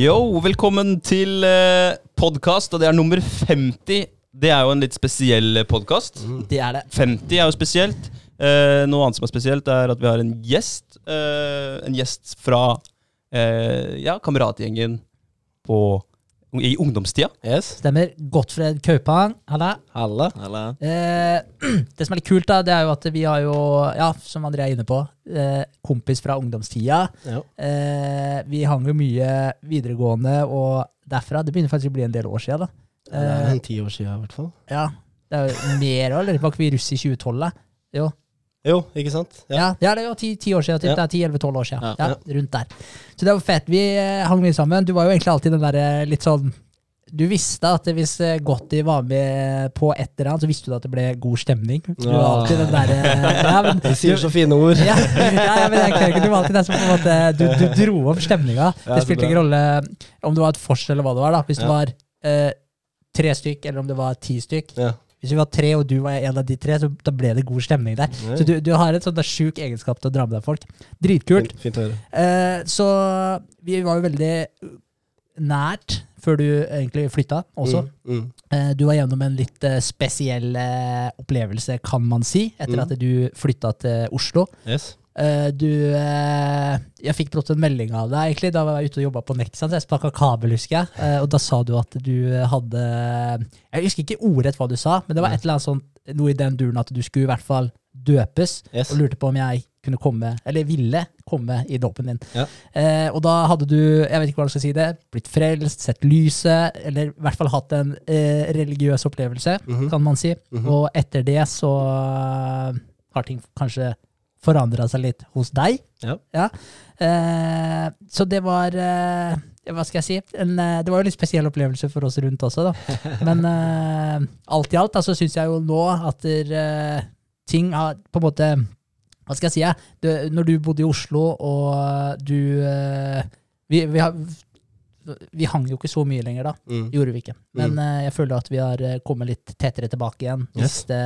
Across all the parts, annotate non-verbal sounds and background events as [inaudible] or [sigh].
Yo, velkommen til uh, podkast, og det er nummer 50. Det er jo en litt spesiell podkast. Det er det. 50 er jo spesielt. Eh, noe annet som er spesielt, er at vi har en gjest. eh, en gjest fra eh, ja, kameratgjengen på, i ungdomstida. Yes. Stemmer. Gottfred Kaupang. Halla. Halla. Eh, [clears throat] det som er litt kult, da, det er jo at vi har jo, ja, som André er inne på, eh, kompis fra ungdomstida. Ja. Eh, vi hang jo mye videregående, og derfra Det begynner faktisk å bli en del år siden, da. Det er en ti år siden, i hvert fall. Ja, det er jo mer òg, eller var ikke vi russ i 2012, da? Jo. Jo, ikke sant? Ja, ja det er jo ti, ti år siden. Typ. Ja. Det er 10-11-12 år siden. Ja. Ja, rundt der. Så det var fett. Vi eh, hang mye sammen. Du var jo egentlig alltid den derre litt sånn Du visste at hvis eh, Gotti var med på et eller annet, så visste du at det ble god stemning. Du var alltid den derre [laughs] ja, men- De sier så fine ord. ja, [laughs] ja, ja, men jeg kan ikke, Du var alltid den som på en måte Du, du dro opp stemninga. Det spilte ingen rolle om det var et vors eller hva det var. da Hvis det var eh, tre stykk, eller om det var ti stykk. Hvis vi var tre, og du var en av de tre, så da ble det god stemning der. Nei. Så du, du har en sånn sjuk egenskap til å dra med deg folk. Dritkult. Fint, fint å høre. Eh, så vi var jo veldig nært før du egentlig flytta også. Mm, mm. Eh, du var gjennom en litt eh, spesiell eh, opplevelse, kan man si, etter Mm. at du flytta til Oslo. Yes. Eh, du eh, Jeg fikk brått en melding av deg, egentlig. Da var jeg ute og jobba på Nexans. Jeg sparka kabel, husker jeg. Eh, og da sa du at du hadde Jeg husker ikke ordrett hva du sa, men det var et eller annet sånt, noe i den duren at du skulle i hvert fall døpes. Yes. Og lurte på om jeg kunne komme, eller ville komme i dåpen din. Ja. Eh, og da hadde du, jeg vet ikke hvordan jeg skal si det, blitt frelst, sett lyset, eller i hvert fall hatt en eh, religiøs opplevelse, Mhm. kan man si. Mhm. Og etter det så har ting kanskje forandra seg litt hos deg. Ja. Eh, så det var eh, Hva skal jeg si? En, eh, det var jo en litt spesiell opplevelse for oss rundt også, da. [laughs] Men eh, alt i alt så altså, syns jeg jo nå at der, eh, ting har på en måte Hva skal jeg si? Ja? Du, når du bodde i Oslo, og du eh, vi, vi, har, vi hang jo ikke så mye lenger da. Mm. Gjorde vi ikke. Men eh, jeg føler at vi har kommet litt tettere tilbake igjen Yes. Hvis siste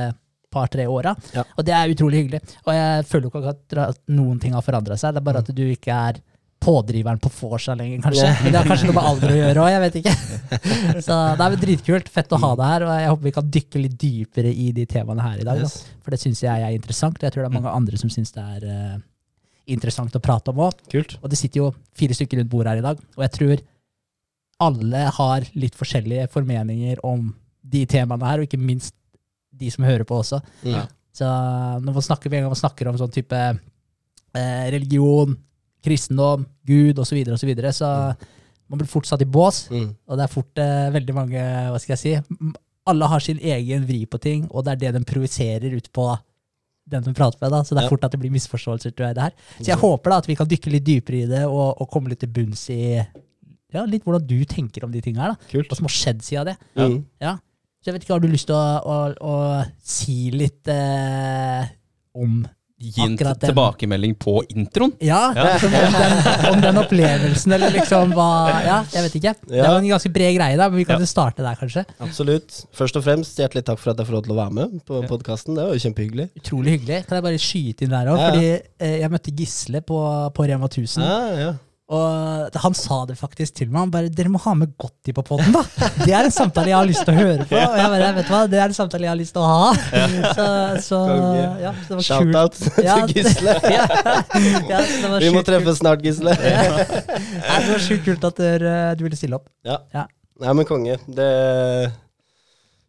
par-tre åra. Ja. Og det er utrolig hyggelig. Og jeg føler jo ikke at, noen ting har forandra seg. Det er bare at du ikke er pådriveren på vorsa lenger, kanskje. Men det har kanskje noe med alder å gjøre òg, jeg vet ikke. [laughs] Så det er vel dritkult. Fett å ha deg her, og jeg håper vi kan dykke litt dypere i de temaene her i dag. Da. For det syns jeg er interessant, og jeg tror det er mange andre som syns det er uh, interessant å prate om òg. Og det sitter jo fire stykker rundt bordet her i dag, og jeg tror alle har litt forskjellige formeninger om de temaene her, og ikke minst de som hører på også. Ja. Så når man snakker, man snakker om sånn type eh, religion, kristendom, Gud osv., så, videre, og så, videre, så man blir fort satt i bås, Mm. og det er fort eh, veldig mange Hva skal jeg si? Alle har sin egen vri på ting, og det er det de projiserer ut på den de prater med. da, Så det er Ja. fort at det blir misforståelser. tror jeg det her. Så jeg håper da at vi kan dykke litt dypere i det, og, og komme litt til bunns i ja, litt hvordan du tenker om de tingene her. da, Kult. Hva som har skjedd siden det. Ja. Ja. Så jeg vet ikke, Har du lyst til å, å, å si litt eh, om Gi en tilbakemelding på introen. Ja, Ja. Liksom om, den, om den opplevelsen, eller liksom hva Ja, jeg vet ikke. Det Ja. var en ganske bred greie, da, men vi kan Ja. jo starte der, kanskje. Absolutt. Først og fremst, hjertelig takk for at jeg får lov til å være med på Ja. podkasten. Det var jo kjempehyggelig. Utrolig hyggelig. Kan jeg bare skyte inn der òg? Ja, ja. Fordi eh, jeg møtte Gisle på, på Rema 1000, Ja, ja. Og han sa det faktisk til meg. Han bare 'Dere må ha med Gotti på poden, da!' Det er en samtale jeg har lyst til å høre på. Og jeg bare, vet du hva, det er en samtale jeg har lyst til å ha. [laughs] Så, så ja, så det var. Shout-out Ja, til [laughs] Gisle. [laughs] ja, ja, det var Vi må treffes snart, Gisle. Nei, det var sjukt kult at dere, du ville stille opp. Nei, men konge. Det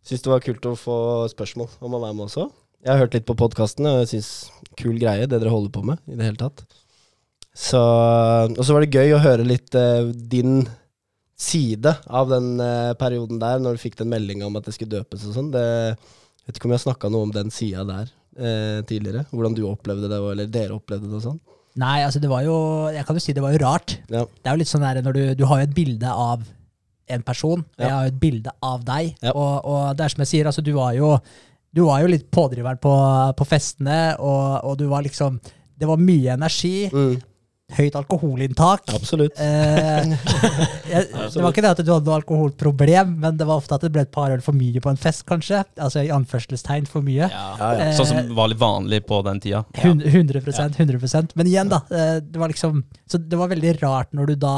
Syns det var kult å få spørsmål om å være med også. Jeg har hørt litt på podkasten, og jeg syns kul greie, det dere holder på med i det hele tatt. Så Og så var det gøy å høre litt uh, din side av den uh, perioden der, når du fikk den meldinga om at det skulle døpes og sånn. Jeg vet ikke om jeg har snakka noe om den sida der uh, tidligere. Hvordan du opplevde det, eller dere opplevde det og sånn. Nei, altså det var jo Jeg kan jo si det var jo rart. Ja. Det er jo litt sånn der når du, du har jo et bilde av en person, og jeg har jo et bilde av deg. Ja. Og, og det er som jeg sier, altså du var jo du var jo litt pådriveren på, på festene, og, og du var liksom Det var mye energi. Mm, Høyt alkoholinntak. absolutt. Eh, [laughs] jeg, det var ikke det at du hadde noe alkoholproblem, men det var ofte at det ble et par øl for mye på en fest, kanskje. Altså i anførselstegn for mye. Ja. Ja, ja. Eh, Sånn som var litt vanlig på den tida. 100% 100% Men igjen, da. eh, Det var liksom Så det var veldig rart når du da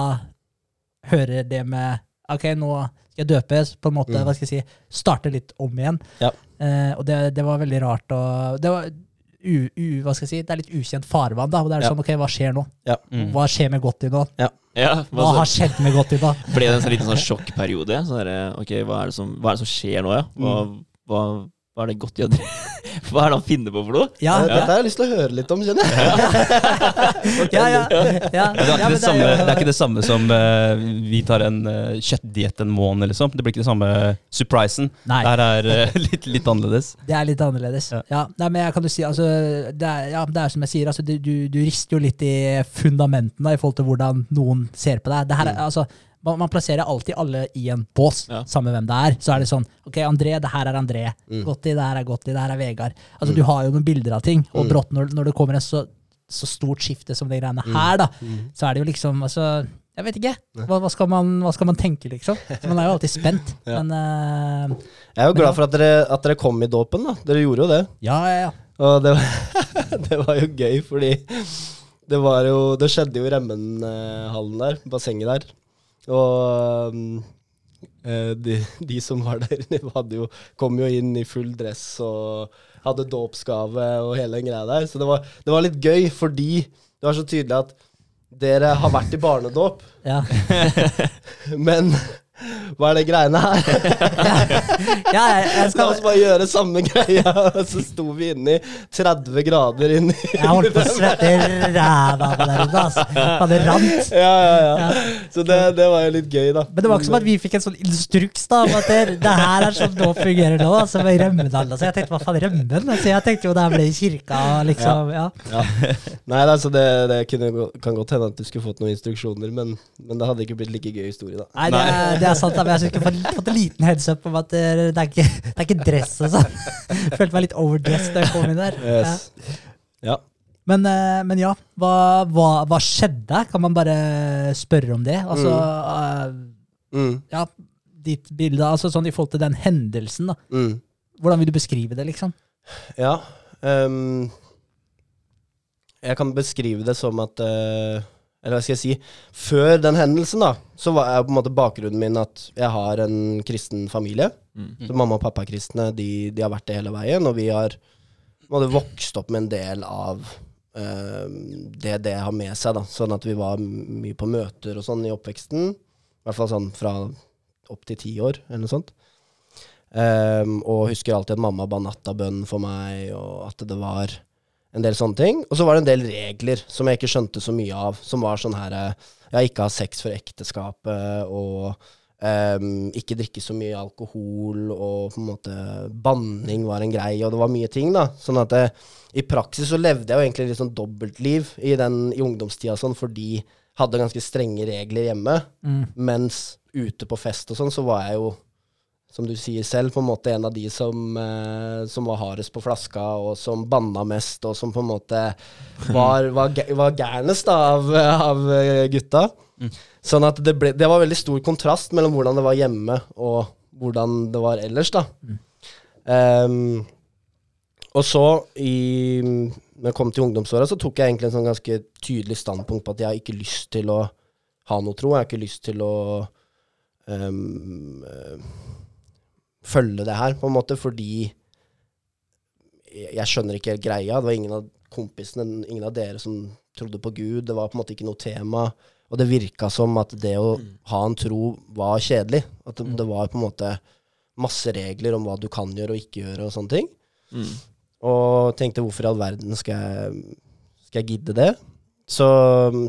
hører det med Ok, nå skal jeg døpes, på en måte, Mm. hva skal jeg si, starte litt om igjen. Ja. Eh, og det, det var veldig rart. Og det var u, u, hva skal jeg si, det er litt ukjent farvann. da, og det er Ja. sånn, ok, Hva skjer nå? Mm. Hva skjer med Gotti nå? Ja, Hva har skjedd med Gotti nå? Ble det en sånn liten sånn sjokkperiode? Så der, ok, hva er, det som, hva er det som skjer nå, ja? Hva, hva, hva er det godt gjør? [laughs] Hva er det han finner på for noe? Ja, ja, Dette har jeg lyst til å høre litt om, kjenner jeg. [laughs] ja, ja, ja, Det er, ja, ikke det, samme, det er ikke det samme som uh, vi tar en uh, kjøttdiett en måned, liksom. Det blir ikke det samme surprisen. Nei. Det her er uh, [laughs] litt, litt annerledes. Det er litt annerledes. Ja. Ja. nei, men jeg kan jo si, altså, det, er, ja, det er som jeg sier, altså, du, du, rister jo litt i fundamentene i forhold til hvordan noen ser på deg. Det her er, altså, man, man plasserer alltid alle i en bås, Ja. samme hvem det er. Så er det sånn Ok, André, det her er André. Mm. Gotti, det her er Gotti. Det her er Vegard. Altså, Du har jo noen bilder av ting, og Mm. brått, når, når det kommer en så, så stort skifte som de greiene her, da, så er det jo liksom altså, Jeg vet ikke. Hva, hva, skal man, hva skal man tenke, liksom? Så man er jo alltid spent. [laughs] Ja. Men uh, Jeg er jo glad for at dere, at dere kom i dåpen, da. Dere gjorde jo det. ja, ja, ja. Og det var, [laughs] det var jo gøy, fordi det var jo Det skjedde jo i Remmenhallen der, bassenget der. Og um, eh, de, de som var der, de hadde jo, kom jo inn i full dress og hadde dåpsgave og hele den greia der. Så det var, det var litt gøy, fordi det var så tydelig at dere har vært i barnedåp, ja. [laughs] men hva er det greiene her? [laughs] ja jeg, skal... La oss bare gjøre samme greia. Og så sto vi inne i 30 grader inni Jeg holdt på å svette ræva på der inne, altså. Det rant. Ja, ja, ja. Så det, det var jo litt gøy, da. Men det var ikke som at vi fikk en sånn instruks da, om at det, det her er sånn nå fungerer nå, altså med Rømmedal. Altså, jeg tenkte hva faen Rømmen? Altså, jeg tenkte jo det her ble i kirka, liksom. Ja. Ja. Nei, altså det, det kunne, gå- kan godt hende at du skulle fått noen instruksjoner, men, men det hadde ikke blitt like gøy historie, da. Nei, det er, det er sant, men jeg skulle fått, fått en liten heads up om at det, det, er, ikke, det er ikke dress og sånn. [laughs] Følte meg litt overdressed da jeg kom inn der. Yes. Ja. Men, eh, men ja, hva, hva, hva skjedde? Kan man bare spørre om det? Altså, Mm. Uh, ja, ditt bilde, altså sånn i forhold til den hendelsen, da. Mm. Hvordan vil du beskrive det, liksom? Ja. Um, jeg kan beskrive det som at eh, Eller hva skal jeg si? Før den hendelsen, da, så var jeg på en måte bakgrunnen min at jeg har en kristen familie. Mm. Så mamma og pappa er kristne. De, de har vært det hele veien. Og vi har måte vokst opp med en del av uh, det det har med seg. da Sånn at vi var mye på møter og sånn i oppveksten. I hvert fall sånn fra opp til ti år, eller noe sånt. Um, og husker alltid at mamma ba nattabønn for meg, og at det var en del sånne ting. Og så var det en del regler som jeg ikke skjønte så mye av, som var sånn her jeg Ja, ikke ha sex for ekteskapet, og um, ikke drikke så mye alkohol, og på en måte banning var en greie, og det var mye ting, da. Sånn at eh, i praksis så levde jeg jo egentlig litt sånn dobbeltliv i, den, i ungdomstida sånn, fordi jeg hadde ganske strenge regler hjemme, Mm. mens ute på fest og sånn, så var jeg jo som du sier selv, på en måte en av de som, eh, som var hardest på flaska, og som banna mest, og som på en måte var, [laughs] var, var gærnest av, av gutta. gutta. Sånn at det, ble, det var veldig stor kontrast mellom hvordan det var hjemme, og hvordan det var ellers, da. Ehm, og så, i, når jeg kom til ungdomsåra, så tok jeg egentlig en sånn ganske tydelig standpunkt på at jeg har ikke lyst til å ha noe tro. Jeg har ikke lyst til å um, følge det her, på en måte, fordi jeg skjønner ikke helt greia. Det var ingen av kompisene, ingen av dere som trodde på Gud. Det var på en måte ikke noe tema. Og det virka som at det å ha en tro var kjedelig. At det, det var på en måte masse regler om hva du kan gjøre og ikke gjøre og sånne ting. Mm. Og tenkte hvorfor i all verden skal jeg, skal jeg gidde det? Så,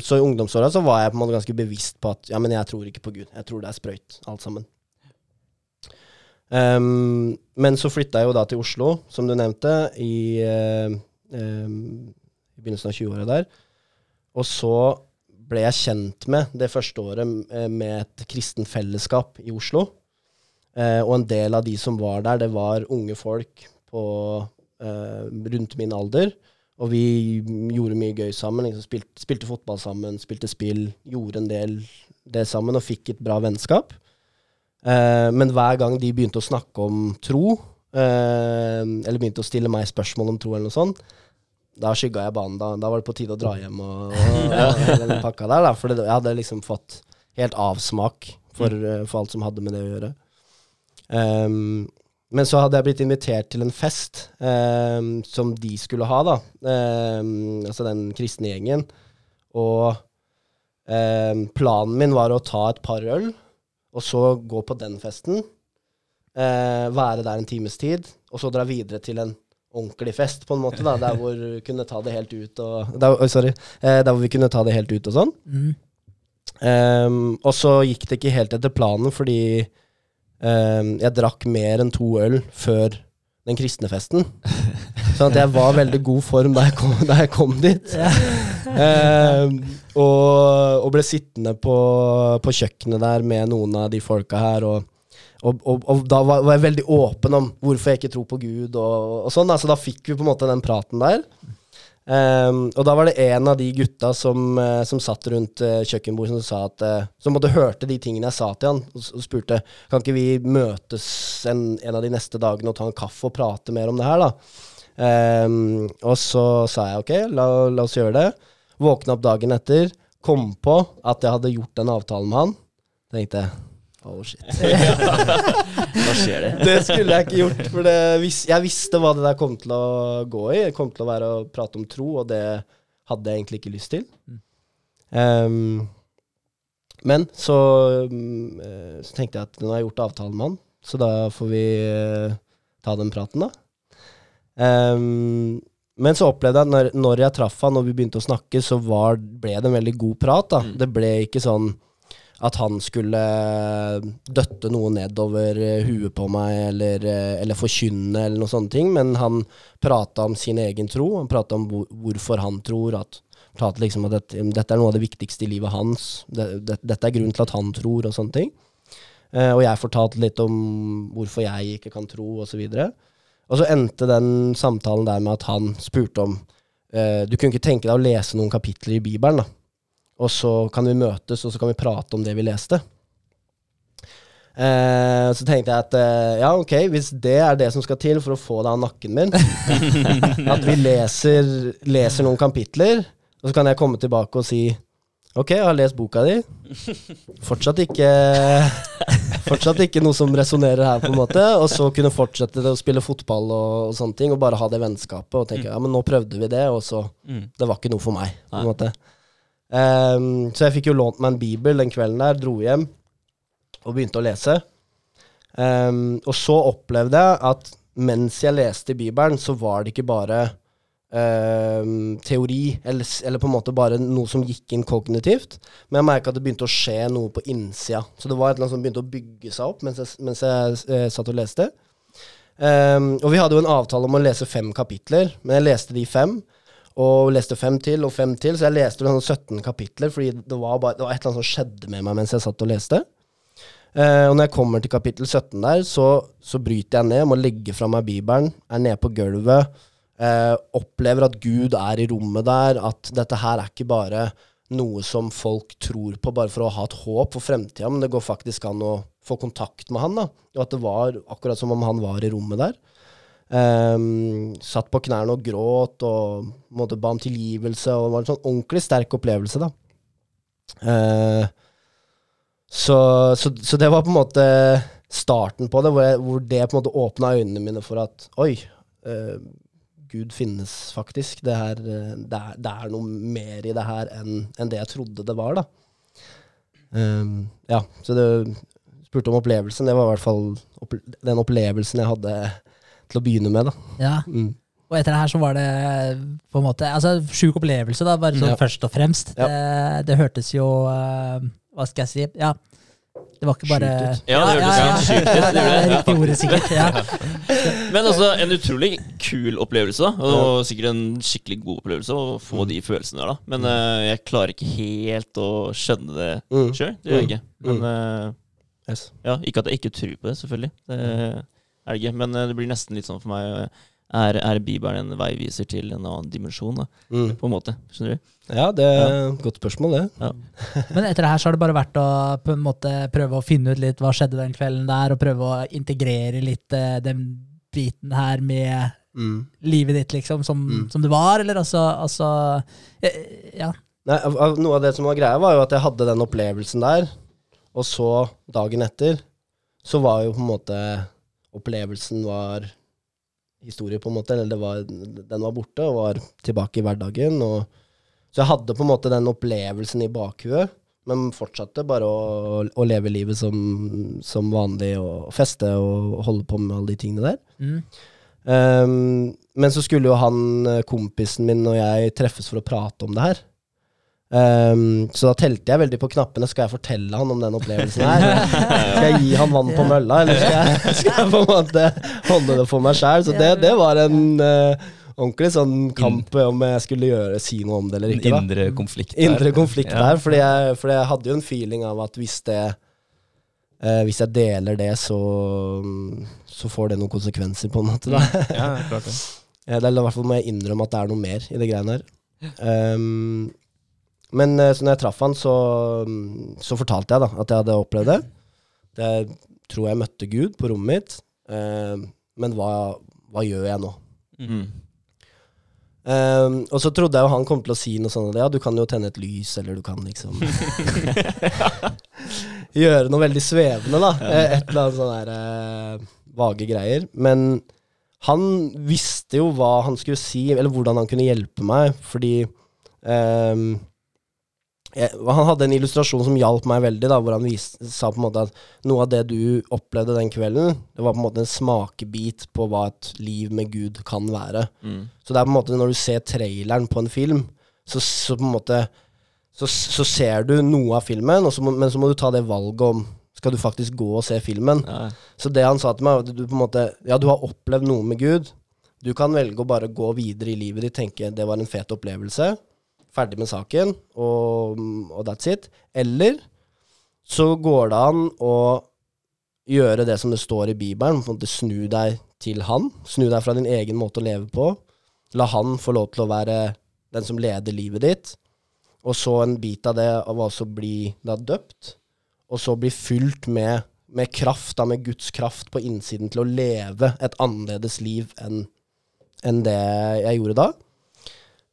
så i ungdomsåra så var jeg på en måte ganske bevisst på at ja, men jeg tror ikke på Gud. Jeg tror det er sprøyt, alt sammen. Ehm, men så flytta jeg jo da til Oslo, som du nevnte, i, ehm, i begynnelsen av 20-åra der. Og så ble jeg kjent med det første året eh, med et kristen fellesskap i Oslo. Uh, og en del av de som var der, det var unge folk på uh, rundt min alder. Og vi gjorde mye gøy sammen. Liksom spilte, spilte fotball sammen, spilte spill. Gjorde en del det sammen og fikk et bra vennskap. Eh, men hver gang de begynte å snakke om tro, eh, eller begynte å stille meg spørsmål om tro, eller noe sånt, da skygga jeg banen. Da, da var det på tide å dra hjem og, og, og [laughs] den pakka der. Da, for det, jeg hadde liksom fått helt avsmak for, eh, for alt som hadde med det å gjøre. Um, men så hadde jeg blitt invitert til en fest um, som de skulle ha, da. Um, altså den kristne gjengen. Og planen min var å ta et par øl, og så gå på den festen. eh, være der en times tid, og så dra videre til en ordentlig fest, på en måte. da, Der hvor vi kunne ta det helt ut og der, oh, Sorry. Eh, der hvor vi kunne ta det helt ut og sånn. Mm. Ehm, og så gikk det ikke helt etter planen, fordi ehm, jeg drakk mer enn to øl før den kristne festen. Sånn at jeg var veldig god form da jeg kom, da jeg kom dit. Eh, og, og ble sittende på, på kjøkkenet der med noen av de folka her. Og, og, og, da var, var jeg veldig åpen om hvorfor jeg ikke tror på Gud. Og, sånn, altså Da fikk vi på en måte den praten der. Ehm, og da var det en av de gutta som, uh, som satt rundt uh, kjøkkenbordet som sa at uh, Som måtte hørte de tingene jeg sa til han, og, og spurte Kan ikke vi møtes en, en av de neste dagene og ta en kaffe og prate mer om det her, da? Um, og så sa jeg ok, la, la oss gjøre det. Våkna opp dagen etter, kom på at jeg hadde gjort den avtalen med han. Tenkte jeg oh shit. [laughs] Hva skjer det? Det skulle jeg ikke gjort, for det, vis- jeg visste hva det der kom til å gå i. Det kom til å være å prate om tro, og det hadde jeg egentlig ikke lyst til. Um, men så, mm, eh, så tenkte jeg at nå har jeg gjort avtalen med han, så da får vi eh, ta den praten, da. Um, men så opplevde jeg at når, når jeg traff han og vi begynte å snakke, så var, ble det en veldig god prat. da. Mm. Det ble ikke sånn at han skulle døtte noe nedover eh, huet på meg, eller, eh, eller forkynne, eller noen sånne ting. Men han prata om sin egen tro. Han prata om hvor, hvorfor han tror. at liksom at dette, dette er noe av det viktigste i livet hans. Det, det, dette er grunnen til at han tror, og sånne ting. Eh, og jeg fortalte litt om hvorfor jeg ikke kan tro, osv. Og, så videre. og så endte den samtalen der med at han spurte om eh, Du kunne ikke tenke deg å lese noen kapitler i Bibelen, da. Og så kan vi møtes, og så kan vi prate om det vi leste. Eh, så tenkte jeg at eh, ja, ok, hvis det er det som skal til for å få deg av nakken min, [laughs] at vi leser, leser noen kapitler, og så kan jeg komme tilbake og si ok, jeg har lest boka di. Fortsatt ikke [laughs] Fortsatt ikke noe som resonnerer her, på en måte. Og så kunne fortsette å spille fotball og, og sånne ting, og bare ha det vennskapet. Og tenke ja, men nå prøvde vi det, og så Mm. Det var ikke noe for meg, på en måte. Ehm, så jeg fikk jo lånt meg en bibel den kvelden der, dro hjem og begynte å lese. Um, og så opplevde jeg at mens jeg leste Bibelen, så var det ikke bare um, teori, eller, eller på en måte bare noe som gikk inn kognitivt, men jeg merka at det begynte å skje noe på innsida. Så det var et eller annet som begynte å bygge seg opp mens jeg, mens jeg eh, satt og leste. Og vi hadde jo en avtale om å lese fem kapitler, men jeg leste de fem. Og leste fem til og fem til, så jeg leste sånn 17 kapitler, fordi det var, bare, det var et eller annet som skjedde med meg mens jeg satt og leste. Eh, og når jeg kommer til kapittel 17 der, så, så bryter jeg ned, må legge fra meg Bibelen, er nede på gulvet, eh, opplever at Gud er i rommet der, at dette her er ikke bare noe som folk tror på bare for å ha et håp for fremtida, men det går faktisk an å få kontakt med han, da. Og at det var akkurat som om han var i rommet der. Ehm, satt på knærne og gråt og måtte ba om tilgivelse. Og det var en sånn ordentlig sterk opplevelse, da. Uh, så, så, så det var på en måte starten på det, hvor, jeg, hvor det på en måte åpna øynene mine for at oi, uh, Gud finnes faktisk. Det, her, det, er, det er noe mer i det her enn enn det jeg trodde det var, da. Um, ja, så du spurte om opplevelsen. Det var i hvert fall opple den opplevelsen jeg hadde til å begynne med, da. Ja. Mm. Og etter det her så var det på en måte Altså sjuk opplevelse, da, bare sånn Ja. først og fremst. Ja. Det, det hørtes jo eh, Hva skal jeg si? Ja. Det var ikke bare Sjukt ut. Ja, det hørtes Ja, gjorde [laughs] er det. riktig ordet, sikkert. Ja. [laughs] Men altså, en utrolig kul opplevelse, da. Og sikkert en skikkelig god opplevelse å få de følelsene der, da. Men uh, jeg klarer ikke helt å skjønne det Mm. sjøl. Det gjør jeg ikke. Mm. Men uh, ja, ikke at jeg ikke tror på det, selvfølgelig. Det er det ikke. Men eh, det blir nesten litt sånn for meg eh, er, er Bibelen en veiviser til en annen dimensjon, da, Mm. på en måte? Skjønner du? Ja, det er et godt spørsmål, det. [laughs] Men etter det her så har det bare vært å på en måte prøve å finne ut litt hva skjedde den kvelden der, og prøve å integrere litt eh, den biten her med Mm. livet ditt, liksom, som, Mm. som det var, eller altså, altså Ja. Nei, noe av det som var greia, var jo at jeg hadde den opplevelsen der, og så dagen etter, så var jo på en måte Opplevelsen var historie, på en måte. Eller det var, den var borte og var tilbake i hverdagen. Og, så jeg hadde på en måte den opplevelsen i bakhuet, men fortsatte bare å, å leve livet som, som vanlig og feste og holde på med alle de tingene der. Mm. Um, men så skulle jo han, eh, kompisen min og jeg treffes for å prate om det her. Ehm, så da telte jeg veldig på knappene. Skal jeg fortelle han om den opplevelsen her? Skal jeg gi han vann på [laughs] mølla, eller skal jeg, [laughs] skal jeg på en måte holde det for meg sjæl? Så det, det var en uh, ordentlig sånn kamp om jeg skulle gjøre, si noe om det eller ikke. da indre konflikt. der. Indre konflikt Ja. der. Fordi jeg, fordi jeg hadde jo en feeling av at hvis det uh, Hvis jeg deler det, så, så får det noen konsekvenser, på en måte. da Ja, klart det. [laughs] Eh, Det er i hvert fall må jeg innrømme at det er noe mer i det greiene her. Ehm, men eh, så når jeg traff han, så, så fortalte jeg da at jeg hadde opplevd det. Jeg tror jeg møtte Gud på rommet mitt. Eh, men hva, hva gjør jeg nå? Mm. Um, og så trodde jeg jo han kom til å si noe sånt ja, du kan jo tenne et lys, eller du kan liksom [laughs] Gjøre noe veldig svevende, da. Eh, Et eller annet sånn der eh, vage greier. Men han visste jo hva han skulle si, eller hvordan han kunne hjelpe meg, fordi ehm, jeg, Han hadde en illustrasjon som hjalp meg veldig, da, hvor han vis, sa på en måte at noe av det du opplevde den kvelden, det var på en måte en smakebit på hva et liv med Gud kan være. Mm. Så det er på en måte når du ser traileren på en film, så, så på en måte så, så ser du noe av filmen, så må, men så må du ta det valget om skal du faktisk gå og se filmen. Ja. Så det han sa til meg, var at du på en måte Ja, du har opplevd noe med Gud. Du kan velge å bare gå videre i livet ditt, tenke det var en fet opplevelse, ferdig med saken, og, og that's it. Eller så går det an å gjøre det som det står i Bibelen, på en måte snu deg til han. Snu deg fra din egen måte å leve på. La han få lov til å være den som leder livet ditt. Og så en bit av det av å bli da døpt, og så bli fylt med, med kraft, da, med Guds kraft på innsiden til å leve et annerledes liv enn enn det jeg gjorde da.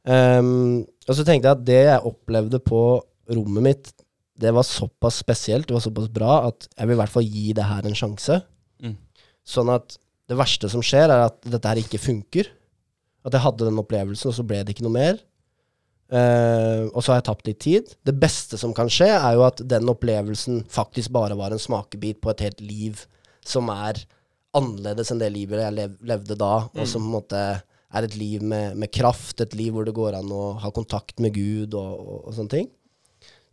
Ehm, og så tenkte jeg at det jeg opplevde på rommet mitt, det var såpass spesielt, det var såpass bra, at jeg vil i hvert fall gi det her en sjanse. Mm. Sånn at det verste som skjer, er at dette her ikke funker. At jeg hadde den opplevelsen, og så ble det ikke noe mer. Uh, og så har jeg tapt litt tid. Det beste som kan skje, er jo at den opplevelsen faktisk bare var en smakebit på et helt liv som er annerledes enn det livet jeg lev levde da, og som på en måte er et liv med, med kraft, et liv hvor det går an å ha kontakt med Gud og, og, og sånne ting.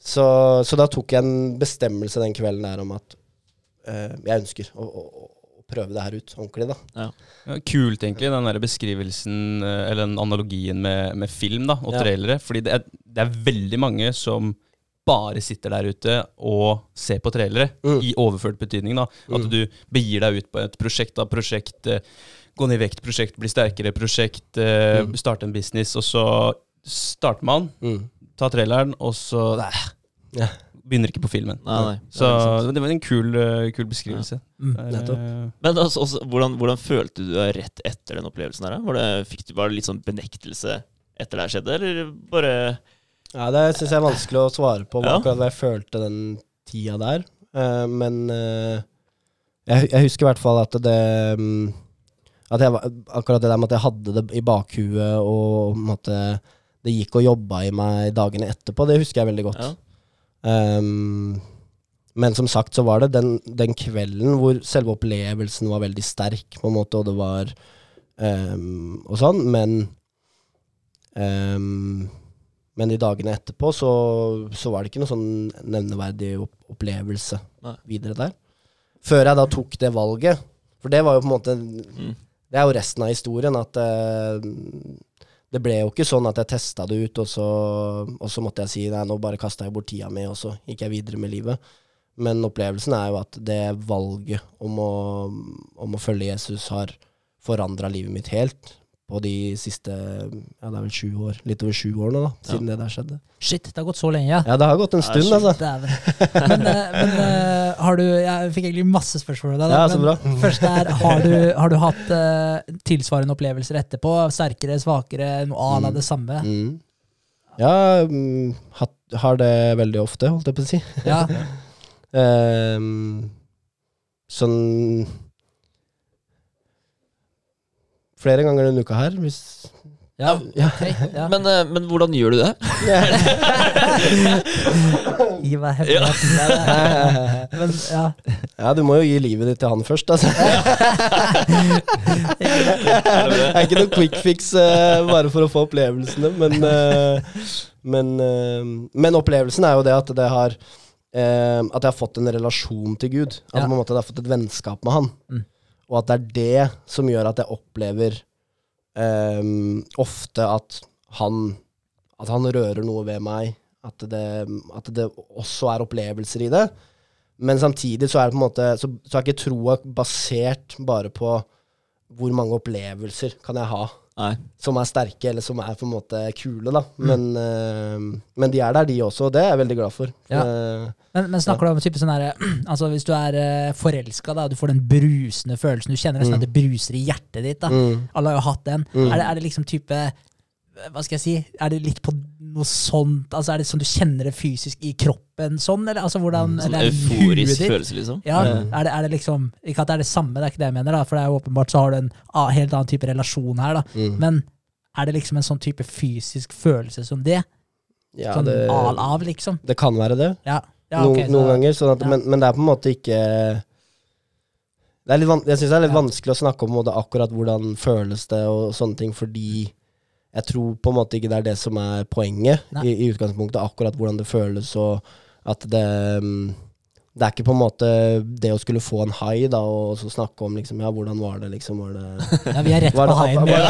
Så, så da tok jeg en bestemmelse den kvelden der om at eh, jeg ønsker å, å, å prøve det her ut ordentlig, da. Ja, kult, egentlig, den der beskrivelsen, eh, eller den analogien med, med film da, og Ja. trailere. Fordi det er, det er veldig mange som bare sitter der ute og ser på trailere, Mm. i overført betydning. da. At Mm. du begir deg ut på et prosjekt av prosjekt, eh, gå ned i vekt, prosjekt, bli sterkere, prosjekt, eh, Mm. starte en business, og så starter man, Mm. tar traileren, og så nei, Ja. begynner ikke på filmen. Nei, nei. Så det det var en kul, eh, kul beskrivelse. Mm. Eh, nettopp. Men altså, også, hvordan, hvordan følte du deg rett etter den opplevelsen her? Var det, fikk du, var det litt sånn benektelse etter det her skjedde, eller bare Ja, det syns jeg er vanskelig å svare på, Ja. akkurat hva jeg følte den tida der. Eh, men eh, jeg, jeg husker i hvert fall at det mm, at jeg, Akkurat det der med at jeg hadde det i bakhuet, og måte, det gikk og jobba i meg dagene etterpå, det husker jeg veldig godt. Ja. Um, men som sagt så var det den, den kvelden hvor selve opplevelsen var veldig sterk, på en måte, og det var um, og sånn, men um, Men de dagene etterpå så, så var det ikke noe sånn nevneverdig opplevelse Nei. videre der. Før jeg da tok det valget, for det var jo på en måte Mm. Det er jo resten av historien, at uh, det ble jo ikke sånn at jeg testa det ut, og så, og så måtte jeg si nei, nå bare kasta jeg bort tida mi, og så gikk jeg videre med livet. Men opplevelsen er jo at det valget om å, om å følge Jesus har forandra livet mitt helt på de siste ja, det er vel sju år, litt over sju år nå, da, siden det der skjedde. Shit, det har gått så lenge, ja. Ja, det har gått en stund, sjukt. altså. Men, eh, men uh, har du Jeg fikk egentlig masse spørsmål av deg. Ja, så bra. Først er, har du, har du hatt uh, tilsvarende opplevelser etterpå? Sterkere, svakere, noe à la Mm. det samme? Mm. Ja, um, hatt, har det veldig ofte, holdt jeg på å si. Ja, um, [laughs] sånn Flere ganger denne uka her, hvis ja, okay, ja. Men, eh, men hvordan gjør du det? [laughs] Gi meg hemmeligheten. [laughs] Men ja. Ja, du må jo gi livet ditt til han først, altså. [laughs] det er ikke noe quick fix uh, bare for å få opplevelsene, men, uh, men, uh, men opplevelsen er jo det at det har eh, At jeg har fått en relasjon til Gud. At Ja. på en måte jeg har fått et vennskap med han. Mm. Og at det er det som gjør at jeg opplever um, ofte at han At han rører noe ved meg. At det, at det også er opplevelser i det. Men samtidig så er måte Så, så er ikke troa basert bare på hvor mange opplevelser kan jeg ha Nei. som er sterke, eller som er på en måte kule, da. Mm. Men, eh, men de er der, de også, og det er jeg veldig glad for. Ja. Uh, Men, men snakker du om type sånn her, [clears throat] Altså hvis du er uh, forelska, og du får den brusende følelsen, du kjenner nesten Mm. at det bruser i hjertet ditt. da mm, Alle har jo hatt den. Mm. Er, det, er det liksom type Hva skal jeg si? Er det litt på noe sånt Altså Er det sånn du kjenner det fysisk i kroppen sånn, eller altså hvordan Sånn eller er euforisk huet ditt? følelse, liksom. Ja, Mm. er det, er det liksom Ikke at det er det samme, det er ikke det jeg mener, da for det er jo åpenbart så har du en a- helt annen type relasjon her. da mm. Men er det liksom en sånn type fysisk følelse som det? ja, sånn det, al av, liksom? det kan være det. Ja. ja No, ok, så- noen ganger. Sånn at, ja. men, men det er på en måte ikke det er litt van Jeg syns det er litt Ja. vanskelig å snakke om akkurat hvordan føles det og sånne ting, fordi jeg tror på en måte ikke det er det som er poenget i, i utgangspunktet. Akkurat hvordan det føles, og at det mm, Det er ikke på en måte det å skulle få en hai, da, og så snakke om liksom Ja, hvordan var det, liksom? Var det [laughs] ja, vi er rett på haien. [laughs] Ja.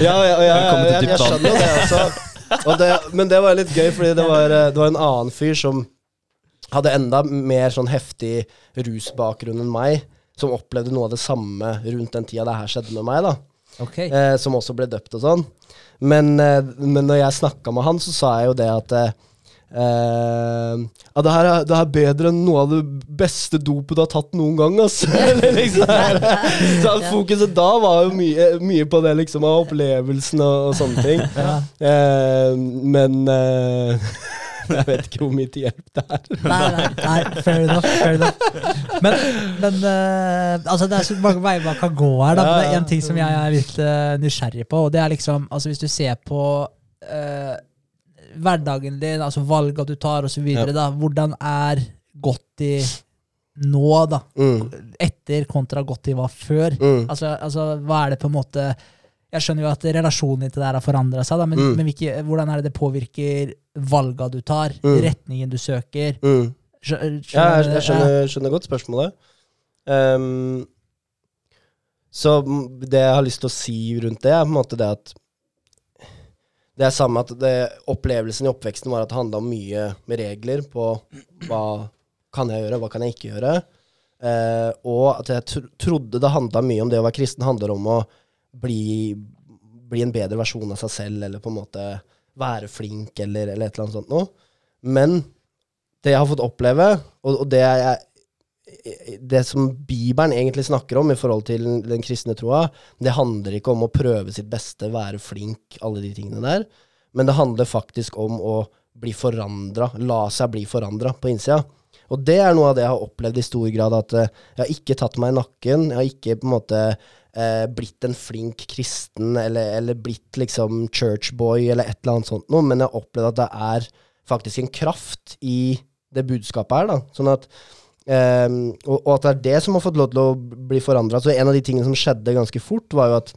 Ja, ja, ja, ja, jeg, skjønner det også. Og det, men det var litt gøy, fordi det var, eh, det var en annen fyr som hadde enda mer sånn heftig rusbakgrunn enn meg, som opplevde noe av det samme rundt den tida det her skjedde med meg, da. Ok. Eh, som også ble døpt og sånn. Men, eh, men når jeg snakka med han, så sa jeg jo det at eh, eh, ja, det her, er, det her er bedre enn noe av det beste dopet du har tatt noen gang, Altså. [laughs] Liksom, så fokuset da var jo mye, mye på det, liksom, av opplevelsen og, og sånne ting. Ja. Eh, men eh, [laughs] [laughs] jeg vet ikke hvor mye til hjelp det er. Nei, nei, nei, fair enough. Fair enough. Men, men uh, altså det er så mange veier man kan gå her. Da. Men det er en ting som jeg er litt uh, nysgjerrig på, og det er liksom altså Hvis du ser på uh, hverdagen din, altså valga du tar osv., Ja. da hvordan er godt i nå, da? Mm, Etter kontra godt i hva før? mm. Altså, altså, hva er det på en måte Jeg skjønner jo at relasjonen din til det her har forandra seg, da, men, Mm. men hvilke, hvordan er det det påvirker valga du tar, Mm. retningen du søker? Mm. Skjønner, Ja, jeg, jeg skjønner, skjønner, skjønner godt spørsmålet. Um, så det jeg har lyst til å si rundt det, er på en måte det at Det er samme at det, opplevelsen i oppveksten var at det handla mye med regler på hva kan jeg gjøre, hva kan jeg ikke gjøre. Eh, og at jeg trodde det handla mye om det å være kristen handler om å bli, bli en bedre versjon av seg selv, eller på en måte være flink, eller, eller et eller annet sånt noe. Men det jeg har fått oppleve, og, og det, jeg, det som Bibelen egentlig snakker om i forhold til den, kristne troa, det handler ikke om å prøve sitt beste, være flink, alle de tingene der, men det handler faktisk om å bli forandra, la seg bli forandra på innsida. Og det er noe av det jeg har opplevd i stor grad, at eh, jeg har ikke tatt meg i nakken, jeg har ikke på en måte eh, blitt en flink kristen, eller, eller blitt liksom churchboy, eller et eller annet sånt noe, men jeg har opplevd at det er faktisk en kraft i det budskapet her, da. Sånn at Um, og, og at det er det som har fått lov til å bli forandra. Så en av de tingene som skjedde ganske fort, var jo at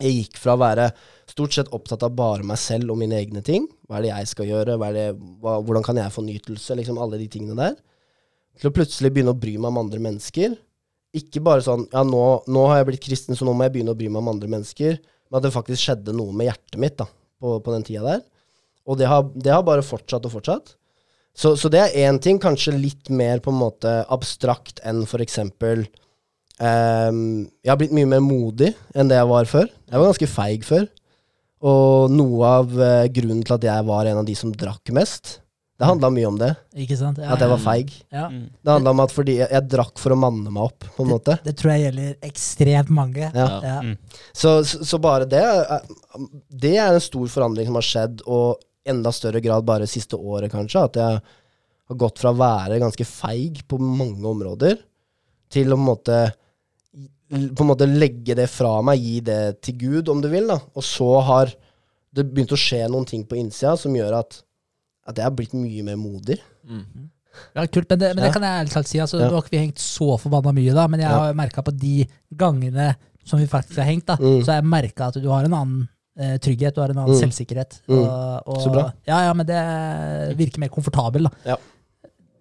jeg gikk fra å være stort sett opptatt av bare meg selv og mine egne ting. Hva er det jeg skal gjøre? Det, hva, hvordan kan jeg få nytelse? Liksom alle de tingene der. Til å plutselig begynne å bry meg om andre mennesker. Ikke bare sånn ja, nå, nå har jeg blitt kristen, så nå må jeg begynne å bry meg om andre mennesker. Men at det faktisk skjedde noe med hjertet mitt da, på, på den tida der. Og det har, det har bare fortsatt og fortsatt. Så, så det er én ting, kanskje litt mer på en måte abstrakt enn for eksempel ehm, Jeg har blitt mye mer modig enn det jeg var før. Jeg var ganske feig før. Og noe av uh, grunnen til at jeg var en av de som drakk mest, Det handla mye om det. Ikke sant? Ja, At jeg var feig. Ja. Mm. Det handla om at fordi jeg, jeg drakk for å manne meg opp, på en måte. Det, det tror jeg gjelder ekstremt mange. Ja. Ja. Mm. Så, så, så bare det er, Det er en stor forandring som har skjedd, og enda større grad bare siste året, kanskje. At jeg har gått fra å være ganske feig på mange områder, til å på en måte på en måte legge det fra meg, gi det til Gud, om du vil. da. Og så har det begynt å skje noen ting på innsida som gjør at, at jeg har blitt mye mer moder. Mm. Ja, kult, men det, men det kan jeg ærlig talt si. Altså, Ja. Du har ikke hengt så forbanna mye, da, men jeg Ja. har merka på de gangene som vi faktisk har hengt, da, Mm. så har jeg merka at du har en annen eh, trygghet, du har en annen Mm. selvsikkerhet. Mm. Og, og, Så bra. Ja, ja, men det virker mer komfortabel, da. Ja.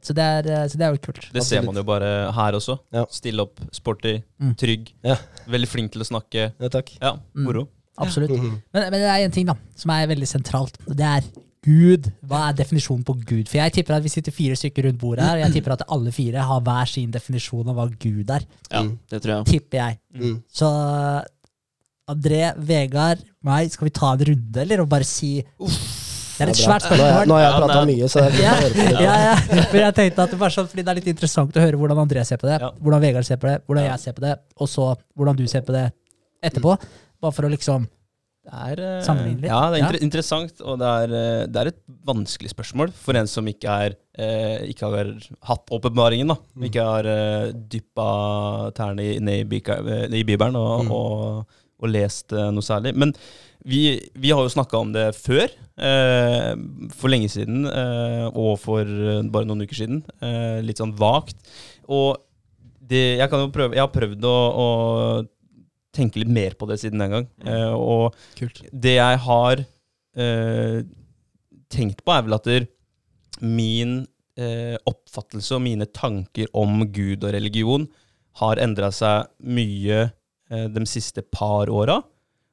Så, det er, eh, så det er jo kult. Det ser man jo bare her også. Ja. Stille opp, sporty, Mm. trygg. Ja. Veldig flink til å snakke. Ja, takk. Ja, Mm. Absolutt. Mhm. Men, men det er en ting da, som er veldig sentralt, og det er Gud. Hva er definisjonen på Gud? For jeg tipper at vi sitter fire stykker rundt bordet her, og jeg tipper at alle fire har hver sin definisjon av hva Gud er. Ja, Mm. det tror jeg. Tipper jeg. Mm. Så André, Vegard, meg, skal vi ta en runde, eller? Og bare si uff. Det er et Det svært spørsmål. nå har jeg prata mye, så jeg Ja, ja, ja. Men jeg tenkte at det var sånn, fordi det er litt interessant å høre hvordan André ser på det, Ja. hvordan Vegard ser på det, hvordan Ja. jeg ser på det, og så hvordan du ser på det etterpå. Bare for å liksom Det er, eh, Ja, det er inter interessant, og det er, eh, det er et vanskelig spørsmål for en som ikke, er, eh, ikke har hatt åpenbaringen. Mm. Ikke har eh, dyppa tærne i- ned i, i Bibelen og, Mm. og, og lest noe særlig. Men vi, vi har jo snakka om det før, eh, for lenge siden, eh, og for bare noen uker siden. Eh, litt sånn vagt. Og det, jeg, prøve, jeg har prøvd å, å tenke litt mer på det siden den gang. Uh, og Kult. det jeg har uh, tenkt på, er vel at der, min eh, oppfattelse og mine tanker om Gud og religion har endra seg mye eh, de siste par åra.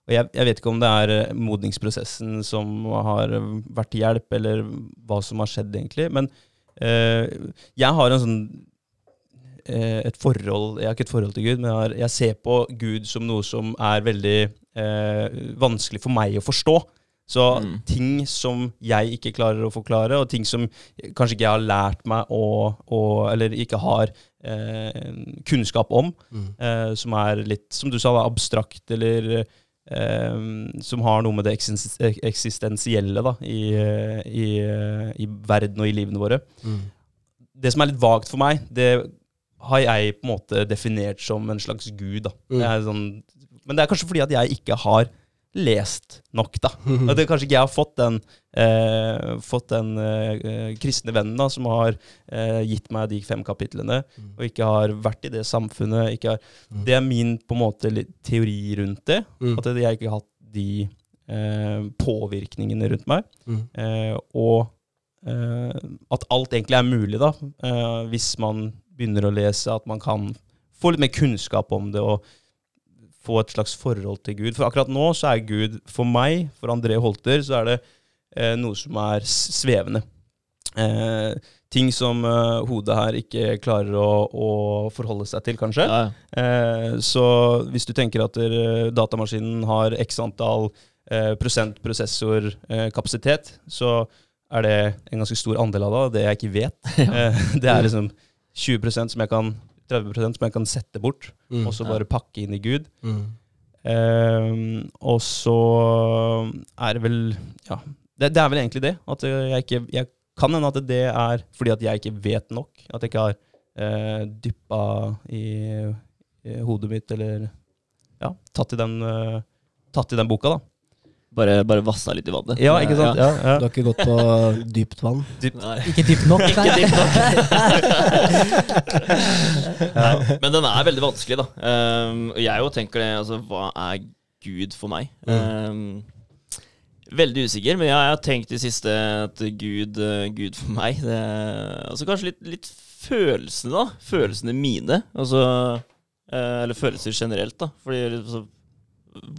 Og jeg, jeg vet ikke om det er modningsprosessen som har vært til hjelp, eller hva som har skjedd, egentlig. Men eh, jeg har en sånn et forhold Jeg har ikke et forhold til Gud, men jeg, har, jeg ser på Gud som noe som er veldig eh, vanskelig for meg å forstå. Så Mm. ting som jeg ikke klarer å forklare, og ting som kanskje ikke jeg har lært meg å, å Eller ikke har eh, kunnskap om, Mm. eh, som er litt, som du sa, da, abstrakt, eller eh, som har noe med det eksistensielle da, i, eh, i, eh, i verden og i livene våre. Mm. Det som er litt vagt for meg, det har jeg på en måte definert som en slags gud. Da. Mm. Det sånn, men det er kanskje fordi at jeg ikke har lest nok, da. Og det er kanskje ikke jeg har fått den, eh, fått den eh, kristne vennen da, som har eh, gitt meg de fem kapitlene, Mm. og ikke har vært i det samfunnet. Ikke har, Mm. det er min på en måte teori rundt det. At jeg ikke har hatt de eh, påvirkningene rundt meg. Eh, og eh, at alt egentlig er mulig, da. Eh, hvis man begynner å lese, at man kan få litt mer kunnskap om det og få et slags forhold til Gud. For akkurat nå så er Gud for meg, for André Holter, så er det eh, noe som er svevende. Eh, ting som eh, hodet her ikke klarer å, å forholde seg til, kanskje. Ja, ja. Eh, så hvis du tenker at der, datamaskinen har x antall eh, prosent prosessorkapasitet, så er det en ganske stor andel av det, det jeg ikke vet. [laughs] Eh, det er liksom 20% som jeg kan 30% som jeg kan sette bort, Mm. og så Ja. bare pakke inn i Gud. Mm. Eh, og så er det vel Ja, det, det er vel egentlig det. At jeg ikke jeg Kan hende at det er fordi at jeg ikke vet nok. At jeg ikke har uh, dyppa i, i hodet mitt, eller ja, tatt i den, uh, tatt i den boka, da. Bare, bare vassa litt i vannet. Ja, ikke sant? Ja, Du ja. har ikke gått på dypt vann? Nei. Ikke dypt nok. nei. Ikke dypt nok. [laughs] ja, men den er veldig vanskelig, da. Um, jeg jo tenker det, altså, hva er Gud for meg? Um, veldig usikker, men jeg har tenkt i siste at Gud, eh, Gud for meg det, Altså kanskje litt, litt følelsene, da. Følelsene mine. Altså eh, Eller følelser generelt, da. Fordi altså,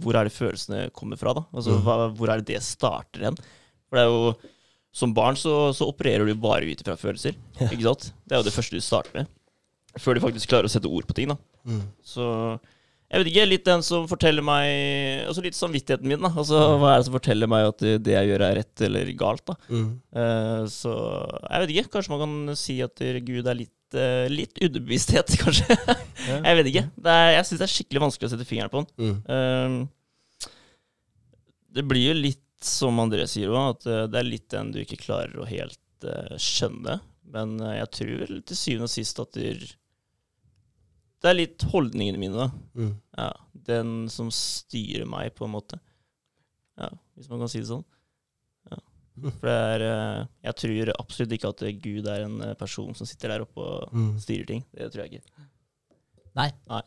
Hvor er det følelsene kommer fra, da? Altså, Mm. hva, hvor er det det starter hen? For det er jo Som barn så, så opererer du bare ut ifra følelser. Ja. Ikke sant? Det er jo det første du starter med. Før du faktisk klarer å sette ord på ting. da Mm. Så Jeg vet ikke, litt den som forteller meg Altså litt samvittigheten min, da. Altså hva er det som forteller meg at det jeg gjør er rett eller galt, da. Mm. Uh, så jeg vet ikke. Kanskje man kan si at Gud er litt, eh, litt underbevissthet, [laughs] kanskje. jeg vet ikke. Det er, jeg syns det er skikkelig vanskelig å sette fingeren på den. Mm. Eh, det blir jo litt som André sier òg, at uh, det er litt den du ikke klarer å helt uh, skjønne. Men eh, jeg tror vel til syvende og sist at det, det er litt holdningene mine, da. Mm. Ja, den som styrer meg, på en måte. Ja, hvis man kan si det sånn. For det er eh, Jeg tror absolutt ikke at Gud er en eh, person som sitter der oppe og Mm. styrer ting. Det tror jeg ikke. Nei. Nei.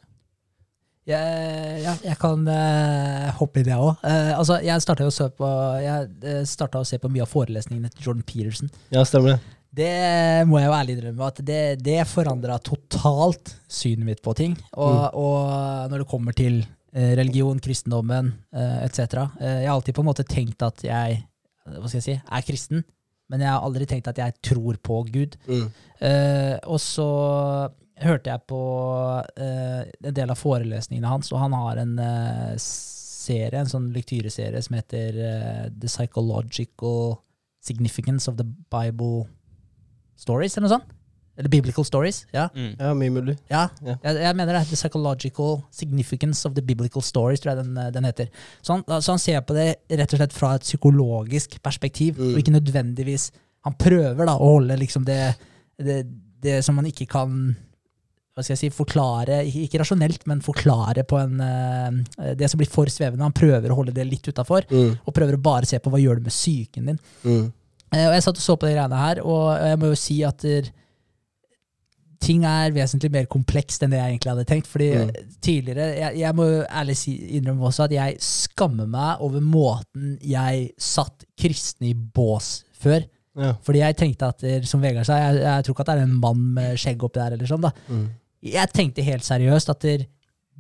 Jeg, ja, jeg kan uh, hoppe i det òg. altså, jeg starta å se på Jeg startet å se på mye av forelesningene til Jordan Peterson. Ja, stemmer det. Det må jeg jo ærlig innrømme at det, det forandra totalt synet mitt på ting. Og, Mm. og når det kommer til religion, kristendommen uh, etc. Jeg har alltid på en måte tenkt at jeg hva skal jeg si, er kristen, men jeg har aldri tenkt at jeg tror på Gud. Mm. Uh, og så hørte jeg på uh, en del av forelesningene hans, og han har en uh, serie, en sånn lektyreserie som heter eh, The Psychological Significance of the Bible Stories, eller noe sånt. Eller Biblical Stories. Ja, Mm. Ja, mye mulig. ja. Ja. Jeg, jeg mener det. The Psychological Significance of the Biblical Stories, tror jeg den, den heter. Så han, så han ser på det rett og slett fra et psykologisk perspektiv, Mm. og ikke nødvendigvis Han prøver da å holde liksom det, det, det som man ikke kan hva skal jeg si, forklare, ikke, ikke rasjonelt, men forklare på en uh, Det som blir for svevende. Han prøver å holde det litt utafor, Mm. og prøver å bare se på hva gjør det med psyken din. Mm. Eh, og jeg satt og så på de greiene her, og jeg må jo si at der, ting er vesentlig mer komplekst enn det jeg egentlig hadde tenkt. Fordi Mm. tidligere Jeg, jeg må ærlig si, innrømme også at jeg skammer meg over måten jeg satt kristne i bås før. Ja. Fordi jeg tenkte at, som Vegard sa, jeg, jeg tror ikke at det er en mann med skjegg oppi der. eller sånn da. Mm. Jeg tenkte helt seriøst at der,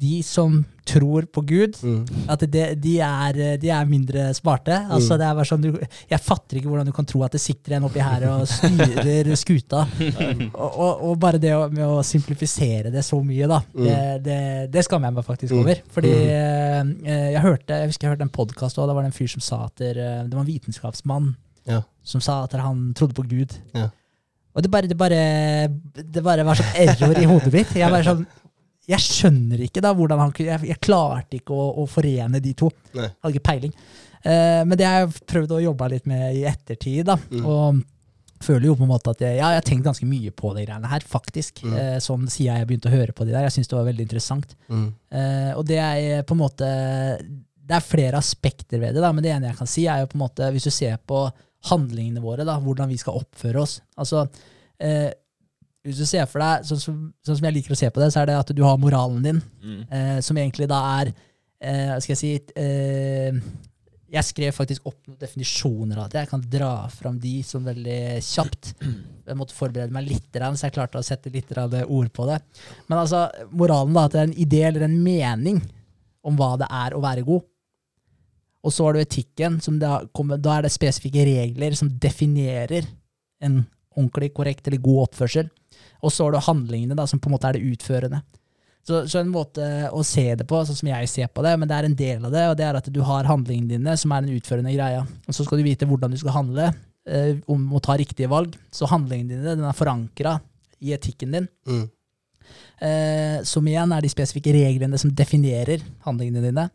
de som tror på Gud, Mm. at det, de, er, de er mindre smarte. Altså, Mm. det er bare sånn, du, jeg fatter ikke hvordan du kan tro at det sitter en oppi her og styrer [laughs] skuta. Og, og, og bare det å, med å simplifisere det så mye, da, Mm. det, det, det skammer jeg meg faktisk Mm. over. Fordi Mm. eh, jeg hørte jeg husker jeg hørte en podkast, og da var det en fyr som sa at eh, det var en vitenskapsmann Ja. som sa at han trodde på Gud. Ja. Og det bare, det, bare, det bare var sånn error i hodet mitt. Jeg bare sånn jeg skjønner ikke da hvordan han Jeg, jeg klarte ikke å, å forene de to. Nei. Hadde ikke peiling. Eh, men det har jeg prøvd å jobbe litt med i ettertid. da, Mm. Og føler jo på en måte at jeg, ja, jeg har tenkt ganske mye på de greiene her, faktisk. Mm. Eh, sånn siden jeg begynte å høre på de der. Jeg syns det var veldig interessant. Mm. Eh, og det er på en måte Det er flere aspekter ved det, da, men det ene jeg kan si, er jo på en måte Hvis du ser på handlingene våre, da, hvordan vi skal oppføre oss altså eh, Hvis du ser for deg, sånn som, sånn som jeg liker å se på det, så er det at du har moralen din, Mm. eh, som egentlig da er eh, skal jeg si eh, Jeg skrev faktisk opp noen definisjoner av det. Jeg kan dra fram de som veldig kjapt. Jeg måtte forberede meg litt, så jeg klarte å sette litt ord på det. Men altså, moralen da, at det er en idé eller en mening om hva det er å være god. Og så har du etikken, som da, kommer, da er det spesifikke regler som definerer en ordentlig, korrekt eller god oppførsel. Og så har du handlingene, da, som på en måte er det utførende. Så, så en måte å se det på, sånn som jeg ser på det, men det er en del av det, og det er at du har handlingene dine, som er den utførende greia. Og så skal du vite hvordan du skal handle, eh, om å ta riktige valg. Så handlingene dine den er forankra i etikken din, Mm. eh, som igjen er de spesifikke reglene som definerer handlingene dine.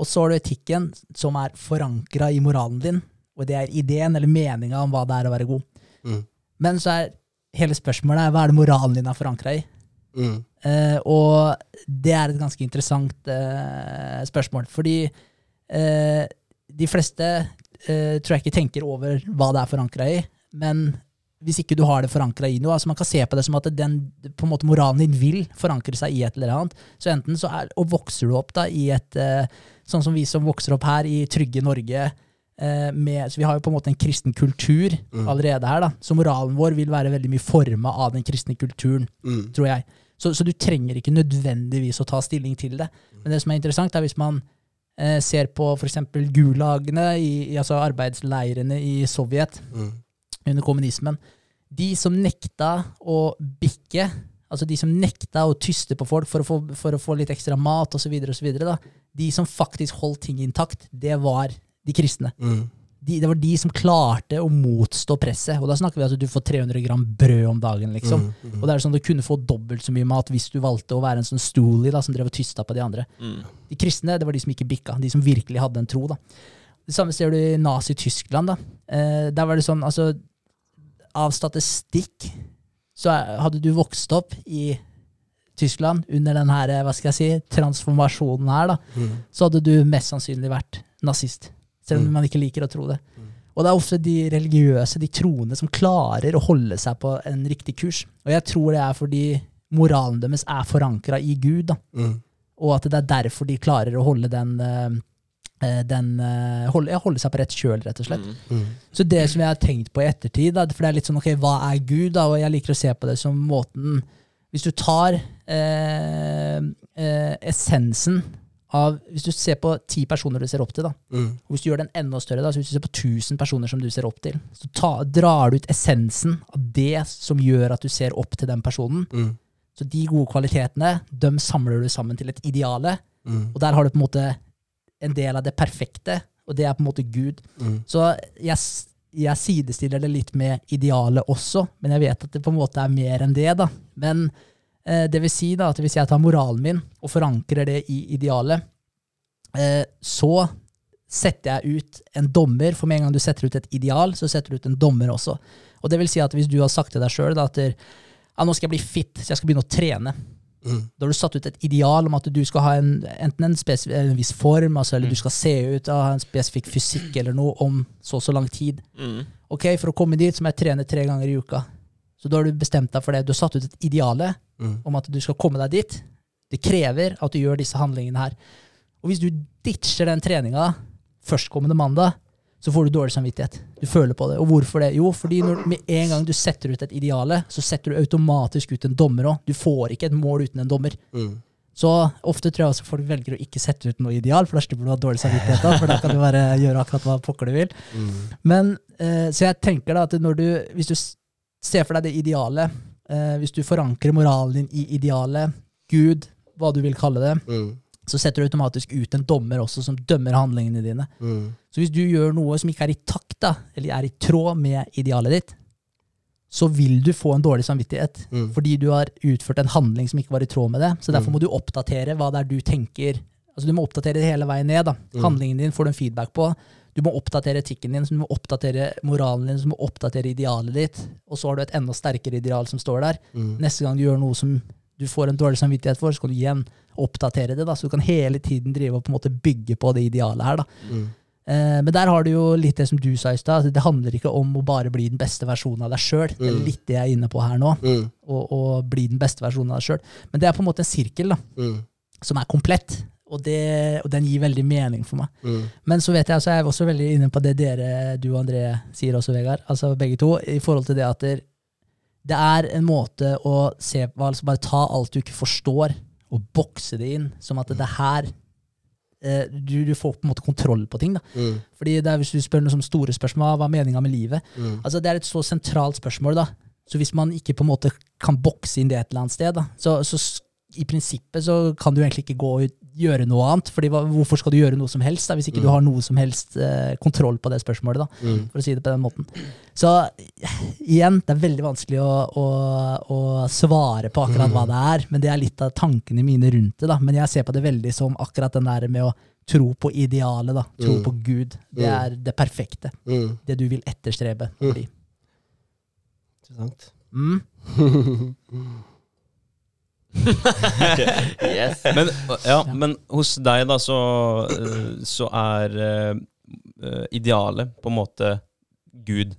Og så har du etikken, som er forankra i moralen din, og det er ideen eller meninga om hva det er å være god. Mm. Men så er hele spørsmålet er, hva er det moralen din er forankra i? Mm. Eh, og det er et ganske interessant eh, spørsmål, fordi eh, de fleste eh, tror jeg ikke tenker over hva det er forankra i, men hvis ikke du har det forankra i noe, altså man kan se på det som at den, på en måte moralen din vil forankre seg i et eller annet, så enten så er, og vokser du opp da i et, eh, sånn som vi som vokser opp her i trygge Norge, med, så vi har jo på en måte en kristen kultur Mm. allerede her da, så moralen vår vil være veldig mye forma av den kristne kulturen, Mm. tror jeg. Så, så du trenger ikke nødvendigvis å ta stilling til det. Men det som er interessant, er hvis man eh, ser på f.eks. gulagene, i, i, altså arbeidsleirene i Sovjet Mm. under kommunismen. De som nekta å bikke, altså de som nekta å tyste på folk for å få, for å få litt ekstra mat osv., de som faktisk holdt ting intakt, det var de kristne. Mm. De, det var de som klarte å motstå presset. Og da snakker vi altså at du får 300 gram brød om dagen, liksom. Mm, mm. Og det er sånn du kunne få dobbelt så mye mat hvis du valgte å være en sånn stoolie da, som drev og tysta på de andre. Mm. De kristne det var de som ikke bikka, de som virkelig hadde en tro. da. Det samme ser du i Nazi-Tyskland. da. Eh, der var det sånn, altså Av statistikk så hadde du vokst opp i Tyskland under den her, hva skal jeg si, transformasjonen her, da, Mm. så hadde du mest sannsynlig vært nazist. Selv om Mm. man ikke liker å tro det. Og det er ofte de religiøse, de troende, som klarer å holde seg på en riktig kurs. Og jeg tror det er fordi moralen deres er forankra i Gud, da. Mm. og at det er derfor de klarer å holde den, eh, eh, den eh, holde, holde seg på rett kjøl, rett og slett. Mm. Mm. Så det som jeg har tenkt på i ettertid, da, for det er litt sånn ok, hva er Gud? da, Og jeg liker å se på det som måten Hvis du tar eh, eh, essensen av Hvis du ser på ti personer du ser opp til, da, Mm. og hvis du gjør den enda større, da, så hvis du ser på 1000 personer som du ser opp til, så ta, drar du ut essensen av det som gjør at du ser opp til den personen. Mm. Så de gode kvalitetene, dem samler du sammen til et ideale. Mm. Og der har du på en måte en del av det perfekte, og det er på en måte Gud. Mm. Så jeg, jeg sidestiller det litt med idealet også, men jeg vet at det på en måte er mer enn det. da. Men det vil si da, at hvis jeg tar moralen min og forankrer det i idealet, eh, så setter jeg ut en dommer, for med en gang du setter ut et ideal, så setter du ut en dommer også. Og det vil si at hvis du har sagt til deg sjøl at ja, nå skal jeg bli fit, så jeg skal begynne å trene, Mm. da har du satt ut et ideal om at du skal ha en, enten en, en viss form, altså, eller du skal se ut av ha en spesifikk fysikk eller noe om så og så lang tid. Mm. Ok, For å komme dit så må jeg trene tre ganger i uka. Så da har du bestemt deg for det. Du har satt ut et ideale Mm. om at du skal komme deg dit. Det krever at du gjør disse handlingene her. Og hvis du ditcher den treninga førstkommende mandag, så får du dårlig samvittighet. Du føler på det. Og hvorfor det? Jo, fordi når, med en gang du setter ut et ideale, så setter du automatisk ut en dommer òg. Du får ikke et mål uten en dommer. Mm. Så ofte tror jeg også folk velger å ikke sette ut noe ideal, for da slipper du å ha dårlig samvittighet. da, For da kan du bare gjøre akkurat hva pokker du vil. Mm. Men, eh, så jeg tenker da at når du, hvis du s- ser for deg det idealet, eh, hvis du forankrer moralen din i idealet, Gud, hva du vil kalle det, Mm. så setter du automatisk ut en dommer også som dømmer handlingene dine. Mm. Så hvis du gjør noe som ikke er i takt, da, eller er i tråd med idealet ditt, så vil du få en dårlig samvittighet. Mm. Fordi du har utført en handling som ikke var i tråd med det. Så derfor Mm. må du oppdatere hva det er du tenker. Altså Du må oppdatere det hele veien ned. da. Mm. Handlingen din får du en feedback på. Du må oppdatere etikken din, så du må oppdatere moralen din, så du må oppdatere idealet ditt. Og så har du et enda sterkere ideal som står der. Mm. Neste gang du gjør noe som du får en dårlig samvittighet for, så kan du igjen oppdatere det. da, Så du kan hele tiden drive og på en måte bygge på det idealet her. da. Mm. Eh, men der har du jo litt det som du sa i stad. at Det handler ikke om å bare bli den beste versjonen av deg sjøl. Det er Mm. litt det jeg er inne på her nå. Mm. Å, å bli den beste versjonen av deg sjøl. Men det er på en måte en sirkel da, Mm. som er komplett. Og, det, og den gir veldig mening for meg. Mm. Men så vet jeg, så er jeg også veldig inne på det dere, du og André, sier også, Vegard. Altså begge to. I forhold til det at det, det er en måte å se på, altså bare ta alt du ikke forstår, og bokse det inn. Som at det er her eh, du, du får på en måte kontroll på ting. da. Mm. Fordi det er Hvis du spør noe som store spørsmål, hva er meninga med livet? Mm. Altså Det er et så sentralt spørsmål. da. Så hvis man ikke på en måte kan bokse inn det et eller annet sted, da, så, så i prinsippet så kan du egentlig ikke gå ut gjøre noe annet. fordi Hvorfor skal du gjøre noe som helst da, hvis ikke du har noe som helst eh, kontroll på det spørsmålet? da, Mm. For å si det på den måten. Så igjen, det er veldig vanskelig å, å, å svare på akkurat hva det er, men det er litt av tankene mine rundt det. da, Men jeg ser på det veldig som akkurat den der med å tro på idealet, da, tro Mm. på Gud. Det Mm. er det perfekte. Mm. Det du vil etterstrebe. Mm. Interessant. Mm. [laughs] Yes. [laughs] Men, ja, men hos deg, da, så, eh, så er eh, eh, idealet på en måte Gud.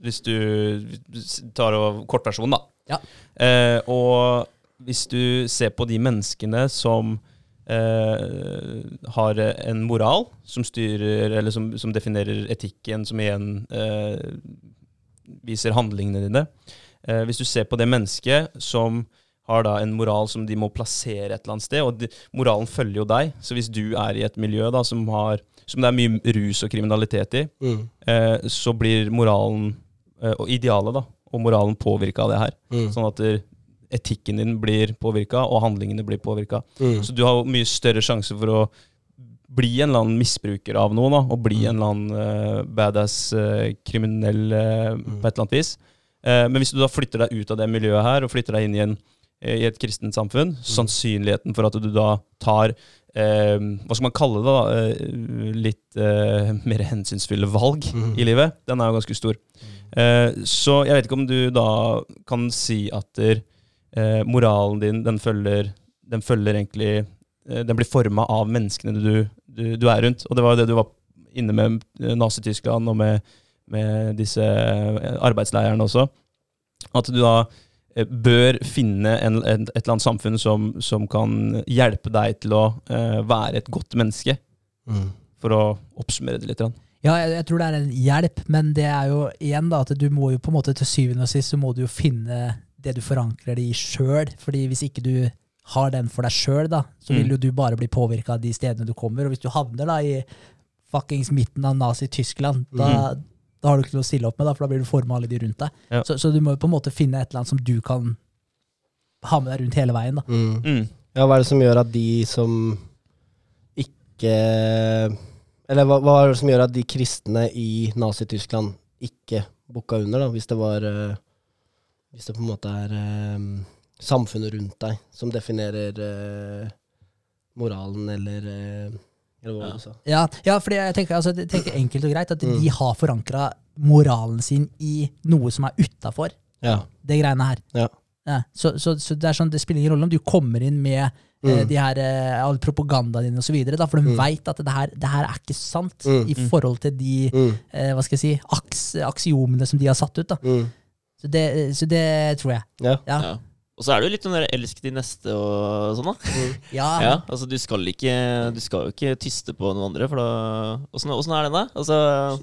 Hvis du tar kortversjonen, da. Ja. Uh, og hvis du ser på de menneskene som Uh, har en moral som styrer, eller som, som definerer etikken, som igjen uh, viser handlingene dine. Uh, hvis du ser på det mennesket som har da en moral som de må plassere et eller annet sted, og de, moralen følger jo deg. Så hvis du er i et miljø da som, har, som det er mye rus og kriminalitet i, Mm. eh, så blir moralen, eh, og idealet da, og moralen påvirka av det her. Mm. Sånn at det, etikken din blir påvirka, og handlingene blir påvirka. Mm. Så du har mye større sjanse for å bli en eller annen misbruker av noe, da, og bli Mm. en eller annen eh, badass eh, kriminell eh, på et eller annet vis. Eh, men hvis du da flytter deg ut av det miljøet her, og flytter deg inn i, en, i et kristent samfunn, sannsynligheten for at du da tar eh, hva skal man kalle det, da, eh, litt eh, mer hensynsfulle valg mm. i livet, den er jo ganske stor. Eh, så jeg vet ikke om du da kan si at der, eh, moralen din, den følger, den følger egentlig eh, Den blir forma av menneskene du, du, du er rundt. Og det var jo det du var inne med eh, Nazi-Tyskland og med, med disse eh, arbeidsleirene også. At du da eh, bør finne en, et, et eller annet samfunn som, som kan hjelpe deg til å uh, være et godt menneske, Mm. for å oppsummere det litt. Ja, jeg, jeg tror det er en hjelp, men det er jo igjen da, at du må jo på en måte til syvende og sist så må du jo finne det du forankrer det i sjøl. fordi hvis ikke du har den for deg sjøl, så vil Mm. jo du bare bli påvirka av de stedene du kommer. Og hvis du havner da i fuckings midten av Nazi-Tyskland, da, da har du ikke noe å stille opp med, da, for da blir du forma alle de rundt deg. Ja. Så, så du må jo på en måte finne et eller annet som du kan ha med deg rundt hele veien. da. Mm. Mm. Ja, hva er det som gjør at de som ikke Eller hva, hva er det som gjør at de kristne i Nazi-Tyskland ikke bukka under, da, hvis det var eh, Hvis det på en måte er eh, samfunnet rundt deg som definerer eh, moralen, eller Eller hva ja. du sa? Ja, ja for jeg tenker, altså, jeg tenker enkelt og greit at Mm. de har forankra moralen sin i noe som er utafor Ja. det greiene her. Ja. Ja, så, så, så det er sånn, det spiller ingen rolle om du kommer inn med eh, Mm. de her, eh, all propagandaen din osv., for de Mm. veit at det her, det her er ikke sant Mm. i forhold til de Mm. eh, hva skal jeg si, aks, aksiomene som de har satt ut. da. Mm. Så det, så det tror jeg. Ja. Ja. Og så er det jo litt sånn der elsk de neste og sånn, da. [laughs] Ja. Ja, altså du skal ikke Du skal jo ikke tyste på noen andre, for da Åssen er den, da? Altså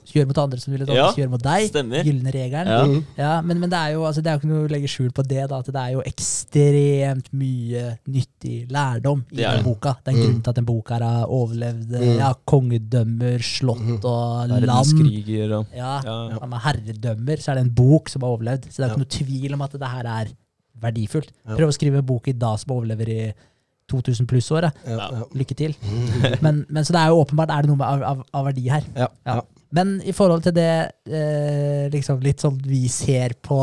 Gjør mot andre som vil at andre Ja, skal gjøre mot deg. stemmer. Gylne regelen. Ja. Mm. Ja, men, men det er jo altså, det er jo ikke noe å legge skjul på det, da, at det er jo ekstremt mye nyttig lærdom i den boka. Det er en Mm. grunn til at den boka her har overlevd eh, Mm. ja, kongedømmer, slott Mhm. og land. kriger og Ja, ja. Herredømmer så er det en bok som har overlevd. Så det er Ja. ikke noe tvil om at det her er verdifullt. Ja. Prøv å skrive en bok i dag som overlever i 2000 pluss år. Ja. Ja. Lykke til. [laughs] Men, men så det er jo åpenbart er det noe med av, av, av verdi her. Ja. Men i forhold til det eh, liksom litt sånn vi ser på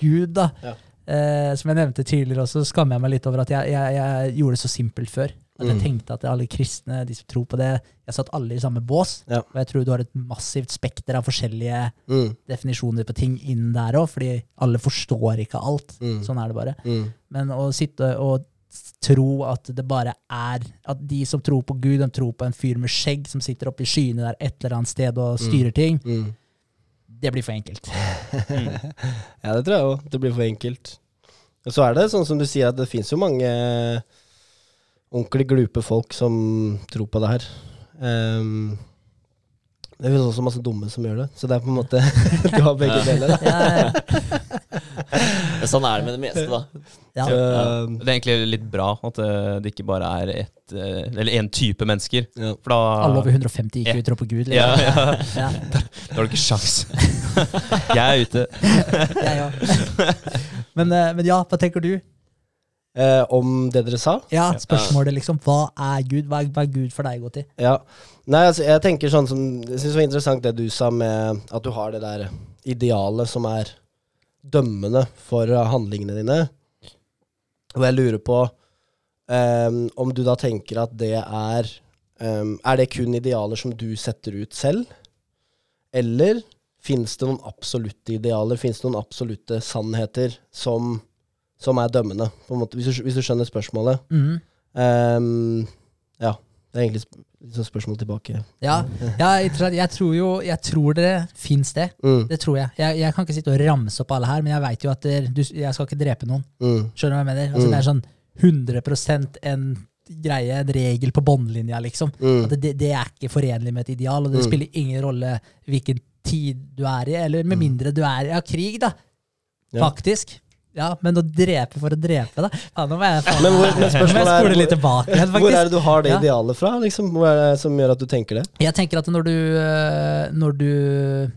Gud, da. Ja. Eh, som jeg nevnte tidligere også, så skammer jeg meg litt over at jeg, jeg, jeg gjorde det så simpelt før. At jeg Mm. tenkte at alle kristne, de som tror på det Jeg satt alle i samme bås. Ja. Og jeg tror du har et massivt spekter av forskjellige Mm. definisjoner på ting innen der òg, fordi alle forstår ikke alt. Mm. Sånn er det bare. Mm. Men å sitte og tro at det bare er At de som tror på Gud, de tror på en fyr med skjegg som sitter oppe i skyene der et eller annet sted og styrer ting, Mm. det blir for enkelt. [laughs] Ja, det tror jeg òg. Det blir for enkelt. Og så er det sånn som du sier, at det fins jo mange ordentlig glupe folk som tror på det her. Um, det finnes også masse dumme som gjør det, så det er på en måte [laughs] Du har begge deler. Ja, [laughs] ja, Sånn er det med det meste, da. ja. Så, Det er egentlig litt bra at eh, det ikke bare er ett eh, Eller én type mennesker. ja. For da Alle over 150 IQ tror på Gud. ja, Liksom. ja, Ja, [laughs] Da har du ikke sjans. Jeg er ute. jeg òg. Men, eh, men ja, hva tenker du? Eh, om det dere sa? Ja, Spørsmålet liksom, hva er Gud? Hva er, hva er Gud for deg, Goti? Ja. Nei, altså, jeg tenker sånn som Jeg syns det var interessant det du sa med at du har det der idealet som er dømmende for eh, handlingene dine. Og jeg lurer på ehm, om du da tenker at det er ehm, Er det kun idealer som du setter ut selv? Eller fins det noen absolutte idealer? Fins det noen absolutte sannheter som, som er dømmende? Hvis, du, hvis du skjønner spørsmålet. Mm. Um, ja. Det er egentlig sånn spørsmål tilbake. Ja, ja jeg tror jo Jeg tror det fins det. Mm, Det tror jeg. jeg. Jeg kan ikke sitte og ramse opp alle her, men jeg veit jo at det, du, jeg skal ikke drepe noen. mm, Skjønner du hva jeg mener? Altså, Mm. Det er sånn 100 en greie, en regel på båndlinja, liksom. mm, det, det er ikke forenlig med et ideal, og det Mm. spiller ingen rolle hvilken tid du er i, eller med Mm. mindre du er i ja, krig, da. Faktisk. Ja, men å drepe for å drepe, da? Ja, nå må jeg, faen, Men hvor- men spørsmålet er- spole litt tilbake igjen, Hvor er det du har det Ja. idealet fra? Liksom? Hva er det som gjør at du tenker det? Jeg tenker at når du, øh, når du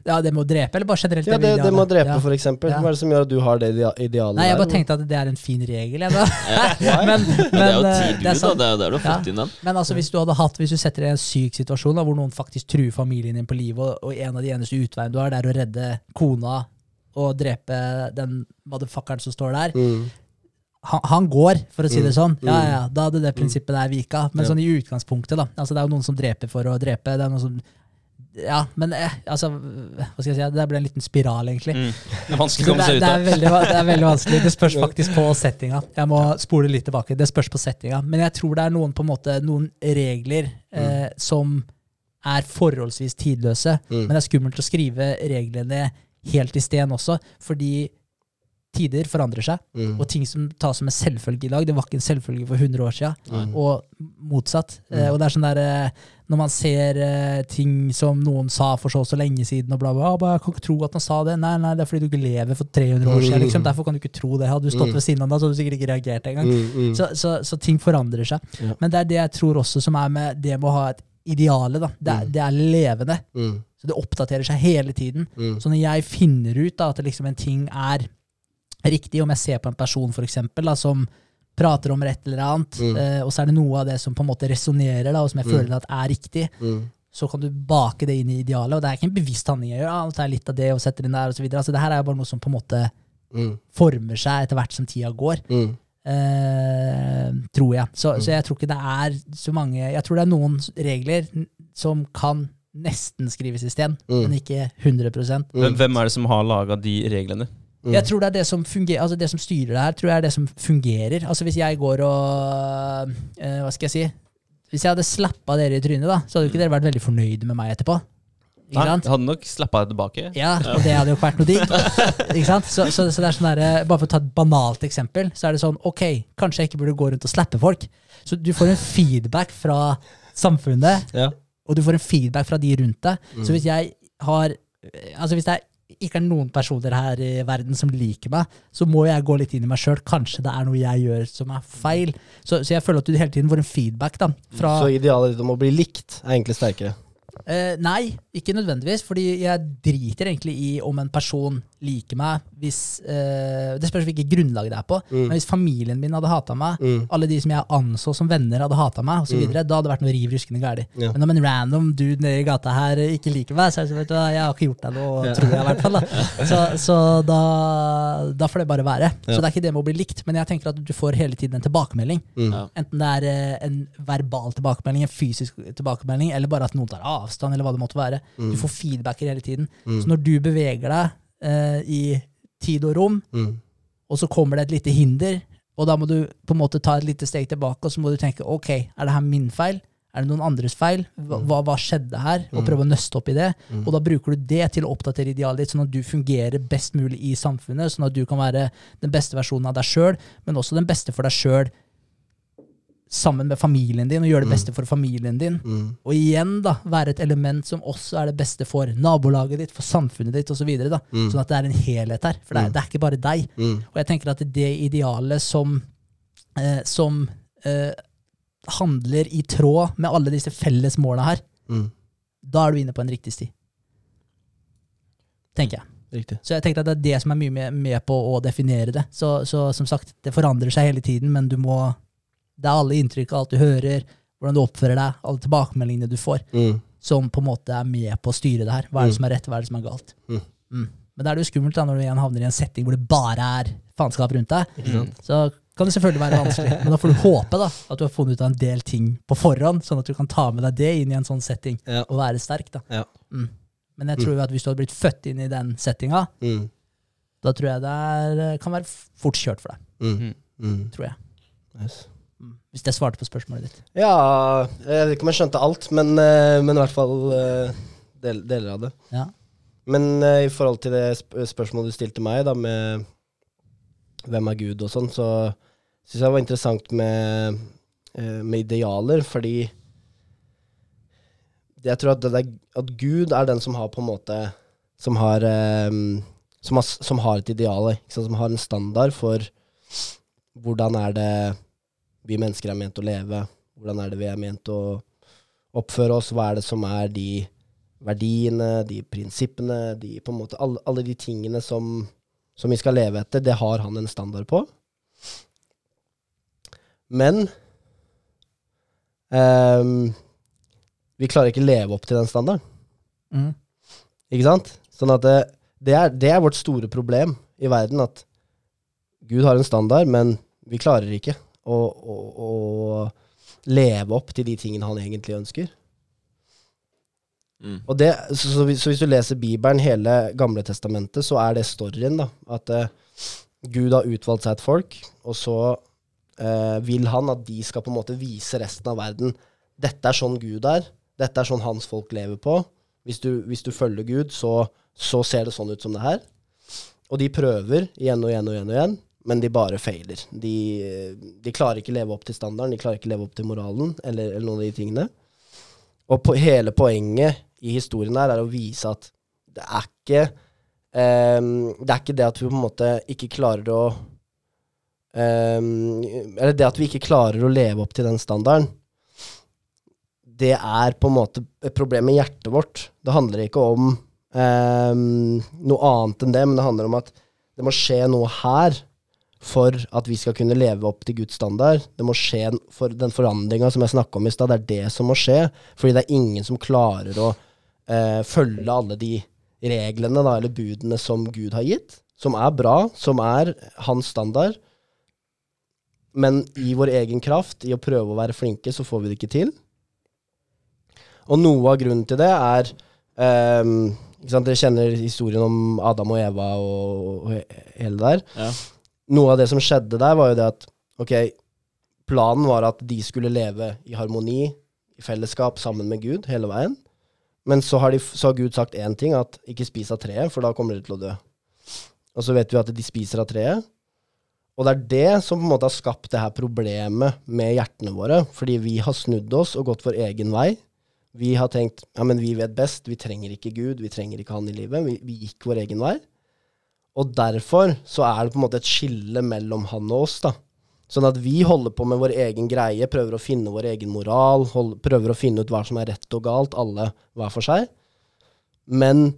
Ja, det med å drepe, eller bare generelt? Ja, det, det med å drepe, ja. for eksempel. Ja. Hva er det som gjør at du har det idea- idealet Nei, jeg der? bare tenkte at det er en fin regel, jeg, da. Ja. [laughs] men, Men det er jo tid er da. Det er jo der du har Ja. fått inn den. Men altså, hvis du hadde hatt, hvis du setter deg i en syk situasjon da, hvor noen faktisk truer familien din på livet, og, og en av de eneste utveiene du har, det er å redde kona og drepe den motherfuckeren som står der, Mm. han, han går, for å si det Mm. sånn. Ja, Mm. ja, Da hadde det prinsippet der vika. Men Ja. sånn i utgangspunktet, da. Altså, det er jo noen som dreper for å drepe. Det er noen som Ja, men eh, altså Hva skal jeg si? Det ble en liten spiral, egentlig. Mm. Det er vanskelig å komme seg ut av. det er veldig vanskelig. Det spørs faktisk på settinga. Jeg må spole litt tilbake. Det spørs på settinga. Men jeg tror det er noen, på en måte, noen regler eh, som er forholdsvis tidløse. Mm. Men det er skummelt å skrive reglene helt i sten også, fordi tider forandrer seg. Mm. Og ting som tas som en selvfølge i dag, det var ikke en selvfølge for 100 år siden. Mm. Og motsatt. Mm. Eh, og det er sånn der eh, Når man ser eh, ting som noen sa for så og så lenge siden, og bla, bla, bla, jeg kan ikke tro at han sa det. Nei, nei, det er fordi du ikke lever for 300 år siden. Liksom. Derfor kan du ikke tro det. Hadde du stått Mm. ved siden av deg, så hadde du sikkert ikke reagert engang. Mm, mm. Så, så, så ting forandrer seg. Ja. Men det er det jeg tror også som er med det med å ha et ideale. Da. Det, Mm. det er levende. Så det oppdaterer seg hele tiden. mm. Så når jeg finner ut da, at liksom en ting er riktig, om jeg ser på en person for eksempel, da, som prater om et eller annet, Mm. eh, og så er det noe av det som på en måte resonnerer, og som jeg Mm. føler at er riktig, Mm. så kan du bake det inn i idealet. Og det er ikke en bevisst handling jeg gjør. Ah, tar jeg litt av det og setter inn der, og så videre. Altså, det her er jo bare noe som på en måte Mm. former seg etter hvert som tida går. Mm. Eh, tror jeg. Så, så jeg tror ikke det er så mange Jeg tror det er noen regler som kan nesten skrives i sten, Mm. men ikke 100 mm. Hvem er det som har laga de reglene? Mm. Jeg tror det er det som fungerer Altså det som styrer det her, tror jeg er det som fungerer. Altså Hvis jeg går og uh, Hva skal jeg si? Hvis jeg hadde slappa dere i trynet, da, så hadde jo ikke dere vært veldig fornøyde med meg etterpå. Ikke Nei, sant? jeg hadde nok slappa deg tilbake. Ja, og det hadde jo ikke vært noe digg. [laughs] Ikke sant? Så, så, så det er sånn der, Bare for å ta et banalt eksempel, så er det sånn Ok, kanskje jeg ikke burde gå rundt og slappe folk. Så du får en feedback fra samfunnet, Ja. Og du får en feedback fra de rundt deg. Mm. Så hvis jeg har Altså hvis det ikke er noen personer her i verden som liker meg, så må jeg gå litt inn i meg sjøl. Kanskje det er noe jeg gjør som er feil. Så, så jeg føler at du hele tiden får en feedback da, Så idealet ditt om å bli likt er egentlig sterkere. Eh, nei, ikke nødvendigvis. Fordi jeg driter egentlig i om en person liker meg hvis eh, Det spørs hvilket grunnlag det er på. Mm. Men hvis familien min hadde hata meg, Mm. alle de som jeg anså som venner, hadde hata meg, og så videre da hadde det vært noe riv ruskende galt. Ja. Men om en random dude nede i gata her ikke liker meg, så er det sånn, vet du hva, jeg har ikke gjort deg noe, Ja. tror jeg i hvert fall. Da. [laughs] Så, så da, da får det bare være. Ja. Så det er ikke det med å bli likt, men jeg tenker at du får hele tiden en tilbakemelding. Mm. Ja. Enten det er eh, en verbal tilbakemelding, en fysisk tilbakemelding, eller bare at noen tar avstand, eller hva det måtte være. Mm. Du får feedbacker hele tiden. Mm. Så når du beveger deg eh, i tid og rom, Mm. og så kommer det et lite hinder, og da må du på en måte ta et lite steg tilbake, og så må du tenke ok, er det her min feil? Er det noen andres feil? Hva, hva, hva skjedde her? Og Mm. prøve å nøste opp i det. Mm. Og da bruker du det til å oppdatere idealet ditt, sånn at du fungerer best mulig i samfunnet, sånn at du kan være den beste versjonen av deg sjøl, men også den beste for deg sjøl sammen med familien din, og gjøre det Mm. beste for familien din. Mm. Og igjen da, være et element som også er det beste for nabolaget ditt, for samfunnet ditt osv. Mm. Sånn at det er en helhet her. For det er, Mm. det er ikke bare deg. Mm. Og jeg tenker at det idealet som, eh, som eh, handler i tråd med alle disse felles måla her, Mm. da er du inne på en riktig sti. Tenker jeg. Riktig. Så jeg tenkte at det er det som er mye med, med på å definere det. Så, så som sagt, det forandrer seg hele tiden, men du må Det er alle inntrykk, alt du hører, hvordan du oppfører deg, alle tilbakemeldingene du får, Mm. som på en måte er med på å styre det her. Hva er det Mm. som er rett, hva er det som er galt? Mm. Mm. Men da er det jo skummelt da, når du igjen havner i en setting hvor det bare er faenskap rundt deg. Så kan det selvfølgelig være vanskelig, men da får du håpe da, at du har funnet ut av en del ting på forhånd, sånn at du kan ta med deg det inn i en sånn setting, Ja. og være sterk. da. Ja. Mm. Men jeg tror jo at hvis du hadde blitt født inn i den settinga, Mm. da tror jeg det er, kan være fort kjørt for deg. Mm. Mm. tror jeg. Yes. Mm. Hvis jeg svarte på spørsmålet ditt. Ja, jeg vet ikke om jeg skjønte alt, men, eh, men i hvert fall eh, del, deler av det. Ja. Men eh, i forhold til det sp spørsmålet du stilte meg, da, med hvem er Gud og sånn, så syns jeg det var interessant med, med idealer, fordi jeg tror at, der, at Gud er den som har på en måte Som har um, som, har, som har et ideal, som har en standard for hvordan er det vi mennesker er ment å leve, hvordan er det vi er ment å oppføre oss, hva er det som er de verdiene, de prinsippene, de måte, alle, alle de tingene som, som vi skal leve etter, det har han en standard på. Men um, vi klarer ikke leve opp til den standarden. Mm. Ikke sant? Sånn at det, det, er, det er vårt store problem i verden, at Gud har en standard, men vi klarer ikke å, å, å leve opp til de tingene han egentlig ønsker. Mm. Og det, så, så, hvis, så hvis du leser Bibelen, hele Gamle Testamentet, så er det storyen, da. At uh, Gud har utvalgt seg et folk, og så uh, vil han at de skal på en måte vise resten av verden dette er sånn Gud er, dette er sånn hans folk lever på. Hvis du, hvis du følger Gud, så, så ser det sånn ut som det her. Og de prøver igjen og igjen og igjen, og igjen men de bare feiler. De, de klarer ikke leve opp til standarden, de klarer ikke leve opp til moralen, eller, eller noen av de tingene. Og på, hele poenget i historien her er å vise at det er ikke um, Det er ikke det at vi på en måte ikke klarer å um, Eller det at vi ikke klarer å leve opp til den standarden. Det er på en måte et problem med hjertet vårt. Det handler ikke om um, noe annet enn det, men det handler om at det må skje noe her for at vi skal kunne leve opp til Guds standard. Det må skje for den forandringa som jeg snakka om i stad. Det er det som må skje. Fordi det er ingen som klarer å eh, følge alle de reglene da, eller budene som Gud har gitt. Som er bra, som er hans standard. Men i vår egen kraft, i å prøve å være flinke, så får vi det ikke til. Og noe av grunnen til det er eh, Dere kjenner historien om Adam og Eva og, og hele der Ja. Noe av det som skjedde der, var jo det at ok, planen var at de skulle leve i harmoni, i fellesskap, sammen med Gud hele veien. Men så har, de, så har Gud sagt én ting, at ikke spis av treet, for da kommer dere til å dø. Og så vet vi at de spiser av treet. Og det er det som på en måte har skapt det her problemet med hjertene våre. Fordi vi har snudd oss og gått vår egen vei. Vi har tenkt ja, men vi vet best, vi trenger ikke Gud, vi trenger ikke Han i livet. Vi, vi gikk vår egen vei. Og derfor så er det på en måte et skille mellom han og oss. da. Sånn at vi holder på med vår egen greie, prøver å finne vår egen moral, hold, prøver å finne ut hva som er rett og galt, alle hver for seg. Men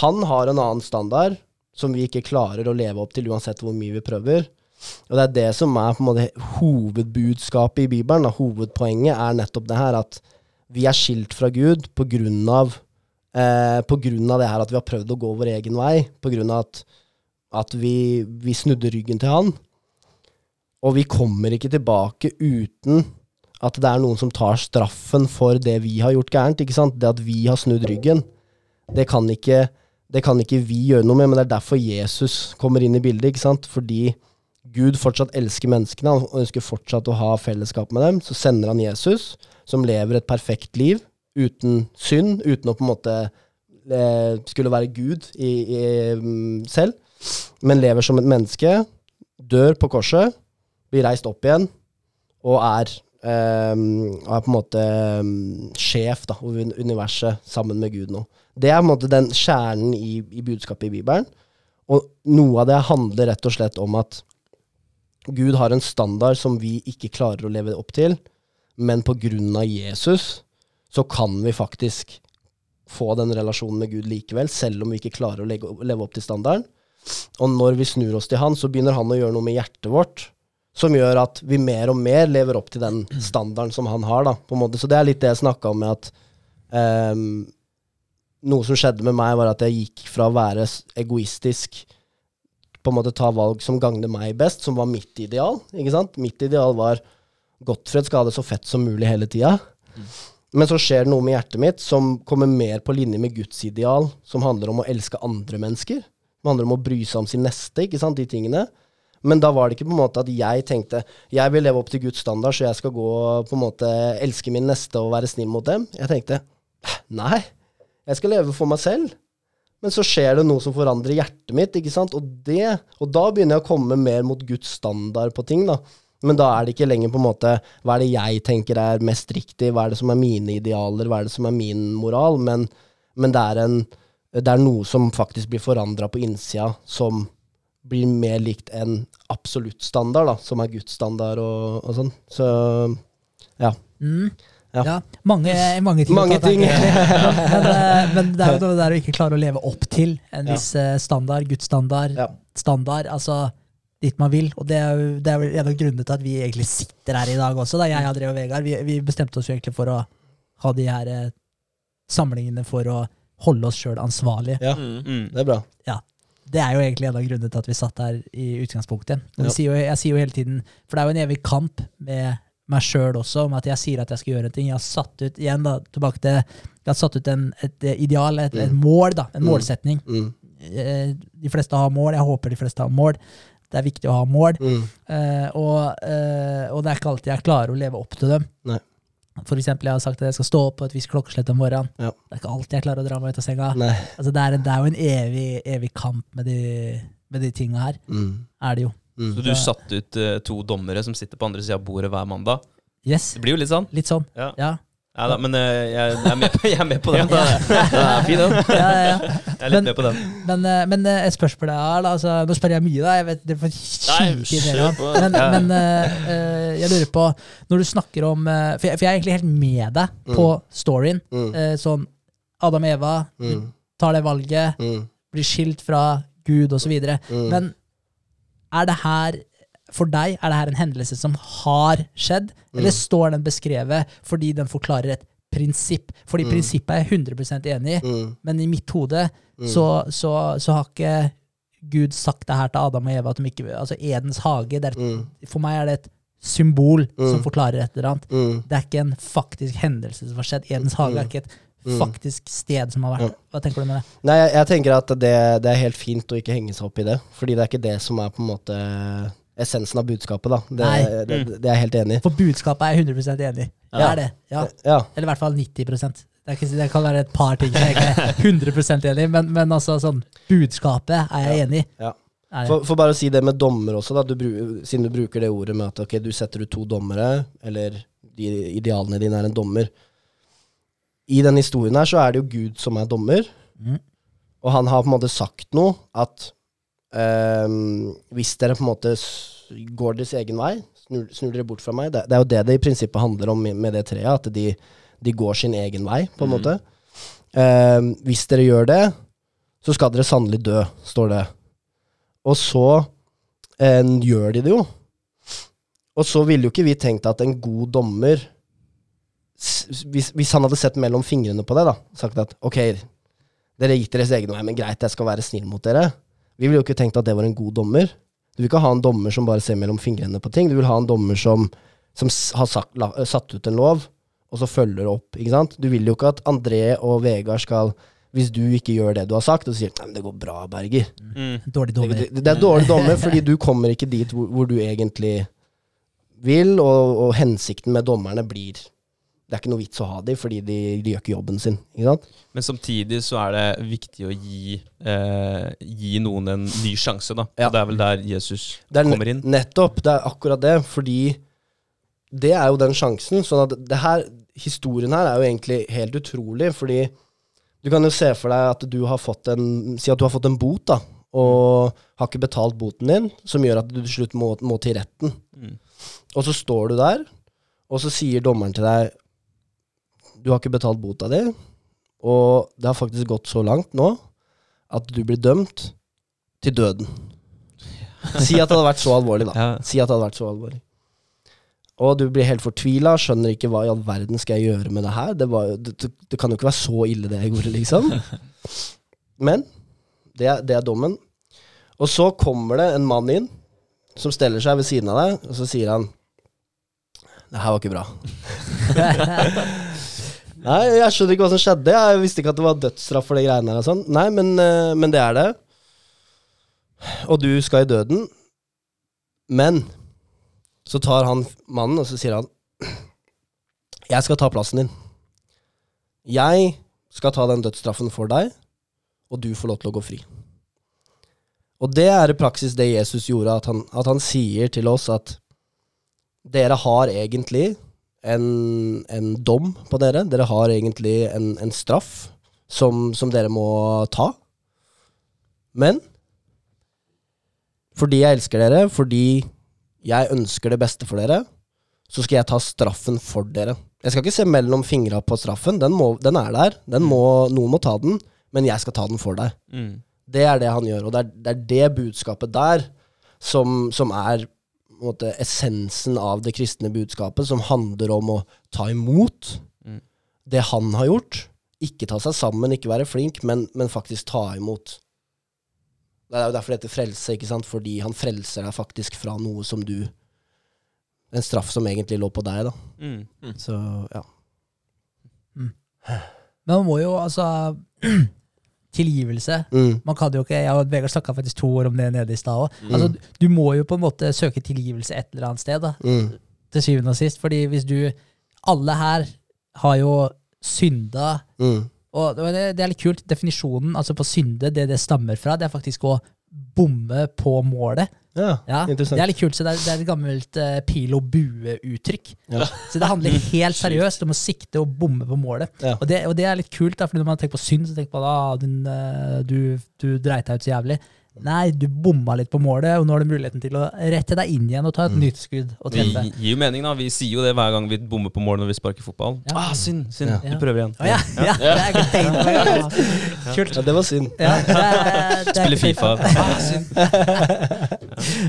han har en annen standard som vi ikke klarer å leve opp til uansett hvor mye vi prøver. Og det er det som er på en måte hovedbudskapet i Bibelen. Da. Hovedpoenget er nettopp det her at vi er skilt fra Gud på grunn av eh, på grunn av det her at vi har prøvd å gå vår egen vei, på grunn av at, at vi, vi snudde ryggen til han. Og vi kommer ikke tilbake uten at det er noen som tar straffen for det vi har gjort gærent. ikke sant? Det at vi har snudd ryggen, det kan ikke, det kan ikke vi gjøre noe med, men det er derfor Jesus kommer inn i bildet. ikke sant? Fordi Gud fortsatt elsker menneskene, han ønsker fortsatt å ha fellesskap med dem. Så sender han Jesus, som lever et perfekt liv, uten synd, uten å på en måte skulle være Gud i, i, selv, men lever som et menneske, dør på korset, blir reist opp igjen, og er, eh, er på en måte mm, sjef da, over universet sammen med Gud nå. Det er på en måte den kjernen i, i budskapet i Bibelen. Og noe av det handler rett og slett om at Gud har en standard som vi ikke klarer å leve opp til, men på grunn av Jesus så kan vi faktisk få den relasjonen med Gud likevel, selv om vi ikke klarer å leve opp til standarden. Og når vi snur oss til Han, så begynner Han å gjøre noe med hjertet vårt, som gjør at vi mer og mer lever opp til den standarden som Han har. da, på en måte. Så det er litt det jeg snakka om med at um, Noe som skjedde med meg, var at jeg gikk fra å være egoistisk på en måte ta valg som gagner meg best, som var mitt ideal. ikke sant? Mitt ideal var Gottfred skal ha det så fett som mulig hele tida. Men så skjer det noe med hjertet mitt som kommer mer på linje med Guds ideal, som handler om å elske andre mennesker. Som handler om å bry seg om sin neste, ikke sant, de tingene. Men da var det ikke på en måte at jeg tenkte jeg vil leve opp til Guds standard, så jeg skal gå på en måte elske min neste og være snill mot dem. Jeg tenkte nei, jeg skal leve for meg selv. Men så skjer det noe som forandrer hjertet mitt, ikke sant? Og, det, og da begynner jeg å komme mer mot Guds standard på ting, da. Men da er det ikke lenger på en måte hva er det jeg tenker er mest riktig, hva er det som er mine idealer, hva er det som er min moral, men, men det er en det er noe som faktisk blir forandra på innsida, som blir mer likt en absolutt standard, da, som er Guds standard og, og sånn. Så Mm. Ja. Ja. mange, mange ting. Mange ting. [laughs] men, [laughs] eh, men det er jo det der å ikke klare å leve opp til en viss ja. standard, Guds standard, Ja. standard, altså dit man vil. Og det er jo det er vel en av grunnene til at vi egentlig sitter her i dag også. Da. Jeg, André og Vegard, vi, vi bestemte oss jo egentlig for å ha de her eh, samlingene for å holde oss sjøl ansvarlige. ja, Mm. Mm. det er bra. Ja. Det er jo egentlig en av grunnene til at vi satt her i utgangspunktet. Og Ja. sier jo, jeg sier jo hele tiden, for det er jo en evig kamp med meg sjøl også, om at jeg sier at jeg skal gjøre en ting. Jeg har satt ut igjen da, tilbake til, jeg har satt ut en, et ideal, et, et Mm. mål, da, en Mm. målsetning. Mm. Eh, De fleste har mål, jeg håper de fleste har mål. Det er viktig å ha mål, Mm. eh, og, eh, og det er ikke alltid jeg klarer å leve opp til dem. Nei. For eksempel, jeg har sagt at jeg skal stå opp på et visst klokkeslett om morgenen. Ja. Det er ikke alltid jeg klarer å dra meg ut av senga. Altså, det, er en, det er jo en evig, evig kamp med de, med de tinga her. Mm. Er det jo. Mm. Så du satte ut uh, to dommere som sitter på andre sida av bordet hver mandag. Yes. Det blir jo litt sånn. Litt sånn. Ja, Ja. Ja da, men eh, jeg, jeg, er med på, jeg er med på den. Ja, Den er fin, den. [laughs] ja, ja, ja. Jeg er litt Men- med på den. Men, eh, men eh, et spørsmål jeg har, da. Altså, nå spør jeg mye, da. Jeg vet, det får kjør dere. på. Men, Ja. men eh, eh, jeg lurer på, når du snakker om For jeg, for jeg er egentlig helt med deg på storyen. Mm. Uh, sånn Adam og Eva Mm. tar det valget, Mm. blir skilt fra Gud osv. Mm. Men er det her for deg er det her en hendelse som har skjedd, eller Mm. står den beskrevet fordi den forklarer et prinsipp? Fordi Mm. prinsippet er jeg 100% enig i, Mm. men i mitt hode så, så, så har ikke Gud sagt det her til Adam og Eva. At de ikke, altså Edens hage, det er, Mm. for meg er det et symbol som Mm. forklarer et eller annet. Mm. Det er ikke en faktisk hendelse som har skjedd. Edens hage er ikke et faktisk sted som har vært. Hva tenker du med det? Nei, jeg, jeg tenker at det, det er helt fint å ikke henge seg opp i det. Fordi det er ikke det som er på en måte essensen av budskapet, da. Det, Nei. det, det, er jeg helt enig i. For budskapet er jeg 100% enig i. Det Ja. er det. Ja. Ja. Eller i hvert fall 90 det, er ikke, det kan være et par ting jeg ikke er 100 enig i, men, men altså sånn budskapet er jeg enig i. Ja. Er det. For, for bare å si det med dommer også, da, du, bru- siden du bruker det ordet med at ok, du setter ut to dommere, eller de idealene dine er en dommer. I den historien her så er det jo Gud som er dommer, Mm. og han har på en måte sagt noe at ehm, hvis dere på en måte går deres egen vei, snur, snur dere bort fra meg Det, det er jo det det i prinsippet handler om med det treet, at de, de går sin egen vei, på en Mm. måte. Ehm, hvis dere gjør det, så skal dere sannelig dø, står det. Og så eh, gjør de det jo. Og så ville jo ikke vi tenkt at en god dommer hvis, hvis han hadde sett mellom fingrene på det, da, sagt at ok, dere gikk deres egen vei, men greit, jeg skal være snill mot dere. Vi ville jo ikke tenkt at det var en god dommer. Du vil ikke ha en dommer som bare ser mellom fingrene på ting. Du vil ha en dommer som, som har sagt, la, satt ut en lov, og så følger opp. ikke sant? Du vil jo ikke at André og Vegard skal Hvis du ikke gjør det du har sagt, og sier nei, men det går bra, Berger. Mm. Dårlig Det, dommer. det, det er dårlig dommer, fordi du kommer ikke dit hvor, hvor du egentlig vil, og, og hensikten med dommerne blir Det er ikke noe vits å ha de, fordi de, de gjør ikke jobben sin. Ikke? Men samtidig så er det viktig å gi, eh, gi noen en ny sjanse, da. Ja. Og det er vel der Jesus Det er kommer inn. Nettopp. Det er akkurat det. Fordi det er jo den sjansen. Sånn at det her, historien her er jo egentlig helt utrolig, fordi du kan jo se for deg at du har fått en Si at du har fått en bot, da, og har ikke betalt boten din, som gjør at du til slutt må, må til retten. Mm. Og så står du der, og så sier dommeren til deg Du har ikke betalt bota di, og det har faktisk gått så langt nå at du blir dømt til døden. Si at det hadde vært så alvorlig, da. Ja. Si at det hadde vært så alvorlig. Og du blir helt fortvila, skjønner ikke hva i all verden skal jeg gjøre med det her. Det, var, det, det, det kan jo ikke være så ille, det jeg gjorde, liksom. [laughs] Men det er, det er dommen. Og så kommer det en mann inn som steller seg ved siden av deg, og så sier han Det her var ikke bra. [laughs] Nei, jeg skjønner ikke hva som skjedde. Jeg visste ikke at det var dødsstraff for de greiene her og sånn. Nei, men, eh, men det er det. Og du skal i døden. Men så tar han mannen, og så sier han Jeg skal ta plassen din. Jeg skal ta den dødsstraffen for deg, og du får lov til å gå fri. Og det er i praksis det Jesus gjorde, at han, at han sier til oss at dere har egentlig en, en dom på dere. Dere har egentlig en, en straff som, som dere må ta. Men fordi jeg elsker dere, fordi jeg ønsker det beste for dere, så skal jeg ta straffen for dere. Jeg skal ikke se mellom fingra på straffen. Den, må, den er der. Den må, noen må ta den, men jeg skal ta den for deg. Mm. Det er det han gjør, og det er det, er det budskapet der som, som er måte, essensen av det kristne budskapet, som handler om å ta imot Mm. det han har gjort. Ikke ta seg sammen, ikke være flink, men, men faktisk ta imot. Det er jo derfor det heter frelse, ikke sant? fordi han frelser deg faktisk fra noe som du En straff som egentlig lå på deg, da. Mm. Så ja. Men man må jo altså [clears throat] Tilgivelse. Mm. Man kan jo ikke, Jeg og Vegard snakka faktisk to år om det nede i stad òg. Mm. Altså, du må jo på en måte søke tilgivelse et eller annet sted, da, Mm. til syvende og sist. Fordi hvis du Alle her har jo synda. Mm. Og det, det er litt kult. Definisjonen altså på synde, det det stammer fra, det er faktisk å bomme på målet. Ja, Ja, interessant. Det er litt kult, så det er, det er et gammelt uh, pil og bue-uttrykk. Ja. Så det handler [laughs] helt seriøst om å sikte og bomme på målet. Ja. Og, det, og det er litt kult, da, for når man tenker på synd, så tenker man ah, din, eh, du, du dreit deg ut så jævlig. Nei, du bomma litt på målet, og nå har du muligheten til å rette deg inn igjen og ta et Mm. nytt skudd og Det gir jo mening, da. Vi sier jo det hver gang vi bommer på mål når vi sparker fotball. Ja. Ah, synd, synd. Ja. Vi prøver igjen. Ja, ja, det er ja, det var synd. Ja, det det er Spille Fifa. Ah, synd. [laughs]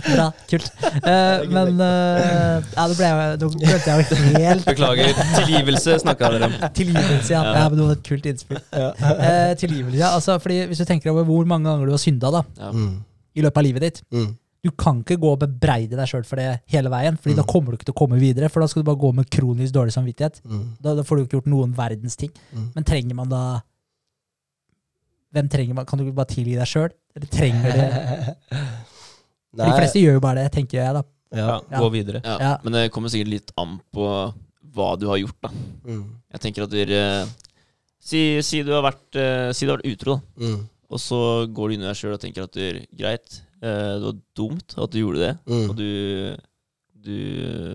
Bra, kult. Uh, men uh, ja, nå ble jeg, nå glemte jeg jo helt Beklager. Tilgivelse snakka dere om. Tilgivelse, ja. Ja. ja. men det var et kult innspill. Uh, tilgivelse, ja. Altså, fordi Hvis du tenker over hvor mange ganger du har synda da, Ja. Mm. i løpet av livet ditt Mm. Du kan ikke gå og bebreide deg sjøl for det hele veien, Fordi da kommer du ikke til å komme videre. For da skal du bare gå med kronisk dårlig samvittighet. Mm. Da, da får du ikke gjort noen verdens ting. Mm. Men trenger man da Hvem trenger man? Kan du ikke bare tilgi deg sjøl? Eller trenger det [laughs] For De fleste gjør jo bare det, tenker jeg, da. Ja, ja. gå videre. Ja. Ja. Men det kommer sikkert litt an på hva du har gjort, da. Mm. Jeg tenker at dere si, si du har vært uh, Si du har vært utro, da. Mm. Og så går du inn i deg sjøl og tenker at du greit, eh, det var dumt at du gjorde det. Mm. Og du, du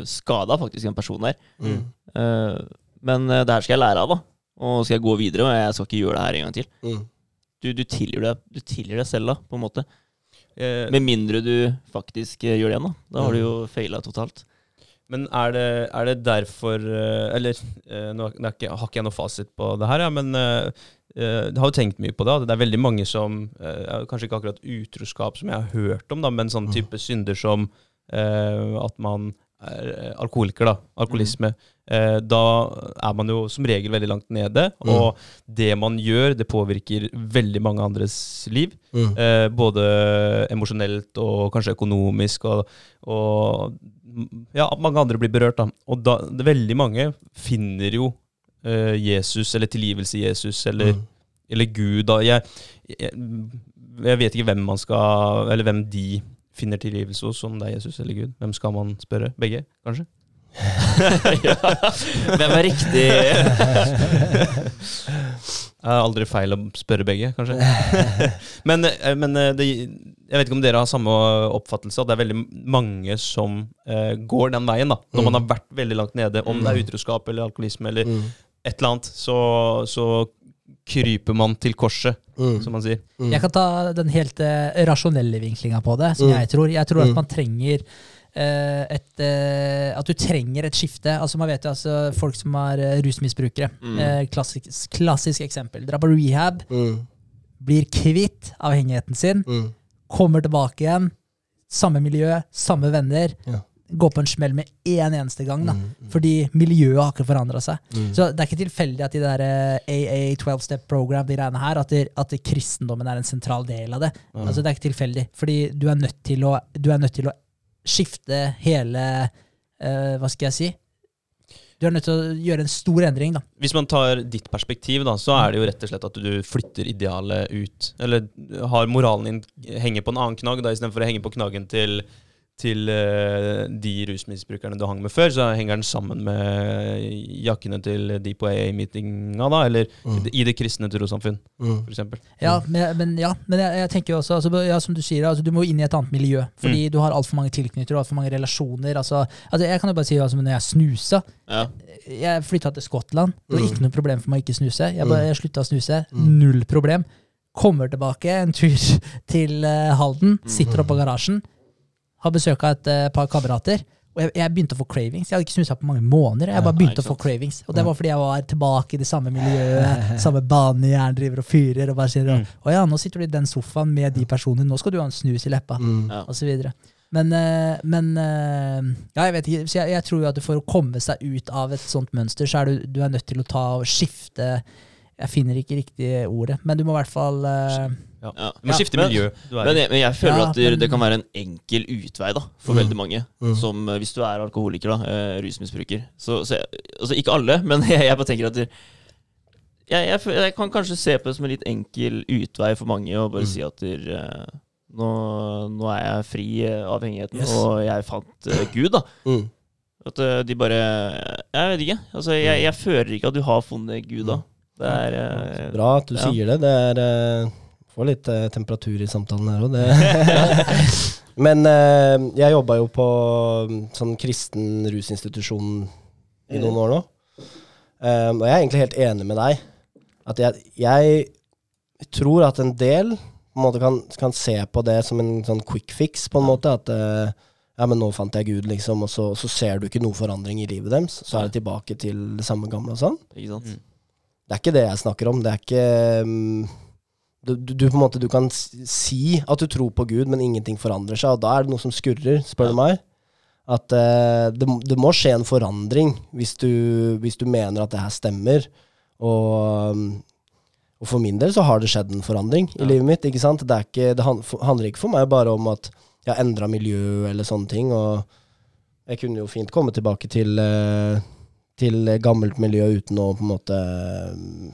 skada faktisk en person der. Mm. Eh, men eh, det her skal jeg lære av, da. Og skal jeg gå videre, og jeg skal ikke gjøre det her en gang til. Mm. Du, du, tilgir, deg, du tilgir selv, da, på en måte. Eh, Med mindre du faktisk eh, gjør det igjen, da. Da har du jo faila totalt. Men er det, er det derfor eh, Eller nå er ikke, har ikke jeg noe fasit på det her, ja, men jeg har jo tenkt mye på det. Det er veldig mange som Kanskje ikke akkurat utroskap som jeg har hørt om, da, men sånn type synder som at man er alkoholiker, da. Alkoholisme. Eh, da er man jo som regel veldig langt nede. Mm. Og det man gjør, det påvirker veldig mange andres liv. Mm. Eh, både emosjonelt og kanskje økonomisk, og, og ja, mange andre blir berørt. Da. Og da, det, veldig mange finner jo eh, Jesus, eller tilgivelse i Jesus, eller, Mm. eller Gud. Da. Jeg, jeg, jeg vet ikke hvem man skal Eller hvem de finner tilgivelse hos, om det er Jesus eller Gud. Hvem skal man spørre? Begge, kanskje? Ja. Hvem er riktig? Det er aldri feil å spørre begge, kanskje. men eh, men eh, det, jeg vet ikke om dere har samme oppfattelse, at det er veldig mange som uh, går den veien. da. Når man har vært veldig langt nede, om det er utroskap eller alkoholisme eller Mm. et eller annet, så, så kryper man til korset, Mm. som man sier. Mm. Jeg kan ta den helt uh, rasjonelle vinklinga på det, som Mm. jeg tror. Jeg tror at Mm. man trenger et eh, At du trenger et skifte. Altså Man vet jo altså folk som er eh, rusmisbrukere. Mm. Eh, klassisk, klassisk eksempel. Drar på rehab, Mm. blir kvitt avhengigheten sin, Mm. kommer tilbake igjen. Samme miljø, samme venner. Ja. Går på en smell med én eneste gang. da Mm. Fordi miljøet har ikke forandra seg. Mm. Så det er ikke tilfeldig at i det der eh, AA 12 Step Program de greiene her, at, det, at det kristendommen er en sentral del av det. Altså Det er ikke tilfeldig. Fordi du er nødt til å, du er nødt til å skifte hele uh, Hva skal jeg si? Du er nødt til å gjøre en stor endring. da. Hvis man tar ditt perspektiv, da, så er det jo rett og slett at du flytter idealet ut. Eller har moralen din henge på en annen knagg, da, istedenfor å henge på knaggen til, til eh, de rusmisbrukerne du hang med før, så henger den sammen med jakkene til de på AA-meetinga, da, eller Mm. i det kristne trossamfunn, Mm. eksempel. Ja, men, men, ja, men jeg, jeg tenker jo også, altså, ja, som du sier, altså, du må inn i et annet miljø. Fordi du har altfor mange tilknyttere og altfor mange relasjoner. Altså, altså, jeg kan jo bare si altså, når jeg snusa Ja. Jeg flytta til Skottland. Det var Mm. ikke noe problem for meg å ikke snuse. Jeg, Mm. bare, jeg slutta å snuse. Mm. Null problem. Kommer tilbake en tur [laughs] til uh, Halden, Mm. sitter oppe på garasjen, har besøk av et uh, par kamerater. Og jeg, jeg begynte å få cravings. Jeg hadde ikke snusa på mange måneder. Jeg bare Ja, begynte å få cravings. Og det var fordi jeg var tilbake i det samme miljøet, [laughs] samme banejern driver og fyrer. Og bare sier Mm. å ja, nå sitter du i den sofaen med de personene, nå skal du ha en snus i leppa. Mm. Ja. Og så videre. Men, eh, men eh, ja, jeg vet ikke. Så jeg, jeg tror jo at for å komme seg ut av et sånt mønster, så er du, du er nødt til å ta og skifte Jeg finner ikke riktig ordet, men du må i hvert fall Ja. Ja. Du må Ja, skifte men- miljø. Men jeg, men jeg føler Ja, at det, men- det kan være en enkel utvei da, for Mm. veldig mange. Mm. Som eh, hvis du er alkoholiker, da, uh, rusmisbruker. Så, så jeg, altså ikke alle, [laughs] men jeg, jeg bare tenker at det, jeg, jeg, jeg kan kanskje se på det som en litt enkel utvei for mange å bare Mm. si at der, eh, nå, nå er jeg fri av avhengigheten, Yes. og jeg fant uh, Gud, da. Mm. At de bare Jeg vet ikke. Altså, jeg, jeg føler ikke at du har funnet Gud da. Det er Bra at du ja. sier det. Det er Får litt eh, temperatur i samtalen her òg, [laughs] Men eh, jeg jobba jo på mm, sånn kristen rusinstitusjon i noen år nå. Um, og jeg er egentlig helt enig med deg. At jeg, jeg tror at en del på en måte kan, kan se på det som en sånn quick fix, på en måte. At eh, ja, men nå fant jeg Gud, liksom, og så, så ser du ikke noe forandring i livet deres. Så er det tilbake til det samme gamle og sånn. Ikke sant? Mm. Det er ikke det jeg snakker om. Det er ikke mm, du, du, på en måte Du kan si at du tror på Gud, men ingenting forandrer seg, og da er det noe som skurrer, spør du meg. At uh, det, det må skje en forandring hvis du, hvis du mener at det her stemmer. Og, mm, og for min del så har det skjedd en forandring i Ja. livet mitt. ikke sant? Det, ikke, det handler ikke for meg bare om at jeg har endra miljø eller sånne ting. Og jeg kunne jo fint komme tilbake til eh, til gammelt miljø uten å på en måte mm,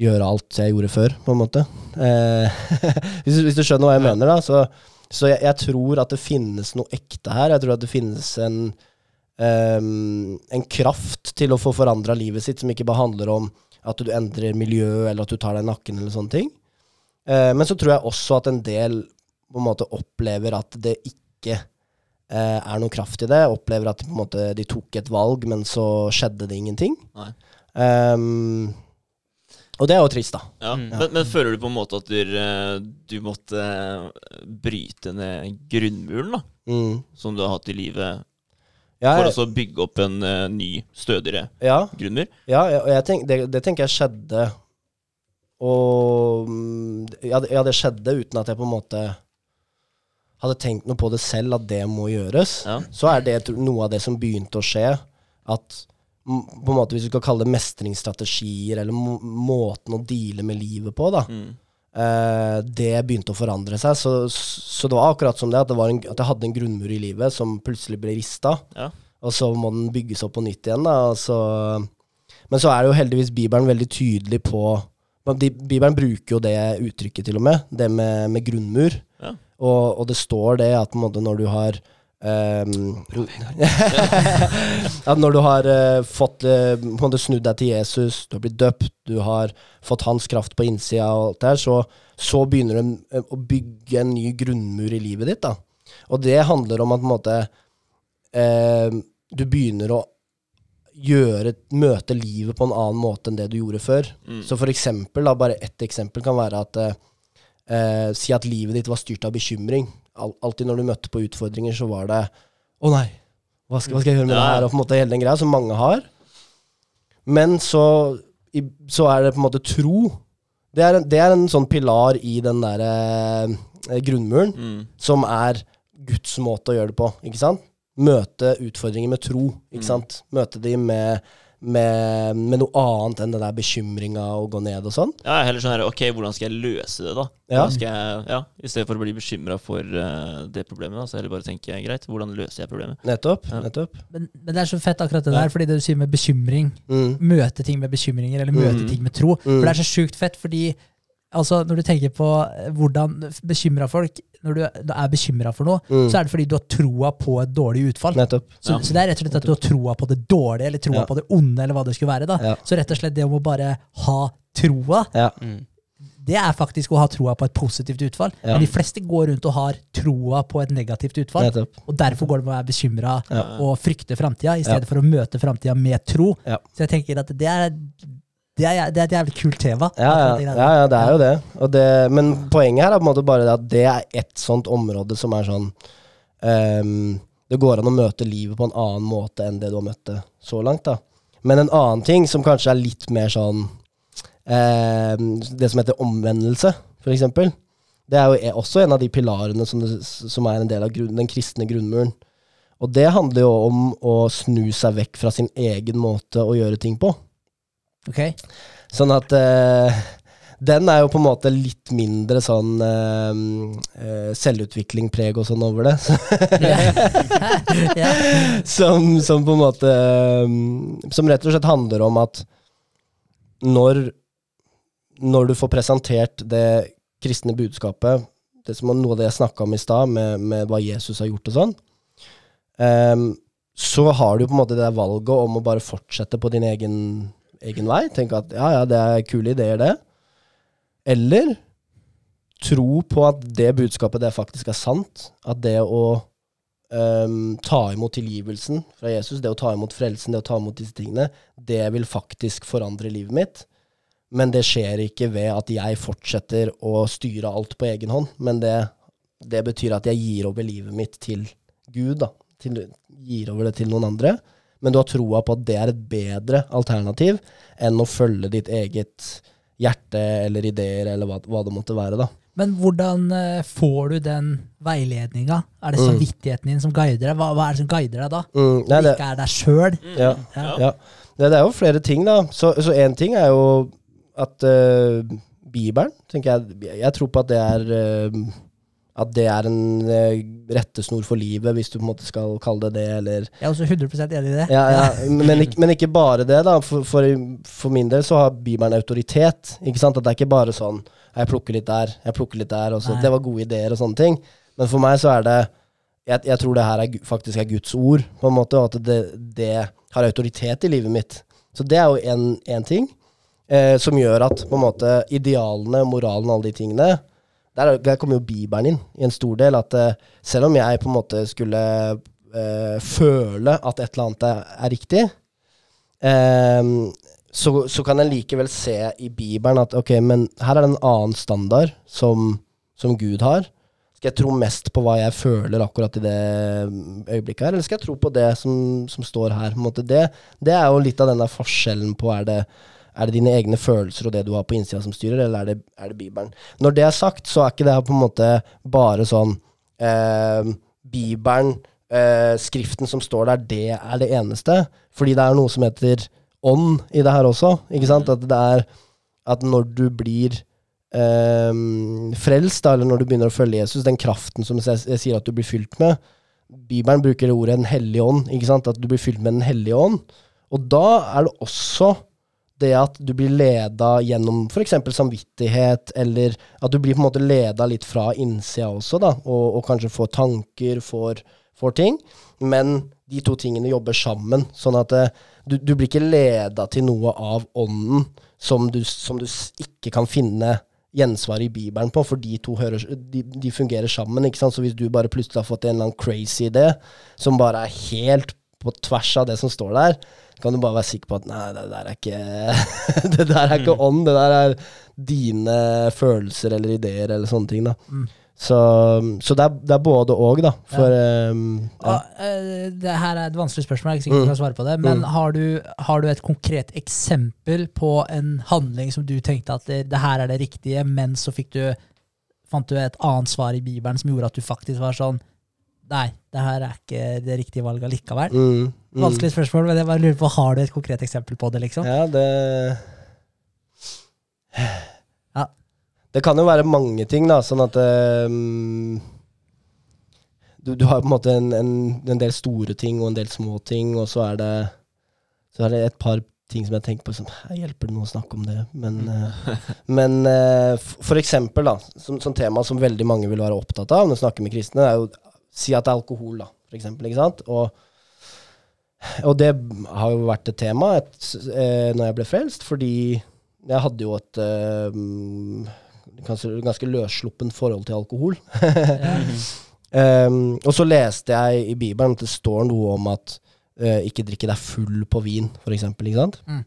gjøre alt jeg gjorde før, på en måte. Eh, [laughs] hvis, hvis du skjønner hva jeg mener, da. Så, så jeg, jeg tror at det finnes noe ekte her. Jeg tror at det finnes en, um, en kraft til å få forandra livet sitt, som ikke bare handler om at du endrer miljø, eller at du tar deg nakken, eller sånne ting. Eh, men så tror jeg også at en del på en måte opplever at det ikke eh, er noe kraft i det. Opplever at de, på en måte, de tok et valg, men så skjedde det ingenting. Nei. Ehm, og det er jo trist, da. Ja. Mm. Men, men føler du på en måte at du, eh, du måtte eh, bryte ned grunnmuren da, Mm. som du har hatt i livet, Ja, for å bygge opp en uh, ny, stødigere ja, grunnmur? ja, ja, og jeg tenk, det, det tenker jeg skjedde. Og mm, ja, det- ja, det skjedde uten at jeg på en måte hadde tenkt noe på det selv, at det må gjøres. Ja. Så er det noe av det som begynte å skje. At på en måte, hvis du skal kalle det mestringsstrategier, eller må, måten å deale med livet på, da, Mm. Uh, det begynte å forandre seg. Så, så det var akkurat som det, at, det var en, at jeg hadde en grunnmur i livet som plutselig ble rista. Ja. Og så må den bygges opp på nytt igjen. Da, og så, men så er jo heldigvis Bibelen veldig tydelig på de, Bibelen bruker jo det uttrykket til og med, det med, med grunnmur. Ja. Og, og det står det at måte når du har ehm, [laughs] At når du har uh, fått uh, på en måte snudd deg til Jesus, du har blitt døpt, du har fått hans kraft på innsida og alt det her, så, så begynner du eh, å bygge en ny grunnmur i livet ditt. da. Og det handler om at på en måte eh, du begynner å gjøre, møte livet på en annen måte enn det du gjorde før. Mm. Så for eksempel, da, bare ett eksempel kan være at Si at livet ditt var styrt av bekymring. Al alltid når du møtte på utfordringer, så var det Å nei, hva skal, hva skal jeg gjøre med det her? Og på en måte hele den greia, som mange har. Men så, så er det på en måte tro. Det er en, det er en sånn pilar i den derre eh, grunnmuren, Mm. som er Guds måte å gjøre det på. ikke sant? Møte utfordringer med tro. ikke Mm. sant? Møte de med, med, med noe annet enn den der bekymringa og gå ned og sånn. Ja, heller sånn her, ok, hvordan skal jeg løse det da? Ja. Skal jeg, ja, I stedet for å bli bekymra for uh, det problemet, da, så heller bare tenke greit, hvordan løser jeg problemet? Nettopp. Ja. nettopp. Men, men det er så fett akkurat det Ja. der, fordi det du sier med bekymring. Mm. Møte ting med bekymringer, eller møte Mm. ting med tro. Mm. For det er så sjukt fett, fordi altså Når du tenker på eh, hvordan bekymra folk Når du er bekymra for noe, Mm. så er det fordi du har troa på et dårlig utfall. Nettopp. Så, Ja. så det er rett og slett at du har troa på det dårlige, eller troa Ja. på det onde, eller hva det skulle være. da. Ja. Så rett og slett det om å bare ha troa, Ja. Mm. det er faktisk å ha troa på et positivt utfall. Ja. Men de fleste går rundt og har troa på et negativt utfall. Nettopp. Og derfor går det med å være bekymra Ja. og frykte framtida, i stedet Ja. for å møte framtida med tro. Ja. Så jeg tenker at det er, det er, det er et jævlig kult tema. Ja, ja, ja, ja, det er jo det. Det. Men poenget her er på en måte bare det at det er ett sånt område som er sånn um, Det går an å møte livet på en annen måte enn det du har møtt det så langt. da. Men en annen ting som kanskje er litt mer sånn um, Det som heter omvendelse, for eksempel. Det er jo e- også en av de pilarene som, det, som er en del av grunn, den kristne grunnmuren. Og det handler jo om å snu seg vekk fra sin egen måte å gjøre ting på. Ok? Sånn at uh, den er jo på en måte litt mindre sånn uh, uh, selvutvikling-preg og sånn over det. [laughs] [laughs] som, som på en måte um, Som rett og slett handler om at når, når du får presentert det kristne budskapet, det som er noe av det jeg snakka om i stad, med, med hva Jesus har gjort og sånn, um, så har du på en måte det valget om å bare fortsette på din egen, egen vei. Tenke at ja, ja, det er kule ideer, det. Eller tro på at det budskapet det faktisk er sant. At det å um, ta imot tilgivelsen fra Jesus, det å ta imot frelsen, det å ta imot disse tingene, det vil faktisk forandre livet mitt. Men det skjer ikke ved at jeg fortsetter å styre alt på egen hånd. Men det, det betyr at jeg gir over livet mitt til Gud, da. Til, gir over det til noen andre. Men du har troa på at det er et bedre alternativ enn å følge ditt eget hjerte eller ideer, eller hva, hva det måtte være, da. Men hvordan eh, får du den veiledninga? Er det Mm. samvittigheten din som guider deg? Hva, hva er det som guider deg da? Mm, nei, det, ikke er deg sjøl? ja, Ja. ja. Det, det er jo flere ting, da. Så én ting er jo at uh, Bibelen, tenker jeg Jeg tror på at det er eh, At det er en uh, rettesnor for livet, hvis du på en måte skal kalle det det, eller Jeg er også 100 enig i det. Ja, ja, [laughs] men, ikke, men ikke bare det, da. For, for, for min del så har Bibelen autoritet. Ikke sant? At det er ikke bare sånn Jeg plukker litt der, jeg plukker litt der, Også. Det var gode ideer og sånne ting. Men for meg så er det Jeg, jeg tror det her er, faktisk er Guds ord, på en måte, og at det, det har autoritet i livet mitt. Så det er jo én ting eh, som gjør at på en måte idealene, moralen alle de tingene der, er- der kommer jo Bibelen inn i en stor del. At eh, selv om jeg på en måte skulle uh, føle at et eller annet er, er riktig, eh, så, så kan jeg likevel se i Bibelen at ok, men her er det en annen standard som, som Gud har. Skal jeg tro mest på hva jeg føler akkurat i det øyeblikket her, eller skal jeg tro på det som, som står her? Det, det er jo litt av denne forskjellen på er det, er det dine egne følelser og det du har på innsida som styrer, eller er det, er det Bibelen? Når det er sagt, så er ikke det her på en måte bare sånn eh, Bibelen, eh, skriften som står der, det er det eneste. Fordi det er noe som heter ånd i det her også. Ikke sant? At det er at når du blir eh, frelst, da, eller når du begynner å følge Jesus, den kraften som jeg, jeg sier at du blir fylt med Bibelen bruker det ordet Den hellige ånd. Ikke sant? At du blir fylt med Den hellige ånd. Og da er det også det at du blir leda gjennom f.eks. samvittighet, eller at du blir på en måte leda litt fra innsida også, da, og, og kanskje får tanker, får, får ting. Men de to tingene jobber sammen, sånn at eh, du, du blir ikke leda til noe av ånden som du, som du ikke kan finne gjensvar i Bibelen på, for de to hører, de, de fungerer sammen. ikke sant? Så hvis du bare plutselig har fått en eller annen crazy idé som bare er helt på tvers av det som står der, kan du bare være sikker på at nei, det der er ikke [laughs] Det der er ikke ånd, det der er dine følelser eller ideer eller sånne ting. da. Mm. Så, så det, er, det er både og, da. For ehm, ja. Ah, eh, det her er et vanskelig spørsmål, jeg er ikke sikker på om Mm. jeg kan svare på det. Men Mm. har, du, har du et konkret eksempel på en handling som du tenkte at det, det her er det riktige, men så du, fant du et annet svar i Bibelen som gjorde at du faktisk var sånn Nei, det her er ikke det riktige valget likevel. Mm, mm. Vanskelig spørsmål, men jeg bare lurer på, har du et konkret eksempel på det, liksom? Ja, det Ja. Det kan jo være mange ting, da, sånn at um, du, du har på en måte en, en, en del store ting og en del små ting, og så er det, så er det et par ting som jeg tenker på som "Hæ, Hjelper det noe å snakke om det? Men, uh, men uh, for eksempel, da, som, som tema som veldig mange vil være opptatt av når du snakker med kristne, er jo si at det er alkohol, da, for eksempel. Ikke sant? Og, og det har jo vært et tema et, eh, når jeg ble frelst, fordi jeg hadde jo et eh, ganske, ganske løssluppen forhold til alkohol. [laughs] Um, og så leste jeg i Bibelen at det står noe om at eh, ikke drikke deg full på vin, for eksempel, ikke sant? Mm.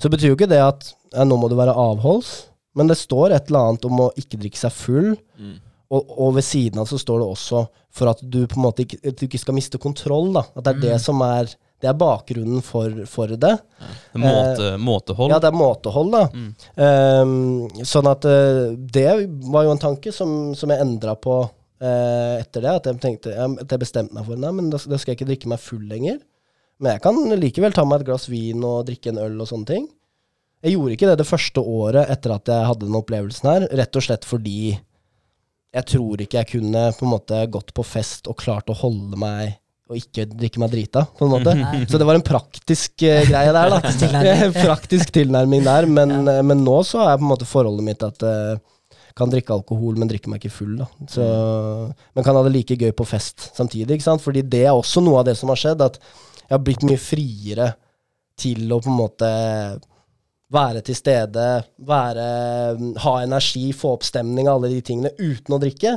Så betyr jo ikke det at ja, nå må du være avholds, men det står et eller annet om å ikke drikke seg full, Mm. Og, og ved siden av så står det også for at du på en måte ikke, du ikke skal miste kontroll, da. At det er det Mm. som er det er bakgrunnen for, for det. Måte, måtehold. Ja, det er måtehold, da. Mm. Ehm, sånn at eh, det var jo en tanke som, som jeg endra på eh, etter det. At jeg, tenkte, at jeg bestemte meg for Nei, men da, da skal jeg ikke drikke meg full lenger. Men jeg kan likevel ta meg et glass vin og drikke en øl og sånne ting. Jeg gjorde ikke det det første året etter at jeg hadde den opplevelsen her, rett og slett fordi jeg tror ikke jeg kunne på en måte gått på fest og klart å holde meg og ikke drikke meg drita, på en måte. Nei. Så det var en praktisk uh, greie der, da. [laughs] Praktisk tilnærming. [laughs] praktisk tilnærming der, men, eh, men nå så er på en måte forholdet mitt at jeg kan drikke alkohol, men drikke meg ikke full, da. Så, men kan ha det like gøy på fest samtidig, ikke sant. Fordi det er også noe av det som har skjedd, at jeg har blitt mye friere til å på en måte være til stede, være, ha energi, få opp stemning, alle de tingene, uten å drikke.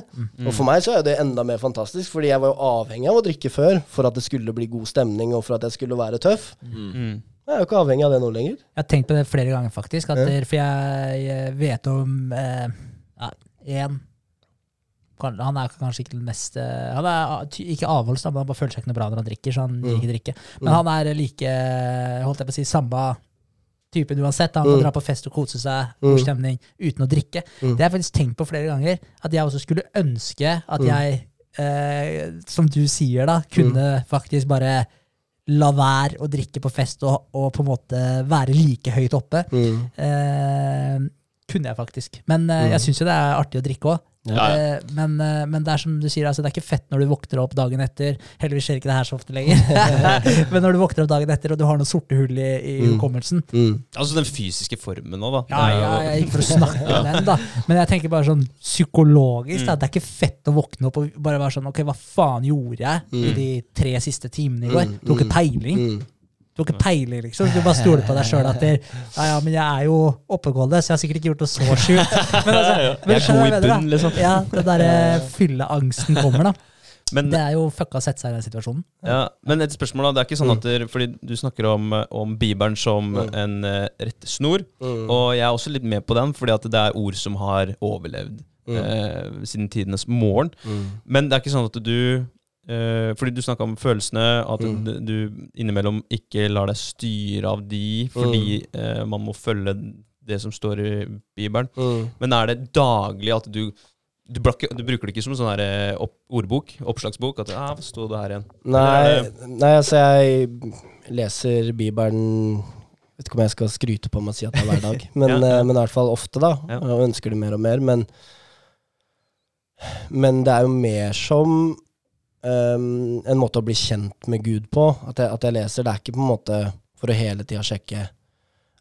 Og for meg så er det enda mer fantastisk, fordi jeg var jo avhengig av å drikke før for at det skulle bli god stemning, og for at jeg skulle være tøff. Mm. Jeg er jo ikke avhengig av det nå lenger. Jeg har tenkt på det flere ganger, faktisk. Det, for jeg eh, vet om eh, ja, en Han er kanskje ikke den mest eh, Han er ikke avholds, men han bare føler seg ikke noe bra når han drikker. Så han liker ikke drikke. Men Mm. han er like Holdt jeg på å si samme typen uansett. Han kan Mm. dra på fest og kose seg, Mm. god stemning, uten å drikke. Mm. Det har jeg faktisk tenkt på flere ganger. At jeg også skulle ønske at Mm. jeg, eh, som du sier, da, kunne faktisk bare la være å drikke på fest og, og på en måte være like høyt oppe. Mm. Eh, kunne jeg faktisk. Men eh, Mm. jeg syns jo det er artig å drikke òg. Ja. Eh, men, eh, men det er som du sier, altså, det er ikke fett når du våkner opp dagen etter. Heldigvis skjer ikke det her så ofte lenger. [laughs] men når du våkner opp dagen etter og du har noen sorte hull i, i Mm. hukommelsen Mm. Altså den fysiske formen nå, da. ja, ja, ja, Ikke for å snakke om den, da. Men jeg tenker bare sånn psykologisk. Da. Det er ikke fett å våkne opp og bare være sånn Ok, hva faen gjorde jeg i Mm. de tre siste timene i går? Mm, Du har ikke mm, peiling. Mm. Du har ikke peiling, liksom. Du bare stoler på deg sjøl etter det, ja, ja, men jeg er jo oppegående, så jeg har sikkert ikke gjort noe så sjukt. [laughs] Men altså, men Jeg er god i hva jeg mener, da. bunn, liksom. Ja, den derre [laughs] fylleangsten kommer, da. [laughs] Men, Det er jo fucka å sette seg i den situasjonen. ja, men et spørsmål, da. Det er ikke sånn at der, Fordi du snakker om, om Bibelen som Mm. en uh, rettesnor. Mm. Og jeg er også litt med på den, fordi at det er ord som har overlevd Mm. eh, siden tidenes morgen. Mm. Men det er ikke sånn at du eh, Fordi du snakka om følelsene, at Mm. du, innimellom ikke lar deg styre av de fordi eh, man må følge det som står i Bibelen. Mm. Men er det daglig at du du, blakker, du bruker det ikke som sånn her, eh, opp, ordbok? Oppslagsbok? At ah, 'Hva sto det her igjen?' Nei, nei, altså jeg leser Bibelen Vet ikke om jeg skal skryte på meg og si at det er hver dag, [laughs] men, Ja, ja. eh, men i hvert fall ofte, da. Ja. Og ønsker det mer og mer. Men, men det er jo mer som ehm, en måte å bli kjent med Gud på. At jeg, at jeg leser. Det er ikke på en måte for å hele tida sjekke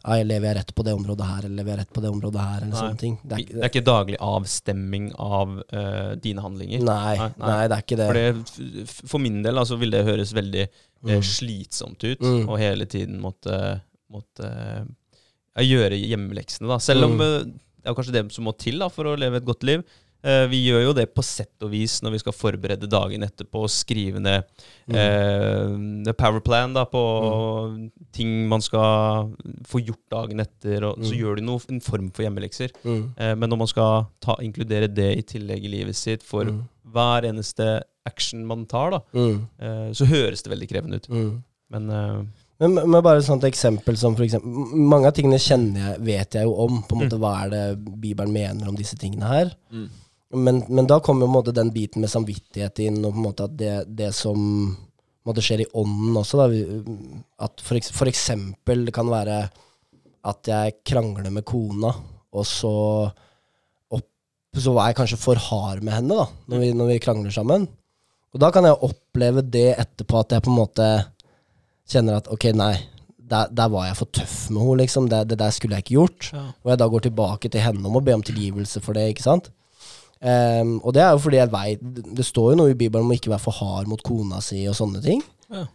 ja, jeg lever jeg rett på det området her, eller lever jeg rett på det området her, eller Nei. sånne ting. Det er, Det er ikke daglig avstemming av uh, dine handlinger. nei, Nei, nei, det er ikke det. For, det, for min del altså, vil det høres veldig eh, Mm. slitsomt ut Mm. å hele tiden måtte, måtte uh, gjøre hjemmeleksene. Da. Selv om Mm. det er kanskje det som må til da, for å leve et godt liv. Eh, vi gjør jo det på sett og vis når vi skal forberede dagen etterpå og skrive ned Mm. eh, the power plan da, på ting man skal få gjort dagen etter. Og, Så Mm. gjør du noe, en form for hjemmelekser. Mm. Eh, men når man skal ta, inkludere det i tillegg i livet sitt for Mm. hver eneste action man tar, da, Mm. eh, så høres det veldig krevende ut. Mm. Men eh, Men, men bare et sånt eksempel som for eksempel Mange av tingene kjenner jeg, vet jeg jo om. På en måte Mm. Hva er det Bibelen mener om disse tingene her? Mm. Men, men da kommer på en måte den biten med samvittighet inn, og på en måte at det, det som måte skjer i ånden også, da. At for, for eksempel det kan være at jeg krangler med kona, og så opp, så er jeg kanskje for hard med henne da, når vi, når vi krangler sammen. Og da kan jeg oppleve det etterpå, at jeg på en måte kjenner at ok, nei, der, der var jeg for tøff med henne, liksom. Det, det der skulle jeg ikke gjort. Ja. Og jeg da går tilbake til henne om å be om tilgivelse for det, ikke sant. Ehm, og det er jo fordi jeg veit Det står jo noe i Bibelen om å ikke være for hard mot kona si og sånne ting. Ja.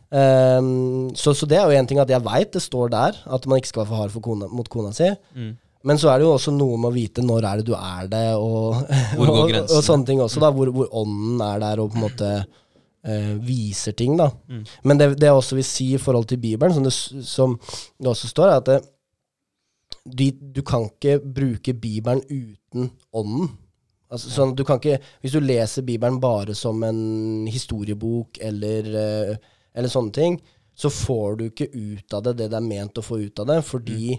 Um, så, så det er jo en ting at jeg veit det står der, at man ikke skal være for hard for kona, mot kona si. Mm. Men så er det jo også noe med å vite når er det du er det, og, Hvor går [laughs] og, og sånne ting også, da, hvor, hvor ånden er der og på en måte uh, viser ting, da. Mm. Men det, det jeg også vil si i forhold til Bibelen, som det, som det også står, er at det, du, du kan ikke bruke Bibelen uten ånden. Altså, sånn, du kan ikke, hvis du leser Bibelen bare som en historiebok eller, eh, eller sånne ting, så får du ikke ut av det det det er ment å få ut av det, fordi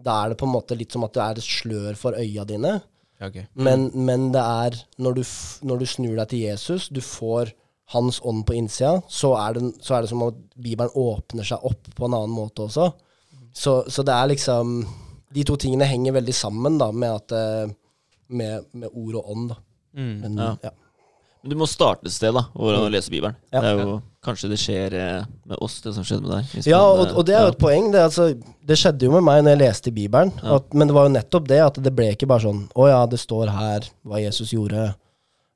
da er det på en måte litt som at det er et slør for øya dine. Okay. Mm. Men, men det er når du, når du snur deg til Jesus, du får hans ånd på innsida, så er, det, så er det som at Bibelen åpner seg opp på en annen måte også. Så, så det er liksom De to tingene henger veldig sammen da, med, at, eh, med, med ord og ånd. da. Mm. Men, Ja. ja. Men du må starte et sted, da, hvor å lese Bibelen. Ja. Det er jo Kanskje det skjer eh, med oss, det som skjedde med deg. Ja, og, eh, og det er jo et poeng. Det, altså, det skjedde jo med meg når jeg leste Bibelen. Ja. At, men det var jo nettopp det at det ble ikke bare sånn Å ja, det står her hva Jesus gjorde.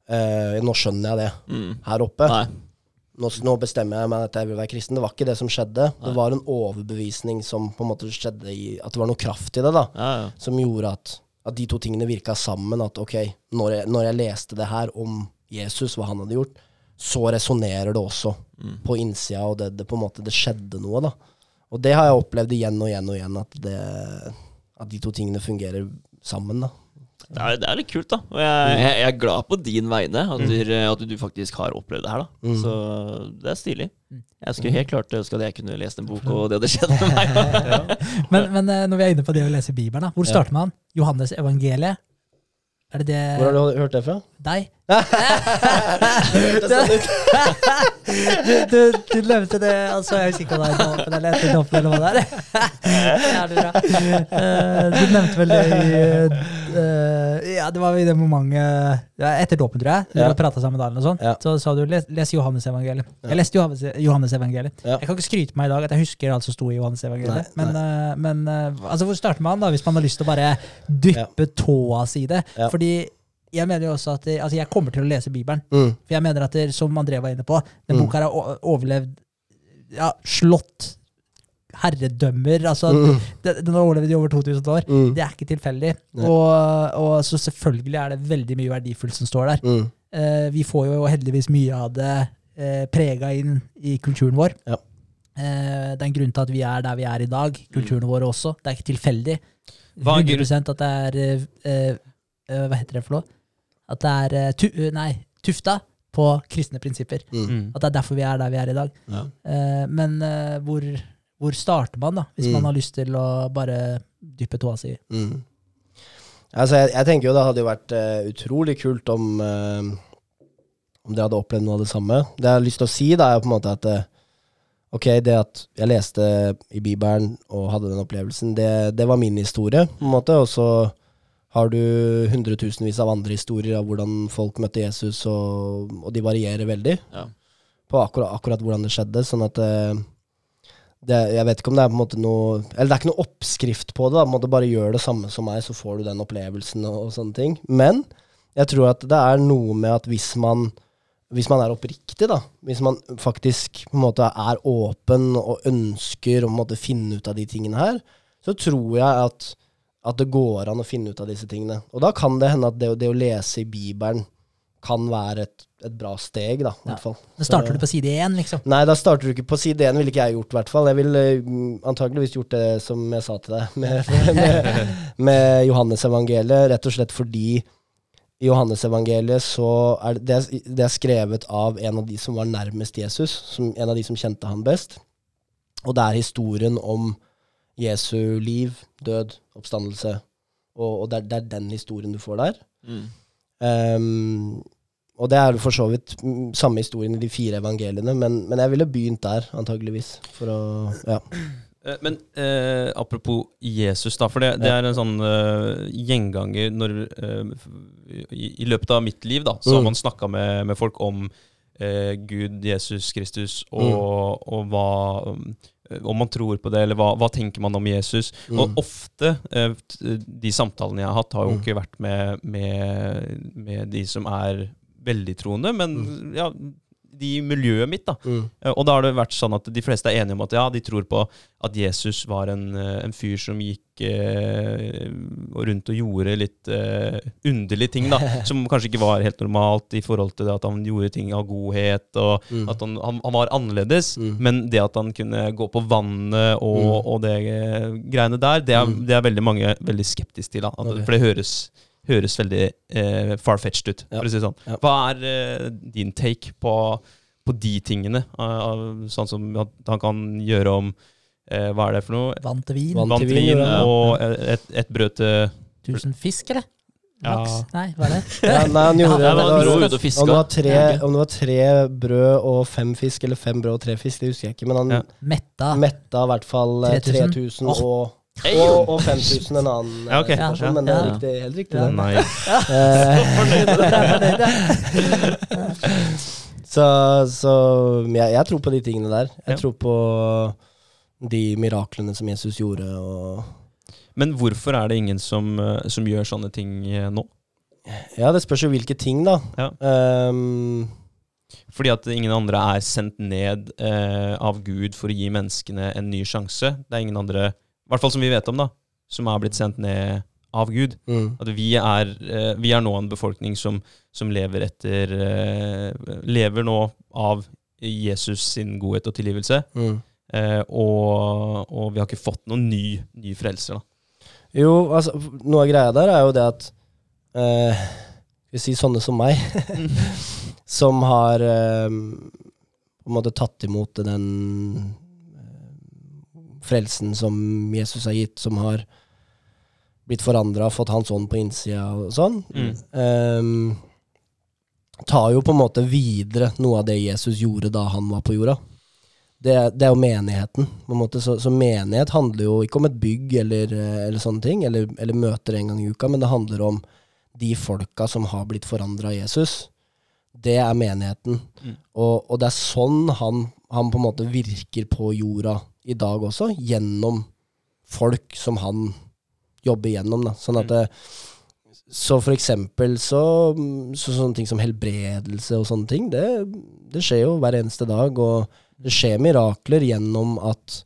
Eh, nå skjønner jeg det mm. her oppe. Nå, nå bestemmer jeg meg at jeg vil være kristen. Det var ikke det som skjedde. Nei. Det var en overbevisning som på en måte skjedde i At det var noe kraft i det, da. Ja, ja. Som gjorde at, at de to tingene virka sammen. At ok, når jeg, når jeg leste det her om Jesus, hva han hadde gjort, så resonnerer det også Mm. på innsida, og det, det på en måte det skjedde noe, da. Og det har jeg opplevd igjen og igjen og igjen, at, det, at de to tingene fungerer sammen, da. Det, er, det er litt kult, da. Og jeg, jeg, jeg er glad på din vegne at, du, at du faktisk har opplevd det her, da. Mm. Så det er stilig. Jeg skulle helt klart ønske at jeg kunne lest en bok, og det hadde skjedd med meg. [laughs] Men, men eh, når vi er inne på det å lese Bibelen, da, hvor starter man? Johannes evangeliet? Er det det Hvor har du hørt det fra? Deg? [laughs] [laughs] Du, du, du nevnte det, altså jeg husker ikke om det er dåpen eller etter doffen eller hva det er. Eh, du nevnte vel det i uh, Ja, det var i det momentet ja, etter dåpen, tror jeg. Du Ja. prata sammen med Dalen og sånn. Ja. Så sa du les, les Johannes evangeliet. Jeg leste Johannes, evangeliet. Ja. Jeg kan ikke skryte på meg i dag at jeg husker alt som sto i Johannes evangeliet. Nei, Men, eh, men uh, altså, hvor starter man da, hvis man har lyst til å bare dyppe tåa si i det? Ja. Fordi jeg mener jo også at altså jeg kommer til å lese Bibelen. Mm. For jeg mener at det, som André var inne på, den Mm. boka her har overlevd ja, slått herredømmer. altså Mm. den, den har overlevd i over 2000 år. Mm. Det er ikke tilfeldig. Og, og så selvfølgelig er det veldig mye verdifullt som står der. Mm. Eh, vi får jo heldigvis mye av det eh, prega inn i kulturen vår. Ja. Eh, det er en grunn til at vi er der vi er i dag. Kulturen vår også. Det er ikke tilfeldig. Hva er 100 at det er eh, eh, eh, Hva heter det for noe? At det er eh, tu, eh, nei, tufta på kristne prinsipper. Mm. Mm. At det er derfor vi er der vi er i dag. Ja. Eh, men hvor, hvor starter man, da, hvis Mm. man har lyst til å bare dyppe tåa si? Mm. Altså, jeg, jeg tenker jo det hadde jo vært uh, utrolig kult om Om dere hadde opplevd noe av det samme. Det jeg har lyst til å si, da, er jo på en måte at Ok, det at jeg leste i Bibelen og hadde den opplevelsen, det, det var min historie, på en måte. Og så har du hundretusenvis av andre historier av hvordan folk møtte Jesus, og, og de varierer veldig Ja. på akkurat, akkurat hvordan det skjedde. Sånn at eh, det, Jeg vet ikke om det er på en måte noe Eller det er ikke noe oppskrift på det. da, på en måte Bare gjør det samme som meg, så får du den opplevelsen og, og sånne ting. Men jeg tror at det er noe med at hvis man hvis man er oppriktig, da, hvis man faktisk på en måte er åpen og ønsker å på en måte finne ut av de tingene her, så tror jeg at, at det går an å finne ut av disse tingene. Og da kan det hende at det, det å lese i Bibelen kan være et, et bra steg, da, i Ja. hvert fall. Da starter Så- du på side én, liksom. Nei, da starter du ikke på side én, ville ikke jeg gjort, i hvert fall. Jeg ville mm, antageligvis gjort det som jeg sa til deg, med, [laughs] med, med Johannes-evangeliet, rett og slett fordi i Johannes-evangeliet så er det, det er skrevet av en av de som var nærmest Jesus, som, en av de som kjente han best. Og det er historien om Jesu liv, død, oppstandelse. Og, og det, er, det er den historien du får der. Mm. Um, og det er for så vidt mm, samme historien i de fire evangeliene, men, men jeg ville begynt der, antageligvis. For å Ja. [clears throat] Eh, Men eh, apropos Jesus, da. For det, det er en sånn eh, gjenganger når eh, i, I løpet av mitt liv, da, så har Mm. man snakka med, med folk om eh, Gud, Jesus Kristus, Mm. og, og hva, om man tror på det, eller hva, hva tenker man om Jesus. Mm. Og ofte, eh, de samtalene jeg har hatt, har jo Mm. ikke vært med, med, med de som er veldig troende, men Mm. ja, de i miljøet mitt, da. Mm. Eh, Og da har det vært sånn at de fleste er enige om at ja, de tror på at Jesus var en, eh, en fyr som gikk eh, rundt og gjorde litt eh, underlige ting, da. [laughs] Som kanskje ikke var helt normalt i forhold til det at han gjorde ting av godhet, og Mm. at han, han, han var annerledes. Mm. Men det at han kunne gå på vannet og, Mm. og det eh, greiene der, det er, Mm. det er veldig mange veldig skeptiske til. da. At, okay. For det høres, høres veldig eh, far-fetched ut, Ja. for å si det sånn. Ja. Hva er eh, din take på, på de tingene? Uh, uh, sånn som at han kan gjøre om eh, Hva er det for noe? Vann til vin. Vann til vin, og et, et brød til Tusen fisk, eller? Ja. Nei, hva er det? [laughs] Ja, nei, han gjorde Ja, det. var det var- fiska. Om det, var tre, om det var tre brød og fem fisk, eller fem brød og tre fisk, det husker jeg ikke. Men han Ja. Metta. metta i hvert fall eh, 3000. 3000 og. Og, og 5000 en annen Ja, ok. eh, person. Men det er riktig, helt riktig. Ja. Nei. [laughs] Eh, [laughs] [laughs] så så jeg, jeg tror på de tingene der. Jeg Ja. tror på de miraklene som Jesus gjorde. Og Men hvorfor er det ingen som, eh, som gjør sånne ting nå? ja, det spørs jo hvilke ting, da. Ja. Um, Fordi at ingen andre er sendt ned eh, av Gud for å gi menneskene en ny sjanse. Det er ingen andre, i hvert fall som vi vet om, da, som er blitt sendt ned av Gud. mm, At vi er, eh, vi er nå en befolkning som, som lever etter eh, Lever nå av Jesus sin godhet og tilgivelse. mm. Eh, og, og vi har ikke fått noen ny, ny frelser, da. Jo, altså, noe av greia der er jo det at eh, Skal vi si sånne som meg, [laughs] [laughs] som har eh, på en måte tatt imot den frelsen som Jesus har gitt, som har blitt forandra, fått hans ånd på innsida og sånn, Mm. um, tar jo på en måte videre noe av det Jesus gjorde da han var på jorda. Det, det er jo menigheten. på en måte. Så, så menighet handler jo ikke om et bygg eller, eller sånne ting, eller, eller møter en gang i uka, men det handler om de folka som har blitt forandra av Jesus. Det er menigheten. Mm. Og, og det er sånn han, han på en måte virker på jorda i dag også, gjennom folk som han jobber gjennom. Da. Sånn at det, så for eksempel så, så sånne ting som helbredelse og sånne ting, det, det skjer jo hver eneste dag. Og det skjer mirakler gjennom at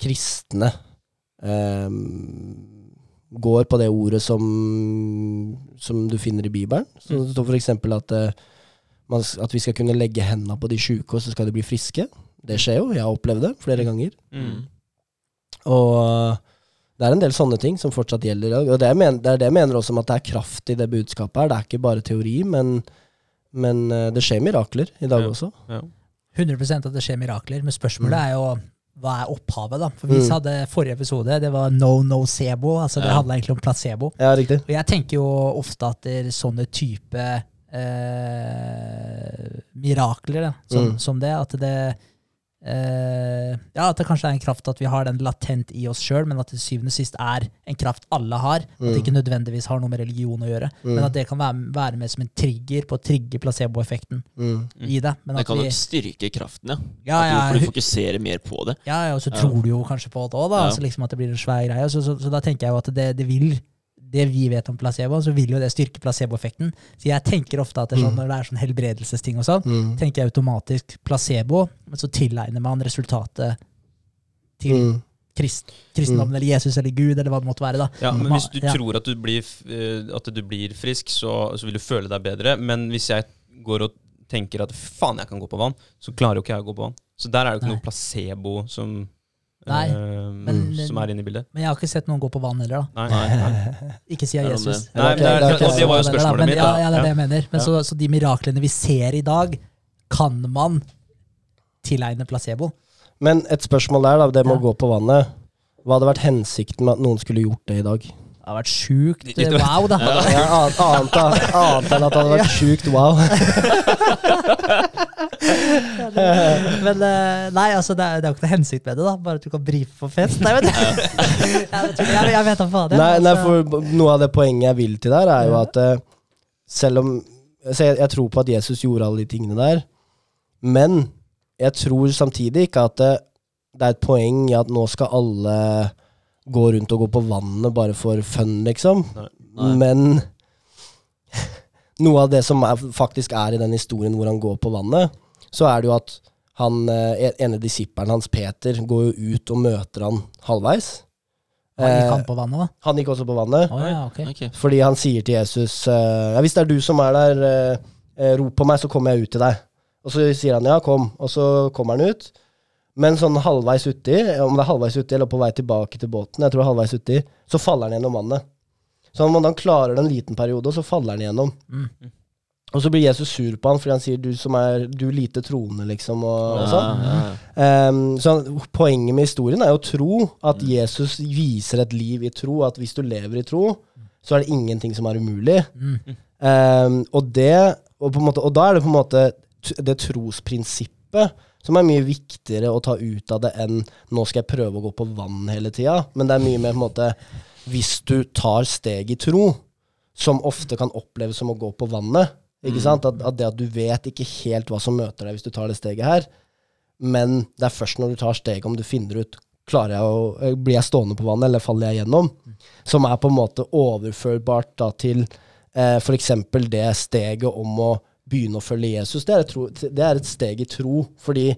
kristne eh, går på det ordet som, som du finner i Bibelen. Så det står for eksempel at, eh, at vi skal kunne legge hendene på de sjuke, og så skal de bli friske. Det skjer jo, jeg har opplevd det flere ganger. Mm. Og øh, det er en del sånne ting som fortsatt gjelder i dag. Og det, mener, det er det jeg mener også om at det er kraft i det budskapet her. Det er ikke bare teori, men, men øh, det skjer mirakler i dag Ja. også. Ja. 100% at det skjer mirakler, men spørsmålet Mm. er jo hva er opphavet, da? For vi Mm. hadde forrige episode, det var no no sebo. altså det Ja. handla egentlig om placebo. Ja, riktig. Og jeg tenker jo ofte at det er sånne type eh, mirakler, da, som, Mm. som det, at det eh, Ja, at det kanskje er en kraft at vi har den latent i oss sjøl, men at det til syvende og sist er en kraft alle har. At det Mm. ikke nødvendigvis har noe med religion å gjøre, Mm. men at det kan være, være med som en trigger på å trigge placeboeffekten Mm. i det. Men Det at kan vi, styrke kraften, ja. ja, At du, for du fokuserer mer på det. Ja, ja, og så Ja. tror du jo kanskje på det òg, da. Ja. Altså liksom at det blir en svær greie. Så, så, så da tenker jeg jo at det, det vil Det vi vet om placebo, så vil jo det styrke placeboeffekten. Så jeg tenker ofte at det er sånn, Mm. når det er sånn helbredelsesting og sånn, Mm. tenker jeg automatisk placebo, men så tilegner man resultatet til Mm. krist, kristendommen eller Jesus eller Gud eller hva det måtte være. da. Ja, men hvis du ja. tror at du blir, eh, at du blir frisk, så, så vil du føle deg bedre. Men hvis jeg går og tenker at faen, jeg kan gå på vann, så klarer jo ikke jeg å gå på vann. Så der er det ikke Nei. noe placebo som, Nei, eh, men- som er inne i bildet. Men jeg har ikke sett noen gå på vann heller, da. Nei, nei, nei. [laughs] Ikke siden Jesus. det? nei men det, er, det er det var jo Men- spørsmålet mitt. Ja, Da. ja, det er det jeg mener. Men Ja. så, så de miraklene vi ser i dag, kan man tilegne placebo? Men et spørsmål der, da. Det med Ja. å gå på vannet. Hva hadde vært hensikten med at noen skulle gjort det i dag? Det har vært sjukt wow, da. Ja, annet, annet, enn at det hadde vært sjukt wow. [laughs] Men eh, nei, altså, det er, det er jo ikke noe hensikt med det, da. Bare at du kan brife på fest. Nei, men, [laughs] jeg, jeg, vet da faen. Nei, nei, altså. for noe av det poenget jeg vil til der, er jo at eh, selv om så jeg, jeg tror på at Jesus gjorde alle de tingene der, men jeg tror samtidig ikke at det, det er et poeng i at nå skal alle gå rundt og gå på vannet bare for fun, liksom. Nei. Men [laughs] noe av det som er, faktisk er i den historien hvor han går på vannet, så er det jo at han, eh, ene disippelen hans, Peter, går jo ut og møter han halvveis. Han gikk Eh, han på vannet, da? han gikk også på vannet. Oh, ja, okay. Okay. Fordi han sier til Jesus eh, Ja, hvis det er du som er der, rop på meg, så kommer jeg ut til deg. Og så sier han ja, kom. Og så kommer han ut. Men sånn halvveis uti, om det er halvveis uti eller på vei tilbake til båten, jeg tror halvveis uti, så faller han gjennom vannet. Så han, han klarer det en liten periode, så faller han gjennom. Mm. Og så blir Jesus sur på han fordi han sier du som er du lite troende, liksom, og, og sånn. Ja, ja. Ehm, så poenget med historien er jo tro at Jesus viser et liv i tro. At hvis du lever i tro, så er det ingenting som er umulig. Mm. Um, og, det, og, måte, og da er det på en måte det trosprinsippet som er mye viktigere å ta ut av det enn nå skal jeg prøve å gå på vann hele tida. Men det er mye mer på en måte Hvis du tar steg i tro, som ofte kan oppleves som å gå på vannet ikke sant? At, at det at du vet ikke helt hva som møter deg hvis du tar det steget her, men det er først når du tar steget om du finner ut Klarer jeg å, eh, Blir jeg stående på vannet, eller faller jeg gjennom? Som er på en måte overførbart da til eh, f.eks. det steget om å begynne å følge Jesus. Det er, et tro, det er et steg i tro, fordi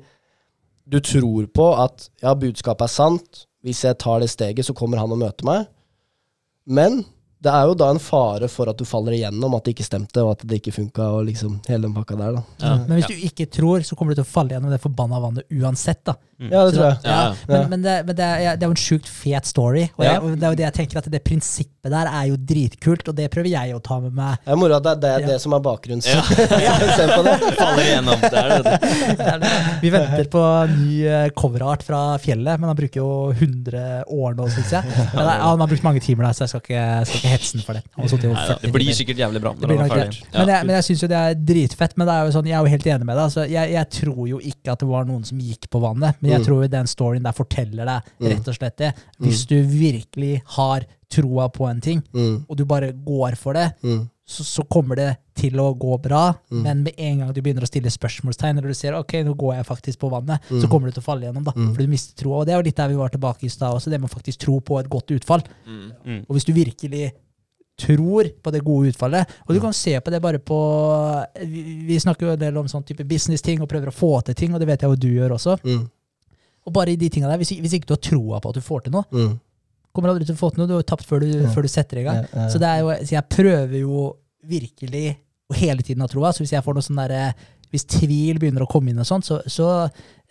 du tror på at ja, budskapet er sant. Hvis jeg tar det steget, så kommer han og møter meg. Men det er jo da en fare for at du faller igjennom, at det ikke stemte, og at det ikke funka, og liksom hele den pakka der, da. Ja. Men hvis du ikke tror, så kommer du til å falle gjennom det forbanna vannet uansett. da. Ja, det tror jeg. Ja, Ja. men, men, det, men det, er, ja, det er jo en sjukt fet story. Og, Ja. jeg, og det er jo det jeg tenker at det prinsippet der er jo dritkult, og det prøver jeg å ta med meg. Det er moro at det er det, Ja. det som er bakgrunns... [laughs] Ja. Se på det. [laughs] Faller igjennom. Det er det. [laughs] Vi venter på ny eh, coverart fra fjellet, men han bruker jo 100 år nå, syns jeg. Men det han har brukt mange timer der, så jeg skal ikke, skal ikke hetse for det. Han har sittet Nei Det blir sikkert jævlig bra Det når blir han nok er det. ferdig. Men jeg, men jeg syns jo det er dritfett. Men det er jo sånn, jeg er jo helt enig med deg. Altså, jeg, jeg tror jo ikke at det var noen som gikk på vannet, men jeg Mm. tror den storyen der forteller deg Mm. rett og slett det. Hvis du virkelig har troa på en ting, Mm, og du bare går for det, mm, så, så kommer det til å gå bra. Mm. Men med en gang du begynner å stille spørsmålstegn, eller du ser ok, nå går jeg faktisk på vannet, Mm. så kommer du til å falle gjennom. da, Mm. For du mister troa. Og det er jo litt der vi var tilbake i stad også, det med å faktisk tro på et godt utfall. Mm. Mm. Og hvis du virkelig tror på det gode utfallet, og du kan se på det bare på Vi, vi snakker jo en del om sånn type business-ting og prøver å få til ting, og det vet jeg jo du gjør også. mm, Og bare i de tingene der, hvis, hvis ikke du har troa på at du får til noe, mm. kommer aldri til å få til noe. Du har tapt før du, Ja. før du setter i gang. Ja, ja. Så, det er jo, så jeg prøver jo virkelig å hele tiden ha troa. Så hvis jeg får noe sånn derre Hvis tvil begynner å komme inn og sånt, så, så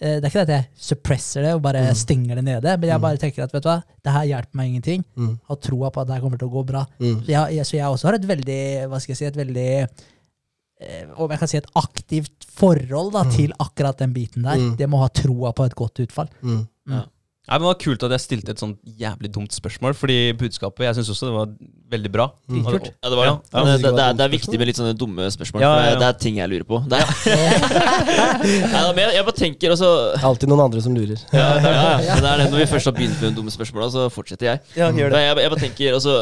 eh, Det er ikke det at jeg suppresser det og bare Mm. stenger det nede, men jeg Mm. bare tenker at vet du hva, det her hjelper meg ingenting. Mm, Har troa på at det her kommer til å gå bra. mm. Så jeg, jeg, så jeg også har et veldig Hva skal jeg si, et veldig eh, Om jeg kan si et aktivt forhold da, Mm. til akkurat den biten der. Mm. Det må ha troa på et godt utfall. Mm. Nei, men Det var kult at jeg stilte et sånt jævlig dumt spørsmål, fordi budskapet Jeg syns også det var veldig bra. Mm. Ja, det var. Ja. Ja, det, det, er, det er viktig med litt sånne dumme spørsmål, Ja, ja, ja. det er ting jeg lurer på. Det er, [laughs] Nei, men jeg, jeg bare tenker også Alltid noen andre som lurer. ja, [laughs] ja, ja, men det er det, Når vi først har begynt med de dumme spørsmål så fortsetter jeg. Ja, gjør det. jeg, jeg bare tenker også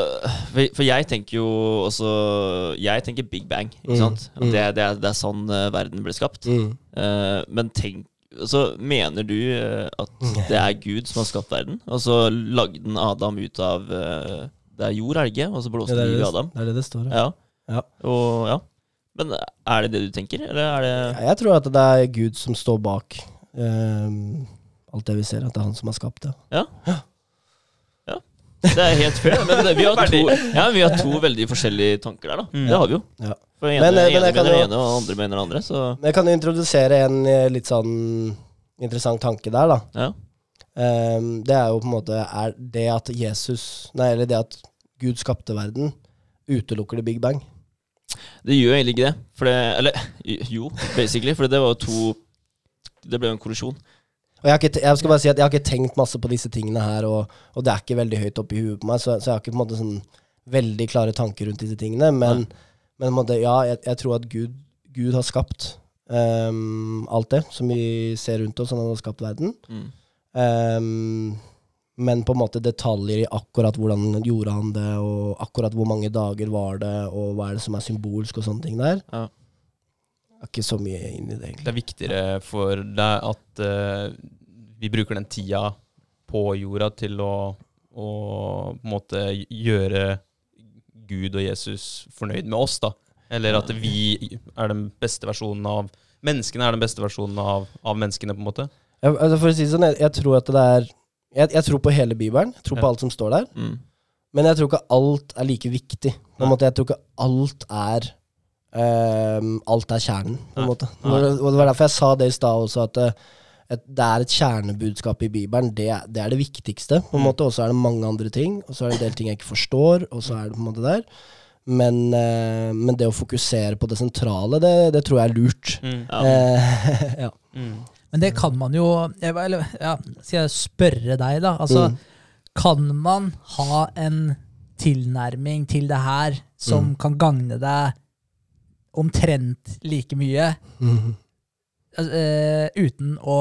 For jeg tenker jo også Jeg tenker Big Bang, ikke Mm, sant? Mm. det, det, er, det er sånn eh, verden ble skapt. Mm. Uh, men tenk så mener du eh, at det er Gud som har skapt verden? Og så lagde den Adam ut av eh, Det er jord, er det ikke? Og så Ja, blåste den det, i Adam? det er det det står. Ja. Ja. Ja. Og, ja. Men er det det du tenker, eller er det Jeg tror at det er Gud som står bak um, alt det vi ser. At det er han som har skapt det. Ja Det er helt fair. Men det, vi, har [laughs] to, ja, vi har to veldig forskjellige tanker der, da. Mm. Det har vi jo. Ja. For den ene, eh, men ene kan mener det ene, og andre mener det andre. Så jeg kan introdusere en eh, litt sånn interessant tanke der, da. ja. Um, det er jo på en måte Er det at Jesus Nei, eller det at Gud skapte verden, utelukker det Big Bang? Det gjør egentlig ikke det. For det Eller [laughs] jo, basically. For det var jo to Det ble jo en kollisjon. Og jeg, har ikke, jeg skal bare si at jeg har ikke tenkt masse på disse tingene her, og, og det er ikke veldig høyt oppe i huet på meg, så, så jeg har ikke på en måte sånn veldig klare tanker rundt disse tingene. Men, men måte, ja, jeg, jeg tror at Gud, Gud har skapt um, alt det som vi ser rundt oss, han har skapt verden. Mm. Um, men på en måte detaljer i akkurat hvordan gjorde han det, og akkurat hvor mange dager var det, og hva er det som er symbolsk, og sånne ting der. Ja. Jeg har ikke så mye inn i det, Det er viktigere for deg at uh, vi bruker den tida på jorda til å, å på en måte gjøre Gud og Jesus fornøyd med oss, da. Eller at vi er den beste versjonen av Menneskene er den beste versjonen av, av menneskene, på en måte. Ja, altså for å si det sånn, jeg, jeg tror at det er jeg, jeg tror på hele Bibelen. Jeg tror på Ja. alt som står der. Mm. Men jeg tror ikke alt er like viktig. På en måte, jeg tror ikke alt er um, Alt er kjernen, på en måte. Og det var derfor jeg sa det i stad også, at eh, et, det er et kjernebudskap i Bibelen. Det, det er det viktigste, på en Mm. måte. Og så er det mange andre ting. Og så er det en del ting jeg ikke forstår, og så er det på en måte der. Men, eh, men det å fokusere på det sentrale, det, det tror jeg er lurt. Ja. Eh, [laughs] ja. Mm. Men det kan man jo Eller ja, skal jeg spørre deg, da? Altså, Mm. kan man ha en tilnærming til det her som Mm. kan gagne deg omtrent like mye, Eh, uten å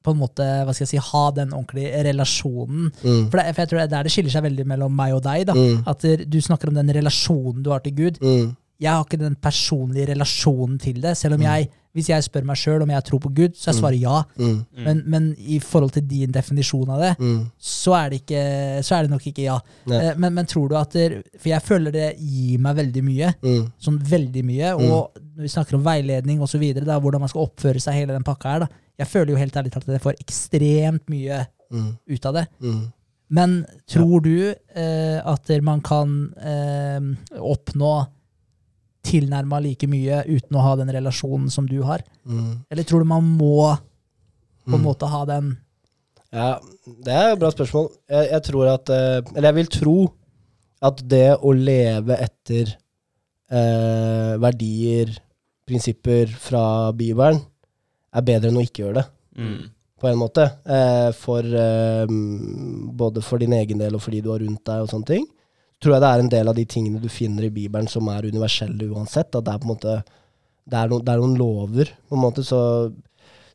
på en måte, hva skal jeg si, ha den ordentlige relasjonen? Mm. For, det, for jeg tror det er der det skiller seg veldig mellom meg og deg. da. Mm. At du snakker om den relasjonen du har til Gud. Mm. Jeg har ikke den personlige relasjonen til det. Selv om jeg, hvis jeg spør meg sjøl om jeg tror på Gud, så jeg svarer ja. Mm. Mm. Men, men i forhold til din definisjon av det, Mm. så er det, ikke, så er det nok ikke ja. Eh, Men, men tror du at det, For jeg føler det gir meg veldig mye. Mm. Sånn veldig mye. Og når vi snakker om veiledning osv., hvordan man skal oppføre seg, hele den pakka her, da. Jeg føler jo helt ærlig talt at jeg får ekstremt mye Mm. ut av det. Mm. Men tror du eh, at man kan eh, oppnå tilnærma like mye uten å ha den relasjonen som du har? Mm. Eller tror du man må på en Mm. måte ha den Ja, det er et bra spørsmål. Jeg, jeg tror at eh, Eller jeg vil tro at det å leve etter eh, verdier, prinsipper fra Bibelen, er bedre enn å ikke gjøre det, Mm. på en måte. Eh, for eh, Både for din egen del og for de du har rundt deg og sånne ting. Tror jeg det er en del av de tingene du finner i Bibelen som er universelle uansett. At det er på en måte Det er, no, det er noen lover, på en måte. Så,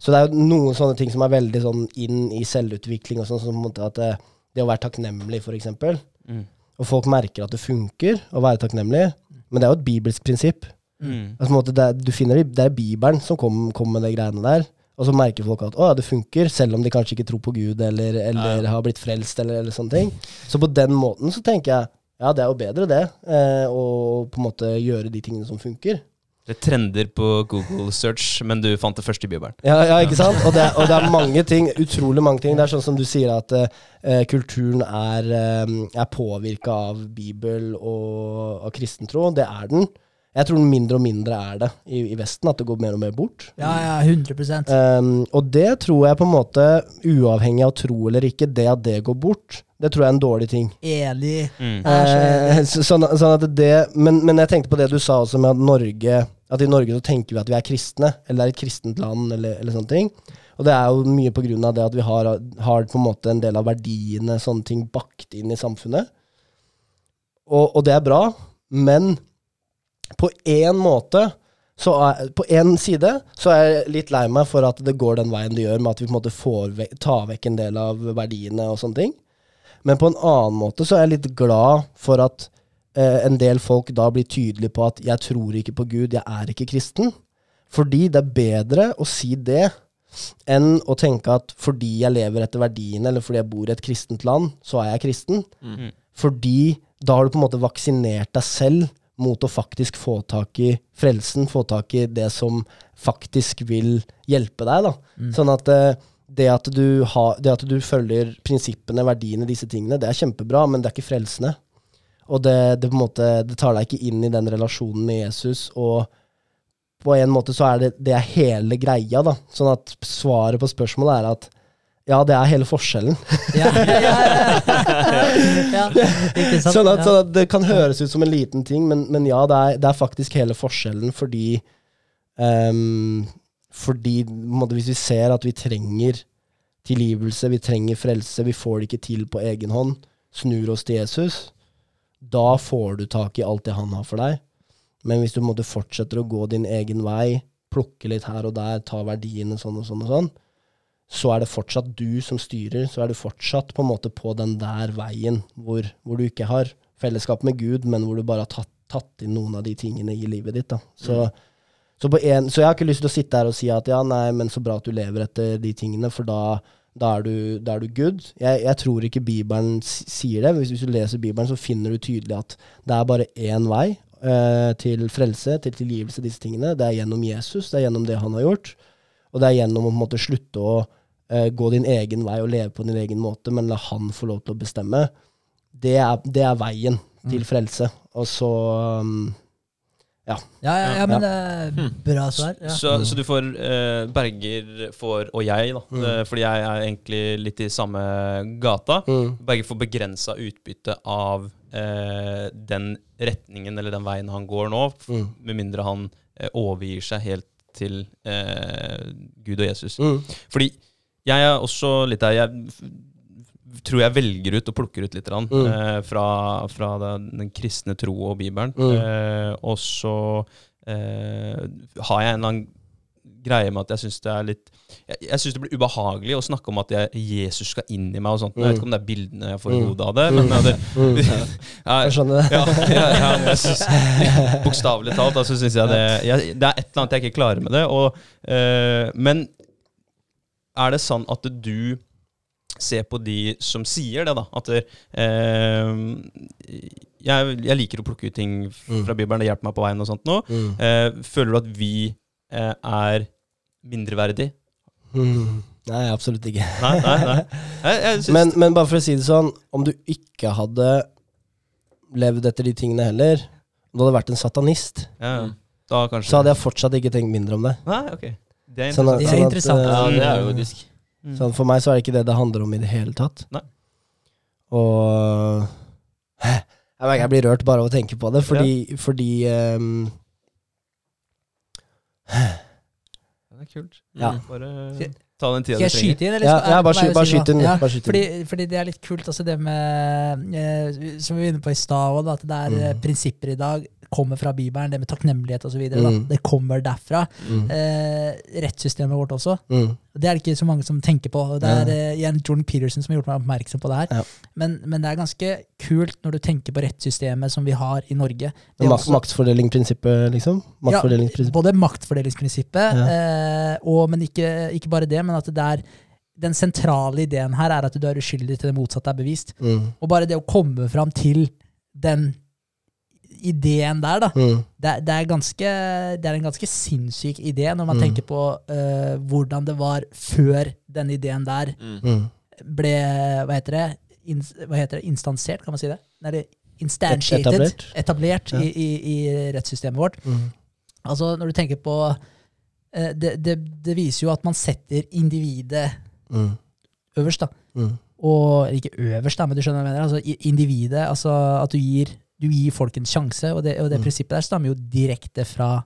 så det er jo noen sånne ting som er veldig sånn inn i selvutvikling og sånn, som på en måte at det, det å være takknemlig, eksempel. Mm. Og folk merker at det funker å være takknemlig. Men det er jo et bibelsk prinsipp. Mm. Altså, måte, det, du finner, det- er Bibelen som kommer kom med de greiene der. Og så merker folk at å, ja, det funker, selv om de kanskje ikke tror på Gud eller, eller Ja. har blitt frelst. Eller, eller sånne ting. Så på den måten så tenker jeg ja, det er jo bedre det. Eh, å på en måte gjøre de tingene som funker. Det trender på Google search, men du fant det først i Bibelen. Ja, ja ikke sant? Og det, er- og det er mange ting, utrolig mange ting. Det er sånn som du sier at eh, kulturen er, eh, er påvirka av Bibel og av kristentro. Det er den. Jeg tror mindre og mindre er det i, i Vesten, at det går mer og mer bort. Ja, ja, 100 Um, og det tror jeg på en måte, uavhengig av tro eller ikke, det at det går bort, det tror jeg er en dårlig ting. Enig. Mm. Eh, sånn, sånn at det, men, men jeg tenkte på det du sa også med at Norge At i Norge så tenker vi at vi er kristne, eller er et kristent land, eller, eller sånne ting. Og det er jo mye på grunn av det at vi har, har på en måte en del av verdiene, sånne ting, bakt inn i samfunnet. Og, og det er bra, men på én måte så er, På én side så er jeg litt lei meg for at det går den veien det gjør, med at vi på en måte får ve tar vekk en del av verdiene og sånne ting. Men på en annen måte så er jeg litt glad for at eh, en del folk da blir tydelige på at 'jeg tror ikke på Gud, jeg er ikke kristen'. Fordi det er bedre å si det enn å tenke at fordi jeg lever etter verdiene, eller fordi jeg bor i et kristent land, så er jeg kristen. Mm. Fordi da har du på en måte vaksinert deg selv mot å faktisk få tak i frelsen, få tak i det som faktisk vil hjelpe deg. da. Sånn at eh, det at, du har, det at du følger prinsippene, verdiene, disse tingene, det er kjempebra, men det er ikke frelsende. Og det, det, på en måte, det tar deg ikke inn i den relasjonen med Jesus. Og på en måte så er det, det er hele greia. da. Sånn at svaret på spørsmålet er at ja, det er hele forskjellen. Ja, ja, ja? Sånn at, sånn at det kan høres ut som en liten ting, men, men ja, det er, det er faktisk hele forskjellen fordi ehm, Fordi måte, hvis vi ser at vi trenger tilgivelse, vi trenger frelse, vi får det ikke til på egen hånd, snur oss til Jesus, da får du tak i alt det han har for deg. Men hvis du måtte fortsetter å gå din egen vei, plukke litt her og der, ta verdiene sånn og sånn og sånn, så er det fortsatt du som styrer. Så er du fortsatt på en måte på den der veien hvor, hvor du ikke har fellesskap med Gud, men hvor du bare har tatt, tatt inn noen av de tingene i livet ditt. Da. Så, så, på en, så jeg har ikke lyst til å sitte her og si at ja, nei, men så bra at du lever etter de tingene, for da, da er du, da er du good. Jeg, jeg tror ikke Bibelen sier det. Hvis, hvis du leser Bibelen, så finner du tydelig at det er bare én vei eh, til frelse, til tilgivelse, disse tingene. Det er gjennom Jesus, det er gjennom det han har gjort. Og det er gjennom å måte slutte å eh, gå din egen vei og leve på din egen måte, men la han få lov til å bestemme. Det er, det er veien til frelse. Og så um, Ja, ja, ja, men det er bra svar. Ja. Så, så du får eh, Berger får, og jeg, da, Mm. eh, fordi jeg er egentlig litt i samme gata. mm, Berger får begrensa utbytte av eh, den retningen eller den veien han går nå, f- mm, med mindre han eh, overgir seg helt til eh, Gud og Jesus. mm, Fordi jeg er også litt der Jeg tror jeg velger ut og plukker ut litt rann, Mm. eh, fra, fra den, den kristne tro og Bibelen. Mm. Eh, og så eh, har jeg en eller annen greie med at jeg syns det er litt Jeg, jeg syns det blir ubehagelig å snakke om at jeg, Jesus skal inn i meg og sånt. Jeg vet ikke om det er bildene jeg får i Mm. hodet av det, men det, mm. [laughs] ja, Jeg skjønner det. ja, ja, ja, Bokstavelig talt, altså synes jeg det jeg, Det er et eller annet jeg ikke klarer med det. Og, eh, men er det sånn at du ser på de som sier det, da? At eh, jeg, jeg liker å plukke ut ting Mm. fra Bibelen, det hjelper meg på veien og sånt nå. Mm. Eh, føler du at vi eh, er mindreverdig? Mm. Nei, absolutt ikke. Nei, nei, nei. [laughs] Jeg, jeg synes, Men, men bare for å si det sånn, om du ikke hadde levd etter de tingene heller, om du hadde vært en satanist, ja, da kanskje så hadde jeg fortsatt ikke tenkt mindre om det. Nei, ok. Det er Sånn at- er sånn at, interessant. eh, Ja, det er jo disk. Mm. Sånn, for meg så er det ikke det det handler om i det hele tatt. Nei. Og jeg jeg blir rørt bare av å tenke på det, fordi, fordi um, Det er kult. Ja. Bare ta den tida Skal jeg du trenger. skyte inn, eller Ja, ja, bare skyt- bare skyt inn. Ja, bare skyt inn. Fordi, fordi det er litt kult, altså det med eh, Som vi var inne på i stad òg, at det er eh, Mm. prinsipper i dag kommer fra Bibelen, det med takknemlighet osv. Mm. Det kommer derfra. mm, Eh, rettssystemet vårt også. mm, Det er det ikke så mange som tenker på. Det er eh, igjen Jordan Peterson som har gjort meg oppmerksom på det her. Ja. Men, men det er ganske kult når du tenker på rettssystemet som vi har i Norge. Det mak også- maktfordelingsprinsippet, liksom? Maktfordelingsprinsippet. både maktfordelingsprinsippet, eh, og, men ikke, ikke bare det, men at det er den sentrale ideen her er at du er uskyldig til det motsatte er bevist. Mm, Og bare det å komme fram til den ideen der, da, mm, det, det, er ganske, det er en ganske sinnssyk idé når man Mm. tenker på uh, hvordan det var før den ideen der Mm. mm. ble Hva heter det? In, hva heter det? Instansert, kan man si det? Nei, instantiated. Etablert. Etablert Ja. i, i, i rettssystemet vårt. Mm. Altså, når du tenker på uh, det, det, det viser jo at man setter individet Mm. øverst, da. Mm. Og ikke øverst, da, men du skjønner hva jeg mener. Altså, individet, altså at du gir, du gir folk en sjanse, og det, og det Mm. prinsippet der stammer jo direkte fra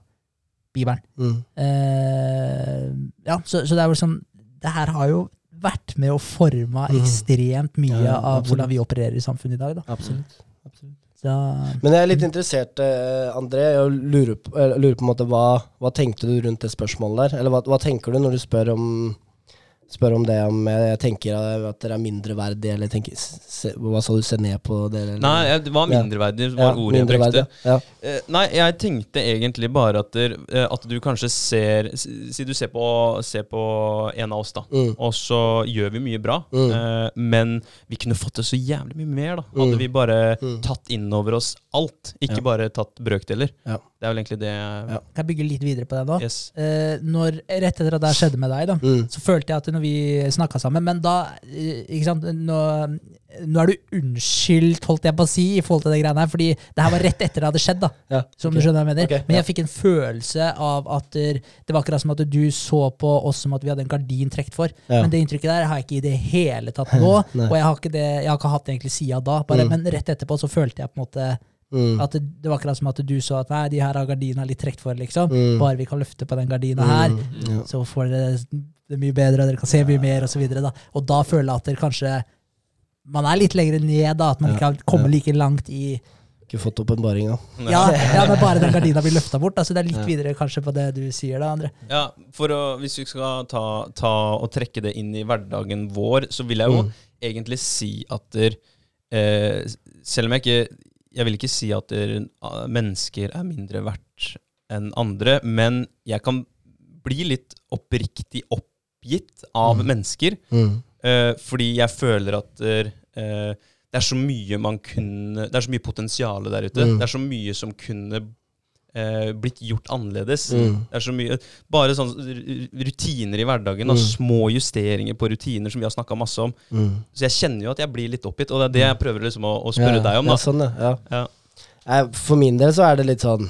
Bibelen. Mm. Eh, ja, så, så det er vel sånn Det her har jo vært med og forma Mm. ekstremt mye Ja, av hvordan vi opererer i samfunnet i dag. Da. Absolutt. Absolutt. Da, Men jeg er litt interessert, eh, André, og lurer på, lurer på en måte hva, hva tenkte du rundt det spørsmålet der? Eller hva, hva tenker du når du spør om, spør om det om jeg, tenker at dere er mindreverdige, eller tenker, se, hva sa du, se ned på dere? Eller? Nei, det var Ja. mindreverdig, Ja, var ordet jeg brukte. Ja. Eh, nei, jeg tenkte egentlig bare at, der, eh, at du kanskje ser Si du ser på, ser på en av oss, da. Mm. Og så gjør vi mye bra. Mm. Eh, men vi kunne fått til så jævlig mye mer, da. Hadde Mm. vi bare Mm. tatt inn over oss alt, ikke Ja. bare tatt brøkdeler. Ja. Det er vel egentlig det Ja. kan jeg bygge litt videre på det nå? Yes. Eh, når, rett etter at det skjedde med deg, da, Mm. så følte jeg at når vi snakka sammen Men da eh, ikke sant, nå, nå er du unnskyldt, holdt jeg på å si, i forhold til det greiene her. Fordi det her var rett etter det hadde skjedd. da Ja, Som okay. du skjønner jeg mener. Okay. Men ja. jeg fikk en følelse av at det var akkurat som at du så på oss som at vi hadde en gardin trukket for. Ja. Men det inntrykket der har jeg ikke i det hele tatt nå. [laughs] Og jeg har ikke det, jeg har ikke hatt det egentlig siden da. Bare, Mm. Men rett etterpå så følte jeg på en måte Mm. at det, det var akkurat som at du så at nei, de her har gardina litt trukket for, liksom. Mm. Bare vi kan løfte på den gardina her, Mm. Ja. så får dere det mye bedre, og dere kan se mye mer, osv. Da. og da føler jeg at dere kanskje man er litt lenger ned, da. At man Ja, ikke har kommet ja. like langt i Ikke fått åpenbaringa. ja, ja, men bare den gardina blir løfta bort. Så det er litt Ja. videre kanskje på det du sier da, André. Ja, for å, Hvis vi skal ta, ta og trekke det inn i hverdagen vår, så vil jeg jo Mm. egentlig si at der, eh, Selv om jeg ikke Jeg vil ikke si at ah, mennesker er mindre verdt enn andre, men jeg kan bli litt oppriktig oppgitt av Mm. mennesker Mm. Uh, fordi jeg føler at uh, det er så mye man kunne Det er så mye potensial der ute. Mm. Det er så mye som kunne eh, blitt gjort annerledes. Mm. Det er så mye Bare sånn rutiner i hverdagen Mm. små justeringer på rutiner som vi har snakka masse om. Mm. Så jeg kjenner jo at jeg blir litt oppgitt, og det er det jeg prøver liksom å, å spørre Ja, deg om. Ja, sånn, ja. ja. For min del så er det litt sånn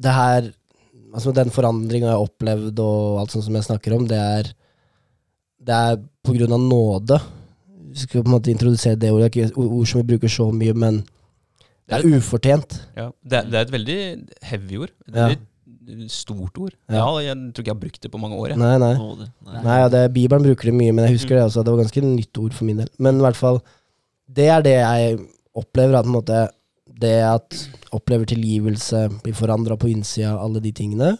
Det her Altså Den forandringa jeg har opplevd og alt sånt som jeg snakker om, det er Det er på grunn av nåde. Vi skal på en måte introdusere det ordet, det ikke ord som vi bruker så mye, men det er ufortjent. Ja, det, er, det er et veldig heavy ord. Et Ja. veldig stort ord. Ja. Jeg tror ikke jeg har brukt det på mange år. Jeg. Nei, nei. Nei. Nei, ja, det, Bibelen bruker det mye, men jeg husker det også. Det var ganske nytt ord for min del. Men i hvert fall, det er det jeg opplever. At på en måte, det at opplever tilgivelse, blir forandra på innsida, alle de tingene,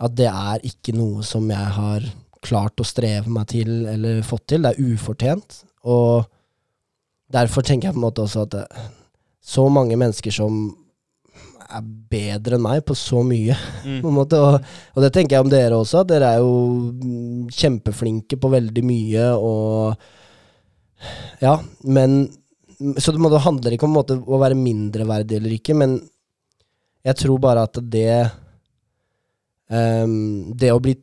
at det er ikke noe som jeg har klart å streve meg til eller fått til. Det er ufortjent. Og derfor tenker jeg på en måte også at så mange mennesker som er bedre enn meg på så mye, Mm. [laughs] på en måte. Og, og det tenker jeg om dere også. Dere er jo kjempeflinke på veldig mye, og Ja, men Så det, handler ikke om å være mindreverdig eller ikke, men jeg tror bare at det um, Det å bli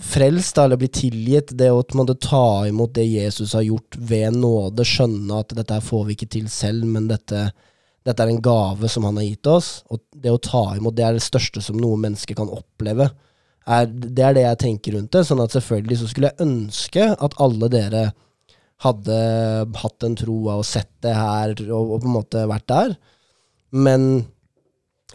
frelst, eller bli tilgitt, det å måte, ta imot det Jesus har gjort ved nåde, skjønne at dette får vi ikke til selv, men dette dette er en gave som han har gitt oss, og det å ta imot det er det største som noe menneske kan oppleve. Er, det er det jeg tenker rundt det. Sånn at selvfølgelig så skulle jeg ønske at alle dere hadde hatt den troa og sett det her og, og på en måte vært der. Men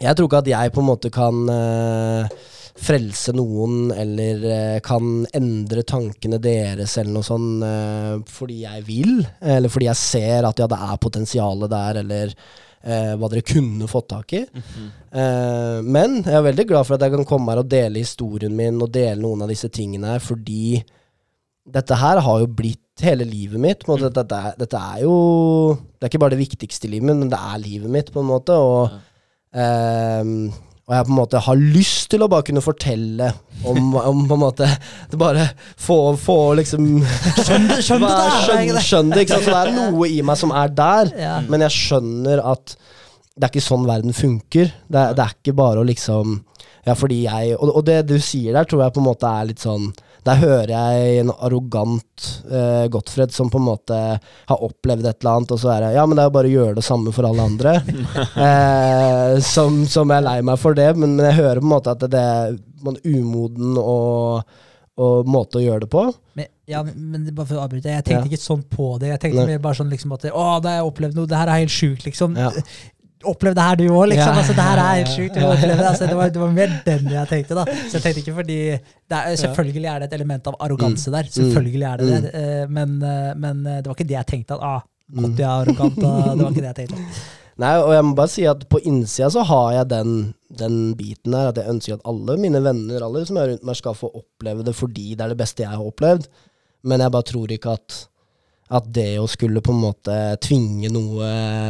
jeg tror ikke at jeg på en måte kan eh, frelse noen eller eh, kan endre tankene deres eller noe sånn eh, fordi jeg vil, eller fordi jeg ser at ja, det er potensialet der, eller eh, hva dere kunne fått tak i. Mhm. Eh, men jeg er veldig glad for at jeg kan komme her og dele historien min og dele noen av disse tingene her, fordi dette her har jo blitt hele livet mitt. På en måte. Dette, er, dette er jo Det er ikke bare det viktigste i livet mitt, men det er livet mitt, på en måte. Og, ehm, og jeg på en måte har lyst til å bare kunne fortelle om, om på en måte det Bare få, få liksom Skjønn det, skjønn det! Skjønn, det, ikke sant? Så det er noe i meg som er der. Ja. Men jeg skjønner at det er ikke sånn verden funker. Det det er ikke bare å liksom Ja, fordi jeg og, og det du sier der, tror jeg på en måte er litt sånn Der hører jeg en arrogant uh, Gottfred som på en måte har opplevd et eller annet, og så er det Ja, men det er jo bare å gjøre det samme for alle andre. uh, [laughs] som, som jeg er lei meg for det, men, men jeg hører på en måte at det, det er man er umoden og, og måte å gjøre det på. Men, ja, men bare for å avbryte, jeg tenkte Ja. ikke sånn på det. Jeg tenkte Nei. bare sånn liksom at Å, da har jeg opplevd noe, det her er helt sjukt, liksom. Ja. Opplev det her du òg, liksom. Ja, Altså, det her er helt sjukt. Altså, det, var, det var mer den jeg tenkte, da. Så jeg tenkte ikke fordi det er, Selvfølgelig er det et element av arroganse der. Selvfølgelig er det det. Eh, Men, eh, men eh, det var ikke det jeg tenkte. At ah, godt jeg er arrogant. og Det var ikke det jeg tenkte. [laughs] Nei, og jeg må bare si at på innsida så har jeg den, den biten der, at jeg ønsker at alle mine venner, alle som er rundt meg, skal få oppleve det fordi det er det beste jeg har opplevd. Men jeg bare tror ikke at, at det å skulle på en måte tvinge noe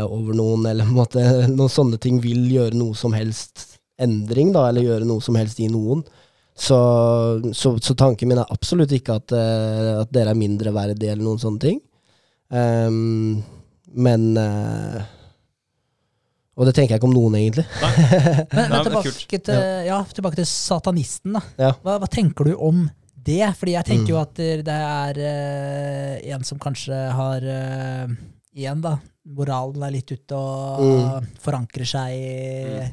over noen, eller på en måte noen sånne ting, vil gjøre noe som helst endring, da, eller gjøre noe som helst i noen. Så, så, så tanken min er absolutt ikke at, eh, at dere er mindreverdige eller noen sånne ting. Um, men uh, Og det tenker jeg ikke om noen, egentlig. [laughs] Men men tilbake, til, ja, tilbake til satanisten, da. Ja. Hva, hva tenker du om det? Fordi jeg tenker Mm. jo at det er uh, en som kanskje har uh, Igjen, da. Moralen er litt ute og Mm. forankrer seg i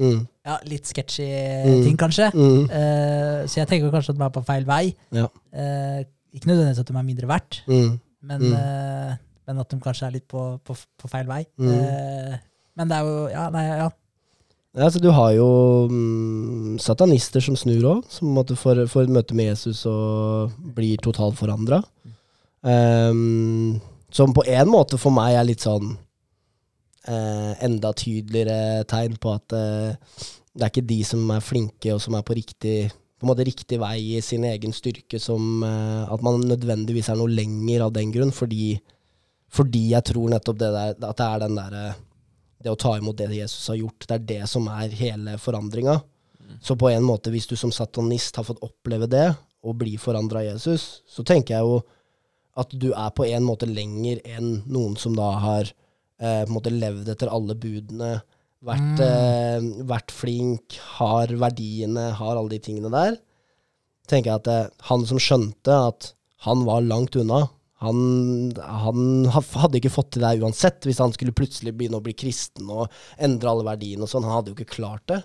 Mm. ja, litt sketchy Mm. ting, kanskje. Mm. Uh, så jeg tenker kanskje at de er på feil vei. Ja. Uh, ikke nødvendigvis at de er mindre verdt, Mm. men, Mm. eh, men at de kanskje er litt på, på, på feil vei. Mm. Eh, men det er jo Ja, nei, ja. Ja, så du har jo mm, satanister som snur òg, som får, får et møte med Jesus og blir totalt forandra. som på en måte for meg er litt sånn uh, enda tydeligere tegn på at uh, det er ikke de som er flinke og som er på riktig på en måte riktig vei i sin egen styrke, som uh, at man nødvendigvis er noe lenger av den grunn, fordi, fordi jeg tror nettopp det der, at det er den derre det å ta imot det Jesus har gjort, det er det som er hele forandringa. Så på en måte, hvis du som satanist har fått oppleve det, og bli forandra av Jesus, så tenker jeg jo at du er på en måte lenger enn noen som da har eh, på en måte levd etter alle budene, vært, eh, vært flink, har verdiene, har alle de tingene der. tenker jeg at eh, han som skjønte at han var langt unna, han, han hadde ikke fått til det uansett hvis han skulle plutselig begynne å bli kristen og endre alle verdiene og sånn. Han hadde jo ikke klart det.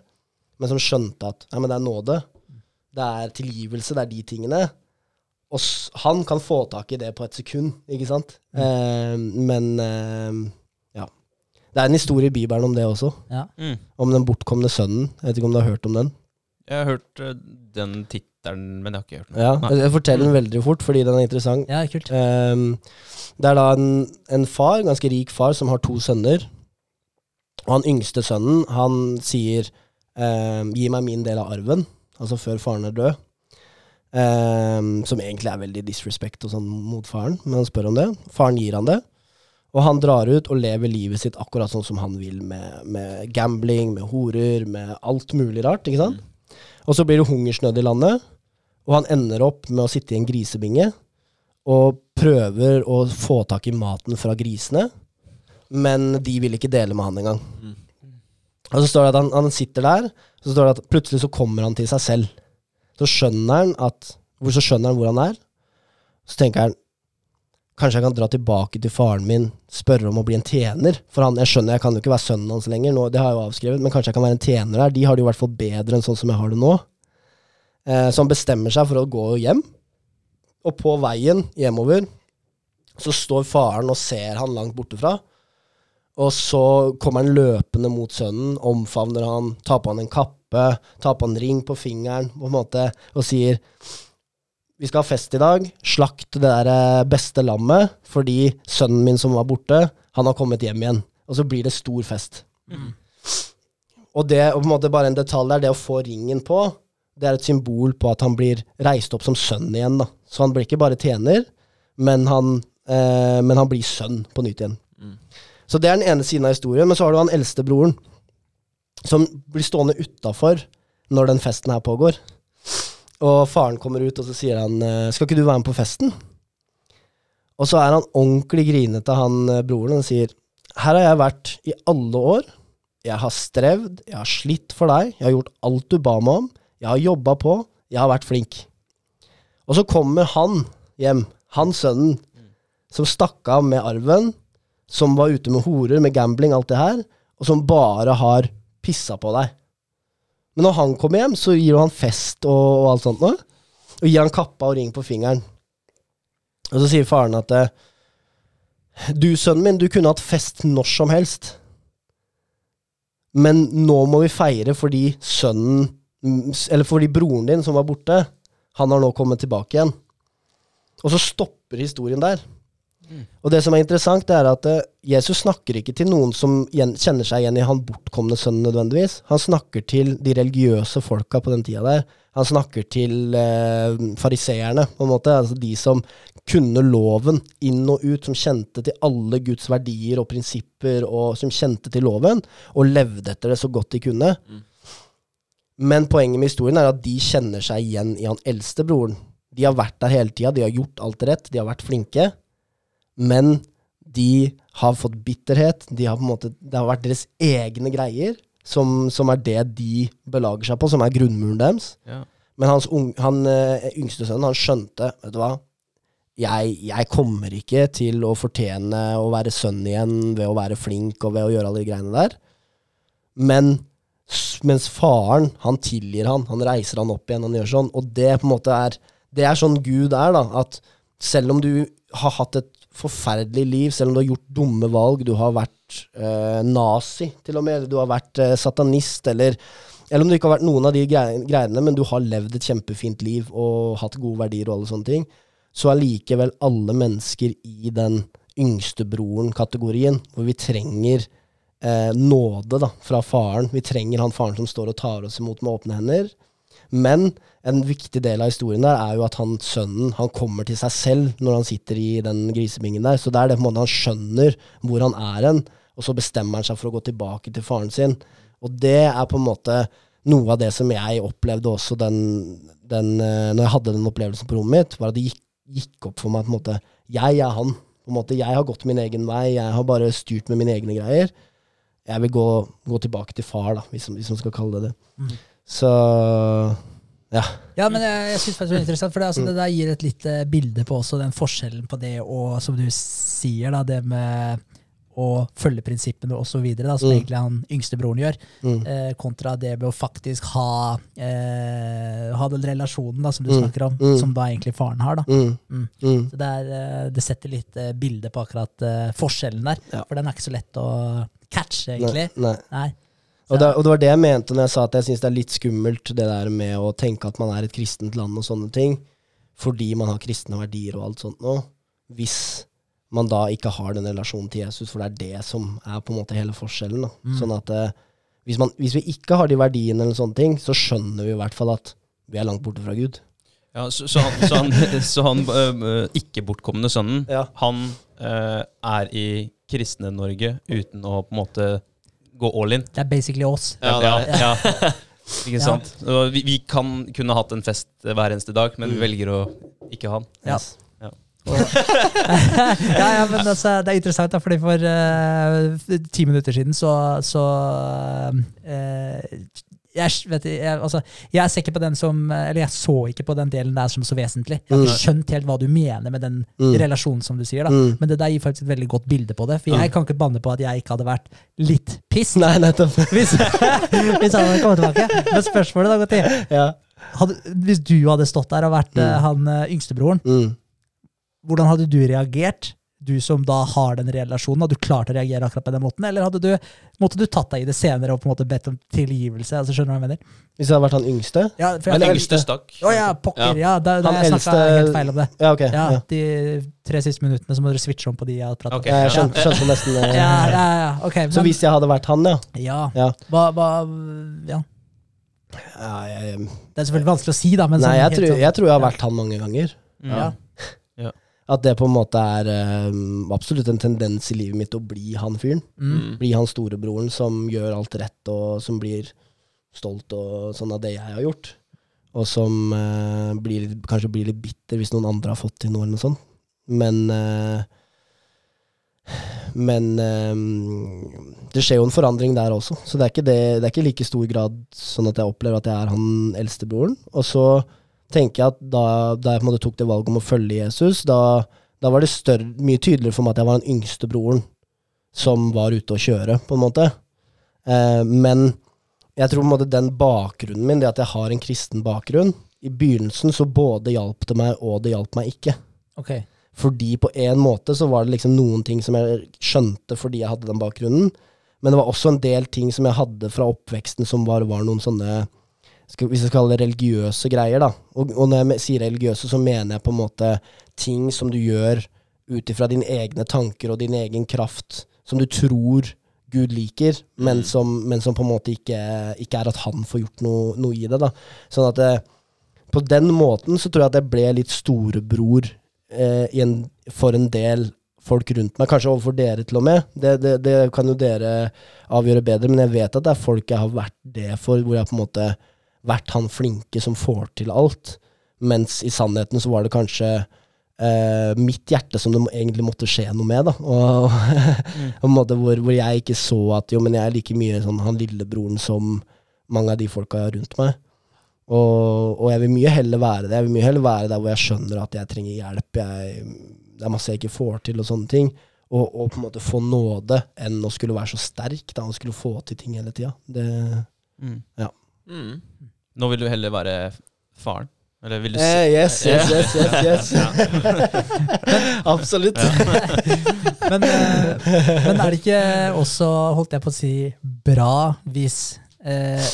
Men som skjønte at nei, men det er nåde. Det er tilgivelse, det er de tingene. Og han kan få tak i det på et sekund, ikke sant? Eh, men eh, ja. Det er en historie i Bibelen om det også. Ja. Mm. Om den bortkomne sønnen. Jeg vet ikke om du har hørt om den? Jeg har hørt eh, den tittelen, men jeg har ikke hørt den. Ja, Nei. Jeg forteller den veldig fort, fordi den er interessant. ja, kult. Um, det er da en, en far, ganske rik far, som har to sønner. Og han yngste sønnen, han sier um, 'gi meg min del av arven', altså før faren er død. Um, som egentlig er veldig disrespect og sånn mot faren, men han spør om det. Faren gir han det. Og han drar ut og lever livet sitt akkurat sånn som han vil, med, med gambling, med horer, med alt mulig rart. ikke sant? Og så blir det hungersnød i landet, og han ender opp med å sitte i en grisebinge og prøver å få tak i maten fra grisene, men de vil ikke dele med han engang. Mm. Og så står det at han, han sitter der, så står det at plutselig så kommer han til seg selv. Så skjønner han at Så skjønner han hvor han er. Så tenker han Kanskje jeg kan dra tilbake til faren min, spørre om å bli en tjener. For han, jeg skjønner, jeg kan jo ikke være sønnen hans lenger, nå, det har jeg jo avskrevet, men kanskje jeg kan være en tjener der. De har det jo i hvert fall bedre enn sånn som jeg har det nå. Eh, så han bestemmer seg for å gå hjem. Og på veien hjemover så står faren og ser han langt borte fra. Og så kommer han løpende mot sønnen, omfavner han, tar på han en kappe, tar på en ring på fingeren på en måte, og sier vi skal ha fest i dag, slakt det der eh, beste lammet, fordi sønnen min som var borte, han har kommet hjem igjen. Og så blir det stor fest. Og det, og på en måte bare en detalj der, det å få ringen på, det er et symbol på at han blir reist opp som sønn igjen. da. Så han blir ikke bare tjener, men han, eh, men han blir sønn på nytt igjen. Mm. Så det er den ene siden av historien. Men så har du han eldste broren, som blir stående utafor når den festen her pågår. Og faren kommer ut, og så sier han eh, 'Skal ikke du være med på festen?' Og så er han ordentlig grinete, han eh, broren, og sier 'Her har jeg vært i alle år. Jeg har strevd, jeg har slitt for deg, jeg har gjort alt du ba meg om. Jeg har jobba på, jeg har vært flink. Og så kommer han hjem, han sønnen, som stakk av med arven, som var ute med horer, med gambling, alt det her, og som bare har pissa på deg. Men når han kommer hjem, så gir han fest og, og alt sånt noe. Og gir han kappa og ring på fingeren. Og så sier faren at eh, du, sønnen min, du kunne hatt fest når som helst. Men nå må vi feire fordi sønnen Eller fordi broren din som var borte, han har nå kommet tilbake igjen. Og så stopper historien der. Og det som er interessant, er at eh, Jesus snakker ikke til noen som kjenner seg igjen i han bortkomne sønnen nødvendigvis. Han snakker til de religiøse folka på den tida der. Han snakker til eh, fariseerne, på en måte. Altså de som kunne loven inn og ut, som kjente til alle Guds verdier og prinsipper, og som kjente til loven, og levde etter det så godt de kunne. Men poenget med historien er at de kjenner seg igjen i han eldste broren. De har vært der hele tida, de har gjort alt rett, de har vært flinke. Men de har fått bitterhet. De har måte, det har vært deres egne greier som, som er det de belager seg på, som er grunnmuren deres. Ja. Men hans unge, han eh, yngste sønnen, han skjønte, vet du hva jeg, jeg kommer ikke til å fortjene å være sønn igjen ved å være flink og ved å gjøre alle de greiene der. Men mens faren, han tilgir han, han reiser han opp igjen, han gjør sånn. Og det på en måte er Det er sånn Gud er, da. At selv om du har hatt et forferdelig liv, selv om du har gjort dumme valg, du har vært eh, nazi til og med, du har vært eh, satanist, eller eller om du ikke har vært noen av de greiene, men du har levd et kjempefint liv og hatt gode verdier og alle sånne ting, så er likevel alle mennesker i den yngstebroren-kategorien, hvor vi trenger eh, nåde da, fra faren. Vi trenger han faren som står og tar oss imot med åpne hender. Men en viktig del av historien der er jo at han sønnen han kommer til seg selv når han sitter i den grisebingen der. Så det er det på en måte han skjønner hvor han er hen, og så bestemmer han seg for å gå tilbake til faren sin. Og det er på en måte noe av det som jeg opplevde også den, den eh, Når jeg hadde den opplevelsen på rommet mitt, var at det gikk, gikk opp for meg at på en måte, jeg er han. På en måte, jeg har gått min egen vei, jeg har bare styrt med mine egne greier. Jeg vil gå, gå tilbake til far, da, hvis, hvis man skal kalle det det. Mm. Så ja. Ja, men jeg, jeg synes faktisk det er interessant, for det, altså, det der gir et lite bilde på også den forskjellen på det og, som du sier, da, det med å følge prinsippene videre, som Mm. egentlig han yngste broren gjør, Mm. eh, kontra det med å faktisk ha, eh, ha den relasjonen da, som du Mm. snakker om, Mm. som da egentlig faren har. da. Mm. Mm. Så det, er, eh, det setter litt eh, bilde på akkurat eh, forskjellen der, Ja. for den er ikke så lett å catche, egentlig. Nei, nei. Nei. Og det, og det var det jeg mente når jeg sa at jeg syns det er litt skummelt det der med å tenke at man er et kristent land og sånne ting, fordi man har kristne verdier og alt sånt nå, hvis man da ikke har den relasjonen til Jesus, for det er det som er på en måte hele forskjellen. Da. Mm. Sånn at eh, hvis, man, hvis vi ikke har de verdiene eller sånne ting, så skjønner vi i hvert fall at vi er langt borte fra Gud. Ja, så, så han, så han, [laughs] så han øh, ikke bortkomne sønnen, Ja. han øh, er i kristne Norge uten å på en måte gå all in. Det er basically oss. Ja, det er ja. [laughs] Ikke sant? Vi, vi kan kunne hatt en fest hver eneste dag, men vi velger å ikke ha den. Ja. [laughs] Ja, ja, men altså, det er interessant, da, fordi for uh, ti minutter siden så, så eh, jeg, vet, jeg, altså, jeg ser ikke på den som Eller jeg så ikke på den delen der som så vesentlig. Jeg ikke Mm. skjønt helt hva du mener med den Mm. relasjonen, som du sier. da Mm. Men det der gir faktisk et veldig godt bilde på det. For jeg kan ikke banne på at jeg ikke hadde vært litt piss Nei, nettopp. [laughs] hvis, hvis han hadde kommet tilbake. Men spørsmålet da, Gotti, ja. hadde, Hvis du hadde stått der og vært eh, Mm. han eh, yngstebroren, Mm. hvordan hadde du reagert? Du som da har den relasjonen, hadde du klart å reagere akkurat på den måten? Eller hadde du, måtte du tatt deg i det senere og på en måte bedt om tilgivelse? Altså, skjønner du hva jeg mener? Hvis det hadde vært han yngste? Ja, for Han jeg, yngste stakk. Å ja, pokker, ja. da, da Han jeg eldste- snakka helt feil om det. Ja, ok. Ja, Ja. De tre siste minuttene så må dere switche om på de jeg har pratet om. Jeg skjønte, skjønte nesten Ja, [laughs] eh, ja, ja, ok. Men, Så hvis jeg hadde vært han, ja. ja, ja. hva, hva, ja. ja jeg, Det er selvfølgelig vanskelig å si, da. Men Nei, sånn jeg helt tror, sånn- jeg tror jeg har vært han mange ganger. Mm. ja. At det på en måte er um, absolutt en tendens i livet mitt å bli han fyren. Mm. Bli han storebroren som gjør alt rett, og som blir stolt og sånn av det jeg har gjort. Og som uh, blir, kanskje blir litt bitter hvis noen andre har fått til noe eller noe sånt. Men uh, Men um, det skjer jo en forandring der også, så det er, ikke det, det er ikke like stor grad sånn at jeg opplever at jeg er han eldstebroren. Og så tenker jeg at da, da jeg på en måte tok det valget om å følge Jesus, da, da var det større, mye tydeligere for meg at jeg var den yngste broren som var ute å kjøre, på en måte. Eh, men jeg tror på en måte den bakgrunnen min, det at jeg har en kristen bakgrunn I begynnelsen så både hjalp det meg, og det hjalp meg ikke. Okay. Fordi på en måte så var det liksom noen ting som jeg skjønte fordi jeg hadde den bakgrunnen. Men det var også en del ting som jeg hadde fra oppveksten som var, var noen sånne Hvis jeg skal kalle det religiøse greier, da. Og, og når jeg sier religiøse, så mener jeg på en måte ting som du gjør ut ifra dine egne tanker og din egen kraft, som du tror Gud liker, men som, men som på en måte ikke, ikke er at han får gjort noe, noe i det. da. Sånn at det, på den måten så tror jeg at jeg ble litt storebror eh, i en, for en del folk rundt meg, kanskje overfor dere til og med. Det, det, det kan jo dere avgjøre bedre, men jeg vet at det er folk jeg har vært det for, hvor jeg på en måte vært han flinke som får til alt. Mens i sannheten så var det kanskje eh, mitt hjerte som det egentlig måtte skje noe med. da. Og, og [laughs] på en måte hvor, hvor jeg ikke så at jo, men jeg er like mye sånn han lillebroren som mange av de folka rundt meg. Og, og jeg vil mye heller være det. Jeg vil mye heller være der hvor jeg skjønner at jeg trenger hjelp. Jeg, det er masse jeg ikke får til, og sånne ting. Og, og på en måte få nåde enn å skulle være så sterk da, og skulle få til ting hele tida. Det Mm. Mm. Nå vil du heller være faren? Eller vil du eh, si Yes, yes, yes. yes, yes. [laughs] [laughs] Absolutt. [laughs] Men, eh, men er det ikke også, holdt jeg på å si, bra hvis eh,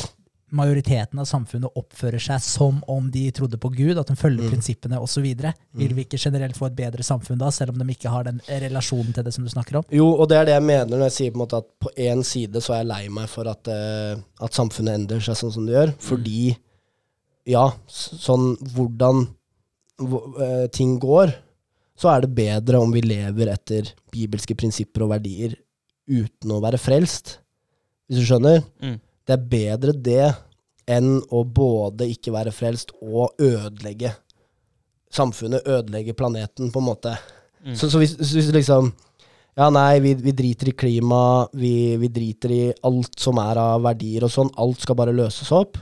majoriteten av samfunnet oppfører seg som om de trodde på Gud, at de følger Mm. prinsippene osv.? Vil vi ikke generelt få et bedre samfunn da, selv om de ikke har den relasjonen til det som du snakker om? Jo, og det er det jeg mener når jeg sier på en måte at på én side så er jeg lei meg for at, uh, at samfunnet endrer seg sånn som det gjør. Fordi, ja, sånn hvordan hvor, eh, ting går, så er det bedre om vi lever etter bibelske prinsipper og verdier uten å være frelst. Hvis du skjønner? Mm. Det er bedre det enn å både ikke være frelst og ødelegge samfunnet, ødelegge planeten, på en måte. Mm. Så, så hvis, så hvis liksom Ja, nei, vi, vi driter i klima, vi, vi driter i alt som er av verdier og sånn, alt skal bare løses opp,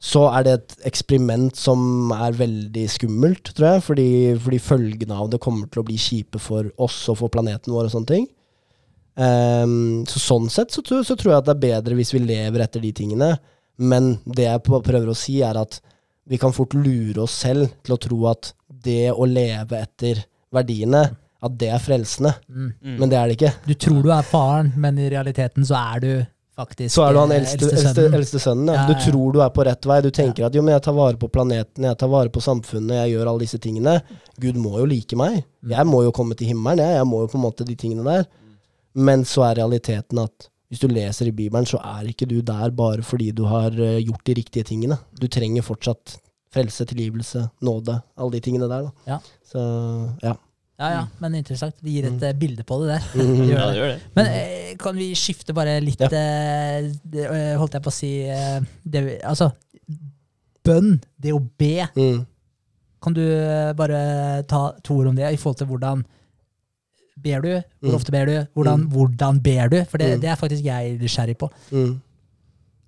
så er det et eksperiment som er veldig skummelt, tror jeg, fordi, fordi følgene av det kommer til å bli kjipe for oss og for planeten vår og sånne ting. Ehm, så sånn sett så, tror- så tror jeg at det er bedre hvis vi lever etter de tingene, men det jeg prøver å si er at vi kan fort lure oss selv til å tro at det å leve etter verdiene, at det er frelsende. Mm. Mm. Men det er det ikke. Du tror du er faren, men i realiteten så er du faktisk Så er du han eh, eldste, eldste, sønnen. eldste sønnen. Ja. Ja, Du tror du er på rett vei. Du tenker at jo, men jeg tar vare på planeten, jeg tar vare på samfunnet, jeg gjør alle disse tingene. Gud må jo like meg. Mm. Jeg må jo komme til himmelen, jeg. Jeg må jo på en måte de tingene der. Men så er realiteten at hvis du leser i Bibelen, så er ikke du der bare fordi du har eh, gjort de riktige tingene. Du trenger fortsatt frelse, tilgivelse, nåde, alle de tingene der. Da. Ja. Så ja. Ja, ja, men interessant. Det gir et mm. bilde på det der. [laughs] Gjør Ja, det. det gjør det. Men eh, kan vi skifte bare litt Ja. eh, eh, Holdt jeg på å si eh, det, vi- Altså, bønn, det å be. Mm. Kan du eh, bare ta to ord om det, i forhold til hvordan ber du? Hvor Mm. ofte ber du? Hvordan, Mm. hvordan ber du? For det, Mm. det er faktisk jeg nysgjerrig på Mm.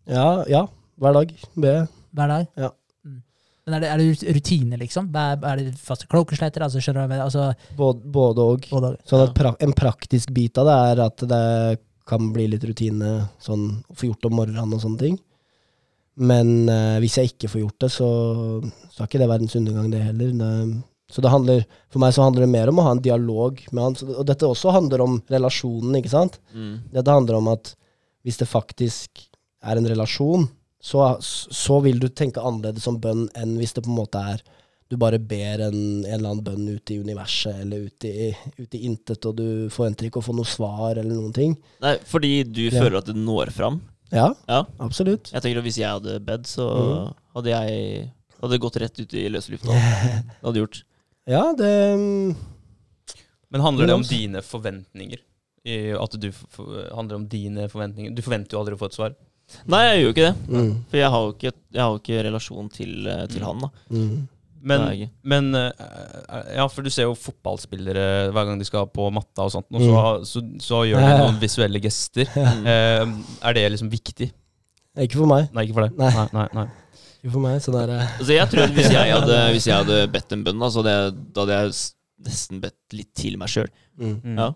Ja, ja. Hver dag. Be. hver dag. Ja. Mm. Men er det, er det rutine, liksom? Er, er det faste klokesletter? Altså, skjønner du jeg? Altså, Både, både og. både, Sånn at pra En praktisk bit av det er at det kan bli litt rutine sånn få gjort om morgenen og sånne ting. Men eh, hvis jeg ikke får gjort det, så, så er ikke det verdens undergang, det heller. Det, så det handler, for meg så handler det mer om å ha en dialog med han. Og dette også handler om relasjonen, ikke sant? Mm. Dette handler om at hvis det faktisk er en relasjon, så, så vil du tenke annerledes om bønn enn hvis det på en måte er du bare ber en, en eller annen bønn ut i universet eller ut i, ut i intet, og du forventer ikke å få noe svar eller noen ting. Nei, fordi du Ja. føler at det når fram. Ja, Ja. absolutt. Jeg tenker at Hvis jeg hadde bedt, så mm. hadde jeg hadde gått rett ut i løse lufta. [laughs] Det hadde gjort. Ja, det mm, Men handler det om dine forventninger? I at du handler om dine forventninger? Du forventer jo aldri å få et svar. Nei, jeg gjør jo ikke det. mm, For jeg har jo ikke, jeg har jo ikke relasjon til, eh, til han. da mm, Men, men eh, Ja, for du ser jo fotballspillere hver gang de skal på matta og sånt, og Mm. så, så, så gjør de noen [laughs] visuelle gester. Mm. Eh, er det liksom viktig? Ikke for meg. Nei, ikke for deg. Nei. Nei, nei, nei. For meg, så det er eh, Altså jeg tror at Hvis jeg hadde, [laughs] hvis jeg hadde bedt en bønn, da, det, jeg, da hadde jeg nesten bedt litt til meg sjøl. mm, Mm. Ja,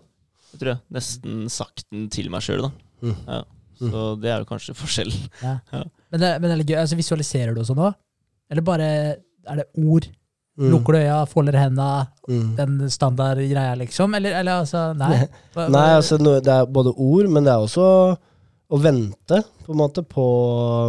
det tror jeg. Nesten sagt den til meg sjøl, da. mm. Ja. Så det er jo kanskje forskjellen. ja. Ja. Men, det, men det er litt gøy. Altså, visualiserer du også nå? Eller bare er det ord? Mm, Lukker du øya, folder henda, mm. den standard greia, liksom? Eller, eller altså, nei? [laughs] Nei, altså det er både ord, men det er også å vente på en måte på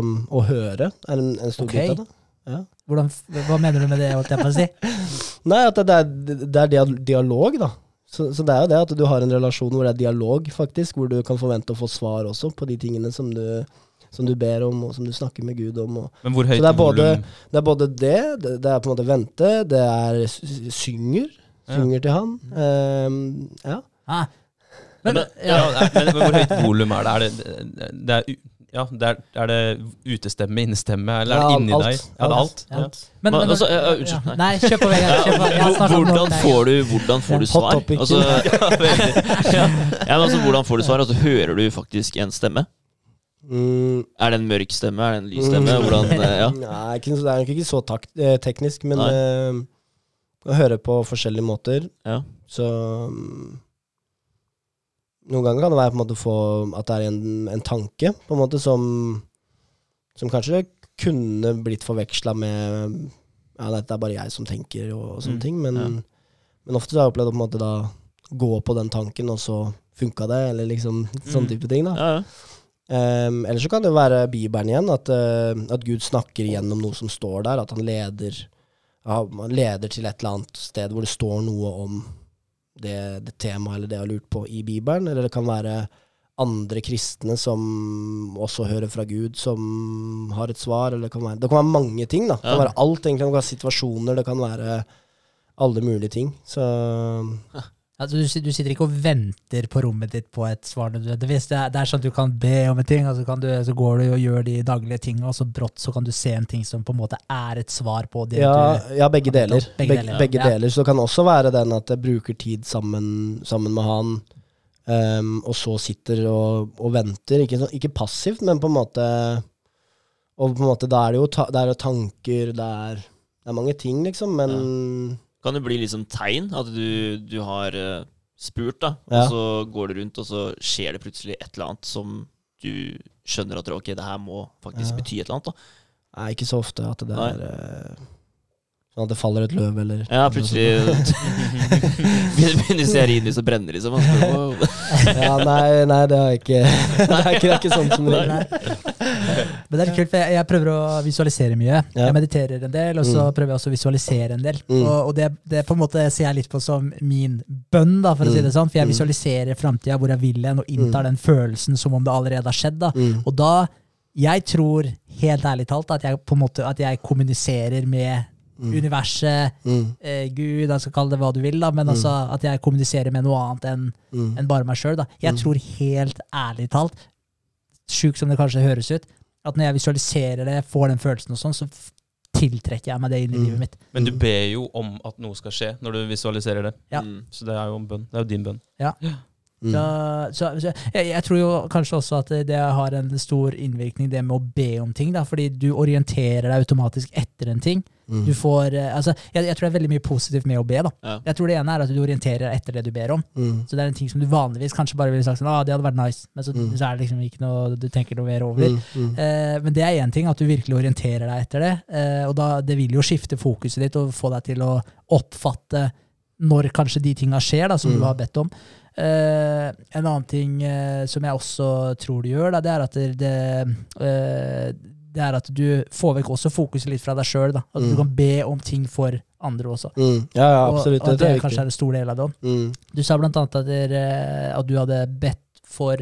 um, å høre, er en, en stor okay. bit av det. Hvordan, hva mener du med det, holdt jeg på å si? [laughs] Nei, at det, det, er, det er dialog, da. Så, så det er jo det at du har en relasjon hvor det er dialog, faktisk, hvor du kan forvente å få svar også på de tingene som du, som du ber om, og som du snakker med Gud om. Og. Men hvor høyt Så det er både- Det er både det, det, det er på en måte vente, det er synger, synger, Ja. til han. Um, ja. Ah. Men, men, ja. ja, men, men hvor [laughs] høyt volum er det? Er det, det er, ja, det er, er det utestemme, innestemme, eller er det inni alt. deg? Ja, det er alt. Men, Men, altså, unnskyld, nei. Kjør på, Vegard. Hvordan får du, hvordan får du svar? Altså, [laughs] ja, [laughs] altså, hvordan får du svar? Altså, hører du faktisk en stemme? Mm, Er det en mørk stemme? Er det en lys stemme? Mm. Hvordan, eh, ja. Nei, det er nok ikke så takt, eh, teknisk, men eh, å høre på forskjellige måter. Ja. Så mm, Noen ganger kan det være på en måte få at det er en, en tanke på en måte som, som kanskje kunne blitt forveksla med Ja, dette er bare jeg som tenker, og, sånne Mm, ting. Men, ja. men ofte har jeg opplevd å på en måte da gå på den tanken, og så funka det, eller liksom sånne Mm. type ting. da Ja, ja. Um, eller så kan det jo være Bibelen igjen, at, uh, at Gud snakker gjennom noe som står der. At han leder, ja, leder til et eller annet sted hvor det står noe om det, det temaet eller det jeg har lurt på i Bibelen. Eller det kan være andre kristne som også hører fra Gud, som har et svar. Eller det kan være, det kan være mange ting. da Det kan være alt, egentlig. Det kan være situasjoner, det kan være alle mulige ting. Så [laughs] Altså, du, du sitter ikke og venter på rommet ditt på et svar nødvendigvis. Det er, det er sånn at du kan be om en ting, og så, du, så går du og gjør de daglige tingene, og så brått så kan du se en ting som på en måte er et svar på det Ja, du ja begge deler. Begge Begge, deler, begge ja. deler. Så det kan også være den at jeg bruker tid sammen, sammen med han, um, og så sitter og, og venter. Ikke, så, ikke passivt, men på en måte Og på en måte da er det jo, ta, det er tanker, det er, det er mange ting, liksom, men Kan det bli litt sånn tegn at du, du har eh, spurt, da, Ja. og så går du rundt, og så skjer det plutselig et eller annet som du skjønner at ok, det her må faktisk Ja. bety et eller annet. da. Nei, ikke så ofte at det Nei. er eh, Sånn at det faller et løv, eller Ja, plutselig [laughs] begynner stearinlys å brenne, liksom. [laughs] Ja, nei, nei, det har jeg ikke [laughs] Det er ikke, det er ikke sånn som regel. Men det er litt kult, for jeg, jeg prøver å visualisere mye. Ja. Jeg mediterer en del, og så Mm. prøver jeg også å visualisere en del. Mm. Og, og det, det på en måte ser jeg litt på som min bønn, da, for å si Mm. det sånn. For jeg Mm. visualiserer framtida, hvor jeg vil hen, og inntar Mm. den følelsen som om det allerede har skjedd. da. Mm. Og da Jeg tror helt ærlig talt at jeg på en måte at jeg kommuniserer med Mm. universet, Mm. eh, Gud, jeg skal kalle det hva du vil, da, men Mm. altså at jeg kommuniserer med noe annet enn Mm. enn bare meg sjøl. Jeg Mm. tror helt ærlig talt, sjukt som det kanskje høres ut, at når jeg visualiserer det, får den følelsen og sånn, så tiltrekker jeg meg det inn i Mm. livet mitt. Men du ber jo om at noe skal skje når du visualiserer det. Ja. Mm. Så det er jo en bønn. Det er jo din bønn. Mm. Da, så, så jeg, jeg tror jo kanskje også at det har en stor innvirkning, det med å be om ting. da, Fordi du orienterer deg automatisk etter en ting. Mm. Du får, eh, altså, jeg, jeg tror det er veldig mye positivt med å be. da. Ja. Jeg tror det ene er at du orienterer deg etter det du ber om. Mm. Så det er en ting som du vanligvis kanskje bare ville sagt sånn, ah, det hadde vært nice, men så, Mm. så er det liksom ikke noe du tenker noe mer over. Mm. Mm. Eh, men det er én ting, at du virkelig orienterer deg etter det. Eh, og da, det vil jo skifte fokuset ditt og få deg til å oppfatte når kanskje de tinga skjer, da, som Mm. du har bedt om. Eh, en annen ting eh, som jeg også tror du gjør, da, det er at det, det, eh, det er at du får vekk også fokuset litt fra deg sjøl. At Mm. du kan be om ting for andre også. Mm. Ja, ja, absolutt. og og det det er kanskje er en stor del av det. Mm. Du sa blant annet at, dere, at du hadde bedt for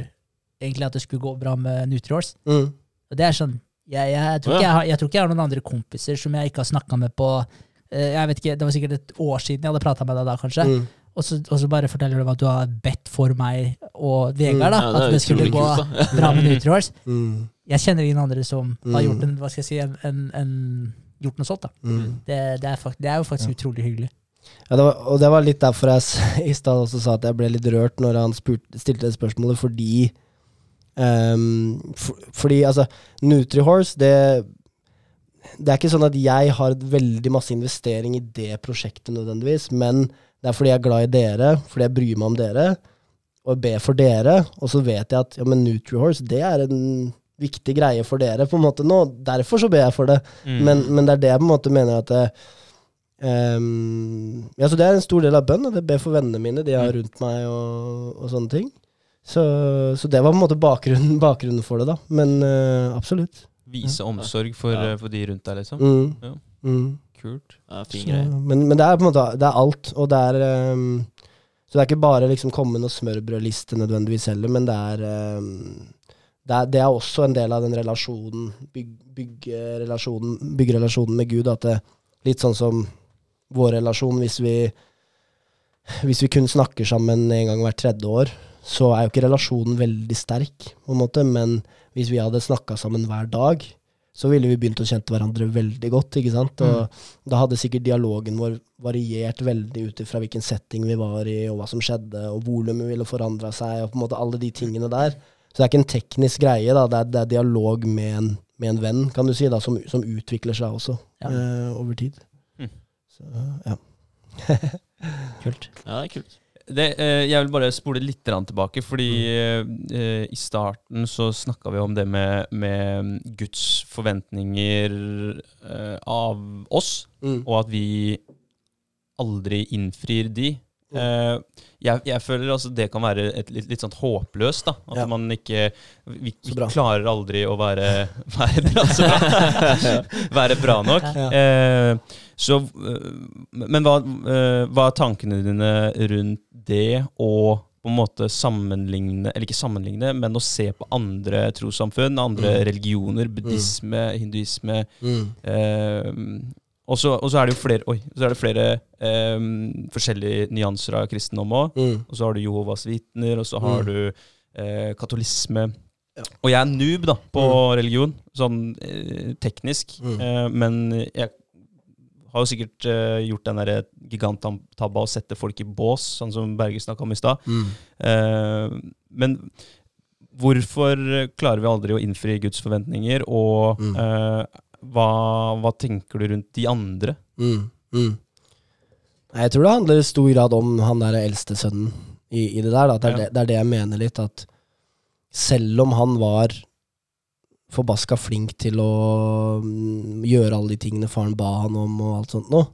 egentlig at det skulle gå bra med Nutriors. Mm. Og det er sånn, jeg, jeg, tror ja. jeg, jeg tror ikke jeg har noen andre kompiser som jeg ikke har snakka med på eh, jeg vet ikke, Det var sikkert et år siden jeg hadde prata med deg da, kanskje. Mm. Og, så, og så bare forteller du at du har bedt for meg og Vegard. da, Ja, er At det skulle gå kult, [laughs] bra med Nutrihorse. Mm. Jeg kjenner ingen andre som har Mm. gjort en, hva skal jeg si, en, en, en, gjort noe sånt. da. Mm. Det, det, er, fakt, det er jo faktisk Ja. utrolig hyggelig. Ja, det var, og det var litt derfor jeg [laughs] i stad også sa at jeg ble litt rørt når han spurt, stilte det spørsmålet, fordi um, for, Fordi altså, Nutrihorse, det Det er ikke sånn at jeg har veldig masse investering i det prosjektet nødvendigvis, men det er fordi jeg er glad i dere, fordi jeg bryr meg om dere, og ber for dere, og så vet jeg at ja, men Nutrihorse, det er en viktig greie for dere, på en måte nå. Derfor så ber jeg for det. Mm. Men, men det er det jeg på en måte mener at det, um, Ja, så det er en stor del av bønn, og det ber for vennene mine, de jeg har rundt meg, og, og sånne ting. Så, så det var på en måte bakgrunnen, [laughs] bakgrunnen for det, da. Men uh, absolutt. Vise omsorg for, Ja. eh, for de rundt deg, liksom. Mm. Ja. Mm. Kult. Ja, fin greie. men, men det er på en måte Det er alt, og det er um, Så det er ikke bare liksom komme med noe smørbrødliste nødvendigvis heller, men det er um, det er, det er også en del av den relasjonen, byg, bygge relasjonen, bygge relasjonen med Gud. At det, litt sånn som vår relasjon, hvis vi, hvis vi kun snakker sammen en gang hvert tredje år, så er jo ikke relasjonen veldig sterk, på en måte. Men hvis vi hadde snakka sammen hver dag, så ville vi begynt å kjenne hverandre veldig godt. ikke sant? Og da hadde sikkert dialogen vår variert veldig ut ifra hvilken setting vi var i, og hva som skjedde, og volumet ville forandra seg, og på en måte alle de tingene der. Så det er ikke en teknisk greie, da. Det er, det er dialog med en, med en venn, kan du si, da, som, som utvikler seg også Ja. eh, over tid. Mm. Så, ja. [laughs] Kult. Ja, det er kult. Det, eh, jeg vil bare spole litt tilbake, fordi eh, i starten så snakka vi om det med, med Guds forventninger eh, av oss, Mm. og at vi aldri innfrir de. Eh, jeg, jeg føler altså det kan være et, litt, litt sånn håpløst. da At Ja. man ikke Vi, vi klarer aldri å være, [laughs] være bra så bra. [laughs] være bra nok. Ja. Uh, så, uh, men hva, hva er tankene dine rundt det å på en måte sammenligne, eller ikke sammenligne, men å se på andre trossamfunn, andre Mm. religioner, buddhisme, hinduisme, Mm. Og så er det jo flere, oi, så er det flere um, forskjellige nyanser av kristendom òg. Mm. Og så har du Jehovas vitner, og så har Mm. du eh, katolisme. Ja. Og jeg er noob da, på Mm. religion, sånn eh, teknisk. Eh, men jeg har jo sikkert gjort den der giganttabba å sette folk i bås, sånn som Berge snakka om i stad. Mm. Men hvorfor klarer vi aldri å innfri Guds forventninger, og Mm. Hva, hva tenker du rundt de andre? Mm. Mm. Jeg tror det handler i stor grad om han der eldste sønnen i, i det der. Det, er Ja. det, det er det jeg mener litt, at selv om han var forbaska flink til å mm, gjøre alle de tingene faren ba han om, og alt sånt noe,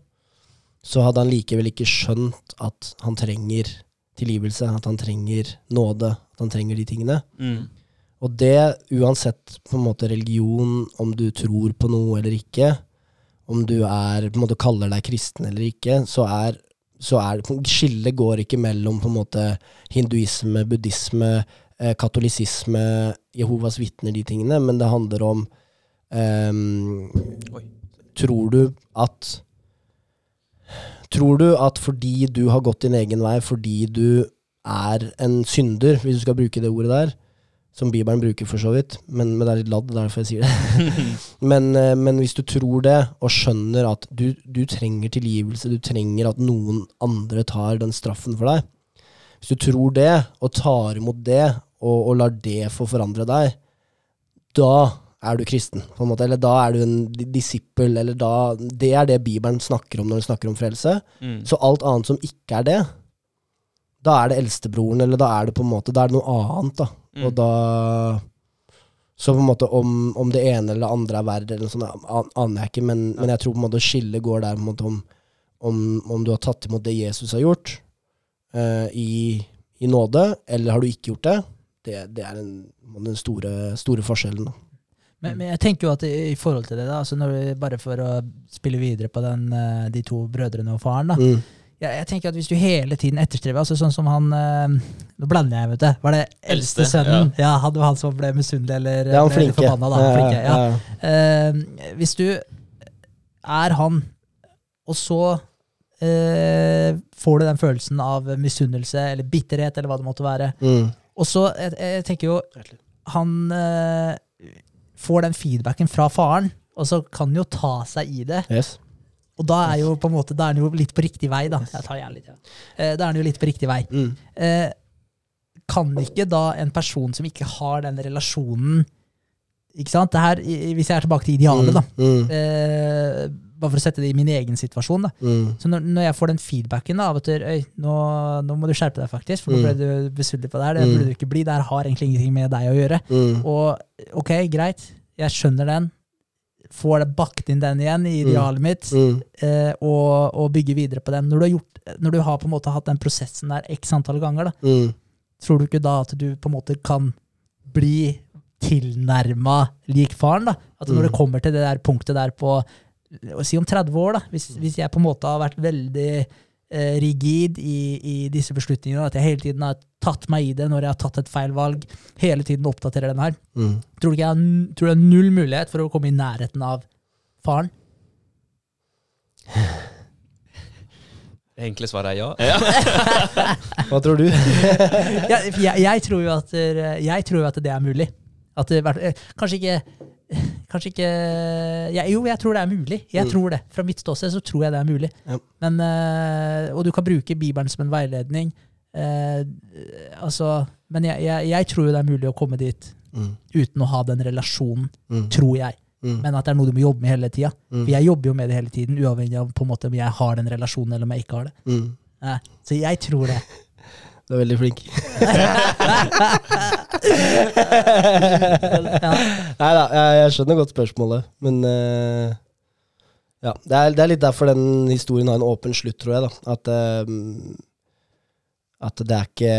så hadde han likevel ikke skjønt at han trenger tilgivelse, at han trenger nåde, at han trenger de tingene. Og det, uansett på en måte religion, om du tror på noe eller ikke, om du er, på en måte kaller deg kristen eller ikke, så er, så er Skillet går ikke mellom på en måte hinduisme, buddhisme, eh, katolisisme, Jehovas vitner, de tingene, men det handler om eh, Tror du at Tror du at fordi du har gått din egen vei, fordi du er en synder, hvis du skal bruke det ordet der, som Bibelen bruker for så vidt, men, men det er litt ladd, er derfor jeg sier det. [laughs] men, eh, men hvis du tror det, og skjønner at du, du trenger tilgivelse, du trenger at noen andre tar den straffen for deg Hvis du tror det, og tar imot det, og, og lar det få forandre deg, da er du kristen, på en måte. Eller da er du en di- disippel, eller da Det er det Bibelen snakker om når den snakker om frelse. Mm. Så alt annet som ikke er det, da er det eldstebroren, eller da er det på en måte Da er det noe annet, da. Mm. Og da Så på en måte om, om det ene eller det andre er verre, eller sånt, aner jeg ikke, men, men jeg tror på en måte skillet går der på en måte om, om, om du har tatt imot det Jesus har gjort, uh, i, i nåde, eller har du ikke gjort det. Det, det er den, den store, store forskjellen. Da. Men, men jeg tenker jo at i, forhold til det, da, altså når vi, bare for å spille videre på den, eh, de to brødrene og faren da, Mm. Jeg, jeg tenker at Hvis du hele tiden etterstreber altså Sånn som han eh, Nå blander jeg, vet du. Var det eldste, sønnen? Ja. Han var han som ble misunnelig eller Ja, han ble flinke. forbanna. Da, han flinke ja. ja, ja. Uh, hvis du er han, og så uh, får du den følelsen av misunnelse eller bitterhet, eller hva det måtte være, Mm. og så jeg, jeg tenker jo Han uh, får den feedbacken fra faren, og så kan han jo ta seg i det. Yes. Og da er jo på en måte Da er den jo litt på riktig vei, da. Jeg tar gjerne litt, ja. Eh, da er den jo litt på riktig vei. Mm. Eh, kan ikke da en person som ikke har den relasjonen Ikke sant? Det her, hvis jeg er tilbake til idealet, da. Mm. Eh, bare for å sette det i min egen situasjon. da. Mm. Så når, når jeg får den feedbacken da, av at øy, nå, nå må du skjerpe deg, faktisk, for nå Mm. ble du besudlet på det her. Det Mm. burde du ikke bli. Det her har egentlig ingenting med deg å gjøre. Mm. Og ok, greit, jeg skjønner den. Får det bakt inn den igjen i idealet mitt, Mm. eh, og, og bygge videre på den. Når du, har gjort, når du har på en måte hatt den prosessen der x antall ganger, da, Mm. tror du ikke da at du på en måte kan bli tilnærma lik faren? da? At når Mm. det kommer til det der punktet der på si om 30 år, da, hvis, hvis jeg på en måte har vært veldig rigid i, i disse beslutningene, at jeg hele tiden har tatt meg i det når jeg har tatt et feil valg, hele tiden oppdaterer den her, Mm. tror du ikke jeg tror det er null mulighet for å komme i nærheten av faren? Det enkle svaret er ja. [laughs] Hva tror du? [laughs] jeg, jeg, jeg, tror jo at, eh, jeg tror jo at det er mulig. At det, eh, kanskje ikke Kanskje ikke ja, Jo, jeg tror det er mulig. Jeg Mm. tror det. Fra mitt ståsted så tror jeg det er mulig. Ja. Men, eh, og du kan bruke Bibelen som en veiledning. Eh, altså, men jeg, jeg, jeg tror jo det er mulig å komme dit Mm. uten å ha den relasjonen, Mm. tror jeg. Mm. Men at det er noe du må jobbe med hele tida. Mm. For jeg jobber jo med det hele tiden, uavhengig av på en måte om jeg har den relasjonen eller om jeg ikke har det. Eh, så jeg tror det. Du er veldig flink. [laughs] Ja. Nei da, jeg, jeg skjønner godt spørsmålet, men uh, ja, det er, det er litt derfor den historien har en åpen slutt, tror jeg. da At, eh, at det er ikke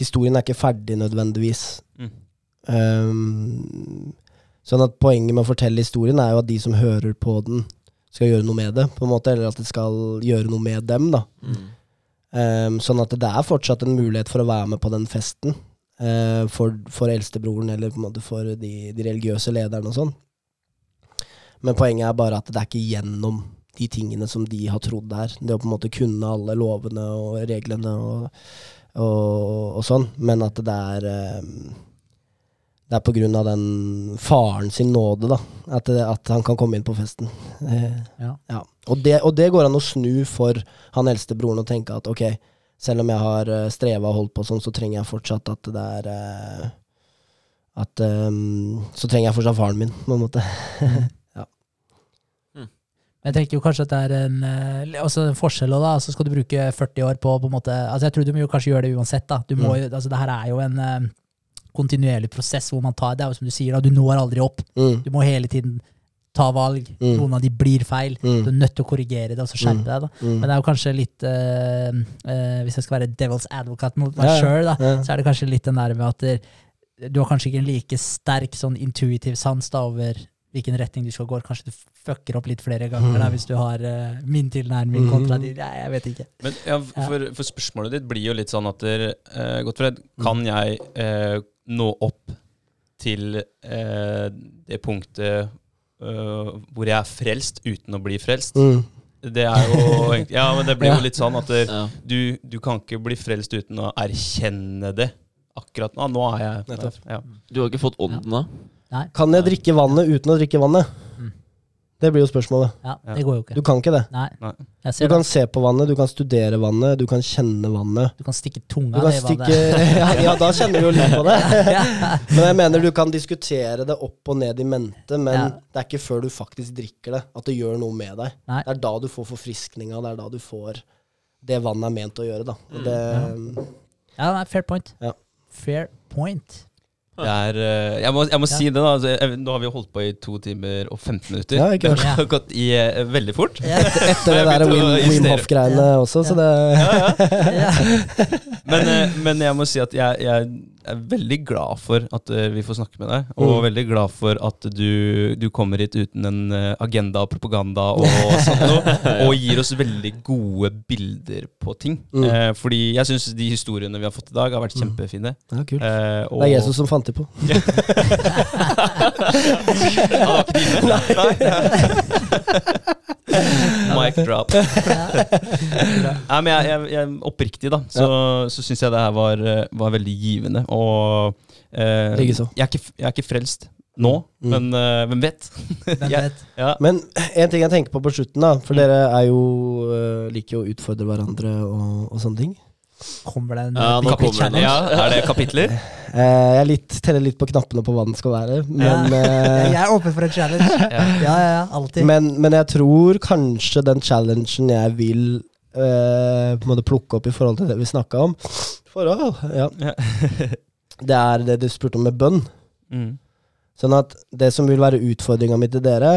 Historien er ikke ferdig nødvendigvis. Mm. Um, sånn at poenget med å fortelle historien er jo at de som hører på den, skal gjøre noe med det, på en måte, eller at det skal gjøre noe med dem. da Mm. Um, sånn at det er fortsatt en mulighet for å være med på den festen. uh, for, for eldstebroren eller på en måte for de, de religiøse lederne og sånn. Men poenget er bare at det er ikke gjennom de tingene som de har trodd der. Det å på en måte kunne alle lovene og reglene og, og, og sånn. Men at det er eh, det er av den faren sin nåde, da. At, det, at han kan komme inn på festen. Eh, Ja. ja. Og, det, og det går an å snu for han eldste broren og tenke at ok, selv om jeg har uh, streva og holdt på sånn, så trenger jeg fortsatt at det er eh, At um, Så trenger jeg fortsatt faren min, på en måte. [laughs] Men jeg tenker jo kanskje at det er en, eh, altså en forskjell da. Så skal du bruke 40 år på på en måte Altså jeg tror du må jo kanskje gjøre det uansett, da. Du må Mm. altså det her er jo en eh, kontinuerlig prosess hvor man tar Det er jo som du sier, da. Du når aldri opp. Mm. Du må hele tiden ta valg. Mm. Noen av de blir feil. Du Mm. er nødt til å korrigere det og så skjerpe Mm. deg. da. Mm. Men det er jo kanskje litt eh, eh, Hvis jeg skal være devil's advocate mot meg Ja, sjøl, Ja. så er det kanskje litt den der med at du har kanskje ikke en like sterk sånn intuitiv sans da over hvilken retning du skal gå. Kanskje du fucker opp litt flere ganger da, Mm. hvis du har uh, min tilnærming kontra din. Nei, jeg vet ikke. Men ja, for, for spørsmålet ditt blir jo litt sånn at der, eh, Gottfred, kan jeg eh, nå opp til eh, det punktet uh, hvor jeg er frelst uten å bli frelst? Mm. Det er jo Ja, men det blir jo [laughs] litt sånn at det, Ja. du, du kan ikke bli frelst uten å erkjenne det. Akkurat nå. Nå er jeg ja. Du har ikke fått ånden da? Nei, Kan jeg drikke vannet uten å drikke vannet? Mm. Det blir jo spørsmålet. ja, det går jo ikke. Du kan ikke det. Nei, Du kan det. se på vannet, du kan studere vannet, du kan kjenne vannet. Du kan stikke tunga kan i stikke vannet. [laughs] ja, ja, da kjenner du jo litt på det. [laughs] Men jeg mener du kan diskutere det opp og ned i mente, men Ja. det er ikke før du faktisk drikker det, at det gjør noe med deg. Nei. Det er da du får forfriskninga, det er da du får det vannet er ment å gjøre, da. Og det, Ja, nei, fair point. Ja. Fair point. Er, eh, jeg må, jeg må Ja. si det, da. Altså, nå har vi holdt på i to timer og 15 minutter. Ja, det har [laughs] gått i, eh, veldig fort. Ja. etter [laughs] det der Wim, Wim justere. Hof-greiene også, så det Ja. [laughs] Men, eh, men jeg må si at jeg, jeg er veldig glad for at eh, vi får snakke med deg. Og Mm. veldig glad for at du, du kommer hit uten en eh, agenda og propaganda og sånt noe. [laughs] Og gir oss veldig gode bilder på ting. Mm. Eh, fordi jeg syns de historiene vi har fått i dag, har vært Mm. kjempefine. Ja, kult. Eh, og, Det er Jesus som fant det på. [laughs] Ja, [laughs] det var ikke dine? Nei. [laughs] Mic drop. [laughs] Nei, men jeg, jeg, jeg, oppriktig, da, så, så syns jeg det her var, var veldig givende. Og eh, jeg, er ikke, jeg er ikke frelst nå, Mm. men uh, hvem vet? Hvem [laughs] vet? Ja. Men en ting jeg tenker på på slutten, da, for Mm. dere er jo uh, liker jo å utfordre hverandre og, og sånne ting. Kommer det en Ja, det ja, Er det kapitler? [laughs] Eh, jeg litt, teller litt på knappene på hva den skal være, men, eh, [laughs] Jeg er åpen for en challenge. [laughs] Ja. Ja, ja, ja, alltid. men, men jeg tror kanskje den challengen jeg vil uh, på plukke opp i forhold til det vi snakka om Forhold, ja. Ja. Det er det du spurte om med bønn. Mm. Sånn at det som vil være utfordringa mi til dere,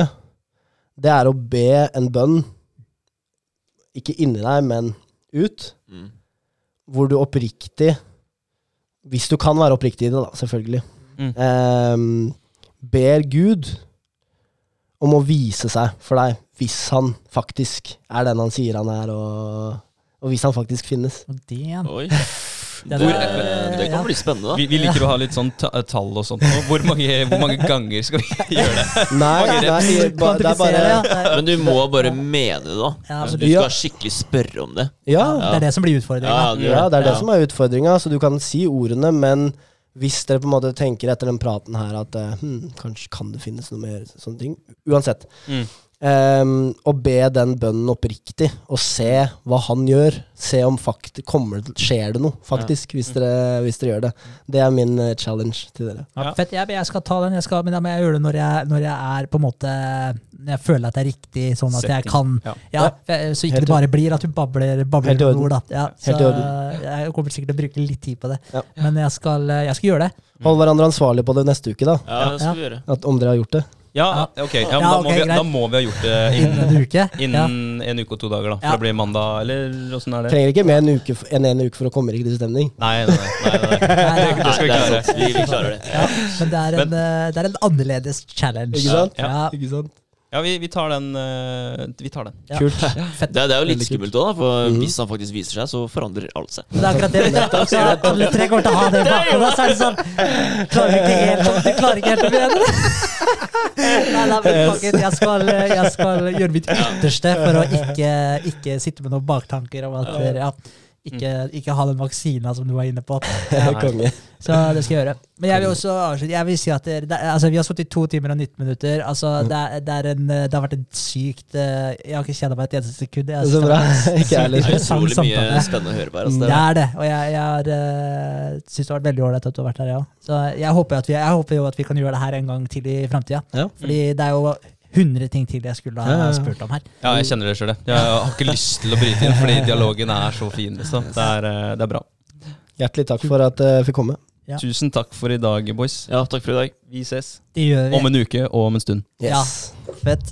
det er å be en bønn, ikke inni deg, men ut, Mm. Hvor du oppriktig Hvis du kan være oppriktig i det, da, selvfølgelig. Mm. Eh, ber Gud om å vise seg for deg, hvis han faktisk er den han sier han er, og, og hvis han faktisk finnes. Og det- Oi. [laughs] Den Det, er- det kan ja. bli spennende, da. Vi, vi liker å ha litt sånn tall og sånt. Hvor mange, hvor mange ganger skal vi [laughs] gjøre det? Nei, nei ba, det er bare ja. Er- [laughs] Men du må bare mene det, da. Ja, Altså, du skal skikkelig spørre om det. Ja, Det er det som blir utfordringa. Ja, det er det Ja. som er utfordringa. Så du kan si ordene, men hvis dere på en måte tenker etter den praten her at hm, kanskje kan det finnes noe mer sånne ting Uansett. Mm. Um, og be den bønnen oppriktig, og se hva han gjør. Se om fakt kommer, skjer det noe, faktisk, hvis, dere, hvis dere gjør det. Det er min eh, challenge til dere. Ja, Ja. fett, jeg, jeg skal ta den, jeg skal, men da må jeg gjøre det når jeg, når jeg er på en måte Når jeg føler at det er riktig, sånn at jeg kan Ja. ja, Så ikke det bare blir at du babler, babler Helt i ord. Da. Ja, Helt så jeg kommer sikkert til å bruke litt tid på det. Ja. Men jeg skal, jeg skal gjøre det. Hold hverandre ansvarlig på det neste uke, da. Ja, det skal vi gjøre. At, om dere har gjort det. Ja, ok. Ja, men Ja, da, må vi, da må vi ha gjort det Innen innen, en uke. Ja. en uke og to dager. da For Ja. det blir mandag, eller åssen er det? Trenger ikke mer enn en uke, en uke for å komme i riktig stemning. Nei, nei, nei. nei, nei. [laughs] Nei, nei, Det skal vi klare. Vi, vi klarer det. Ja, men det er, en, men, det er en annerledes challenge. Ikke sant? Ja. Ikke sant? Ja, vi, vi tar den. eh, vi tar den. Ja. Kult. [laughs] Fett. Det, det er jo litt skummelt òg, da, for Mhm. hvis han faktisk viser seg, så forandrer alt seg. Det er akkurat det. du. [laughs] Altså, alle tre kommer til å ha det i bakhodet. Så er det sånn Klarer ikke helt Du klarer ikke helt å enig? [laughs] Nei, nei, men fuck jeg, skal, jeg skal gjøre mitt ytterste for å ikke, ikke sitte med noen baktanker om at ja, ikke, ikke ha den vaksina som du var inne på. [laughs] Ja, så det skal jeg gjøre. Men jeg vil også avslutte. Jeg vil si at det, det, altså, Vi har sittet i to timer og 19 minutter. Altså, det, er, det, er en, det har vært en sykt eh, Jeg har ikke kjent meg et eneste sekund. Jeg Så det bra. [laughs] Ikke. Det er utrolig mye spennende å høre på her. Mm, Altså, Det er, er det, og jeg, jeg har, uh, syns det har vært veldig ålreit at du har vært her, ja. Så jeg håper, at vi, jeg håper jo at vi kan gjøre det her en gang til i framtida. Ja. Fordi det er jo 100 ting til jeg skulle ha spurt om her. Ja, jeg kjenner det sjøl, jeg. Jeg har ikke lyst til å bryte inn, fordi dialogen er så fin. Liksom. Det, er, eh, det er bra. Hjertelig takk for at jeg fikk komme. Ja. Tusen takk for i dag, boys. ja, takk for i dag. Vi ses Det gjør vi. om en uke og om en stund. Ja. Fett.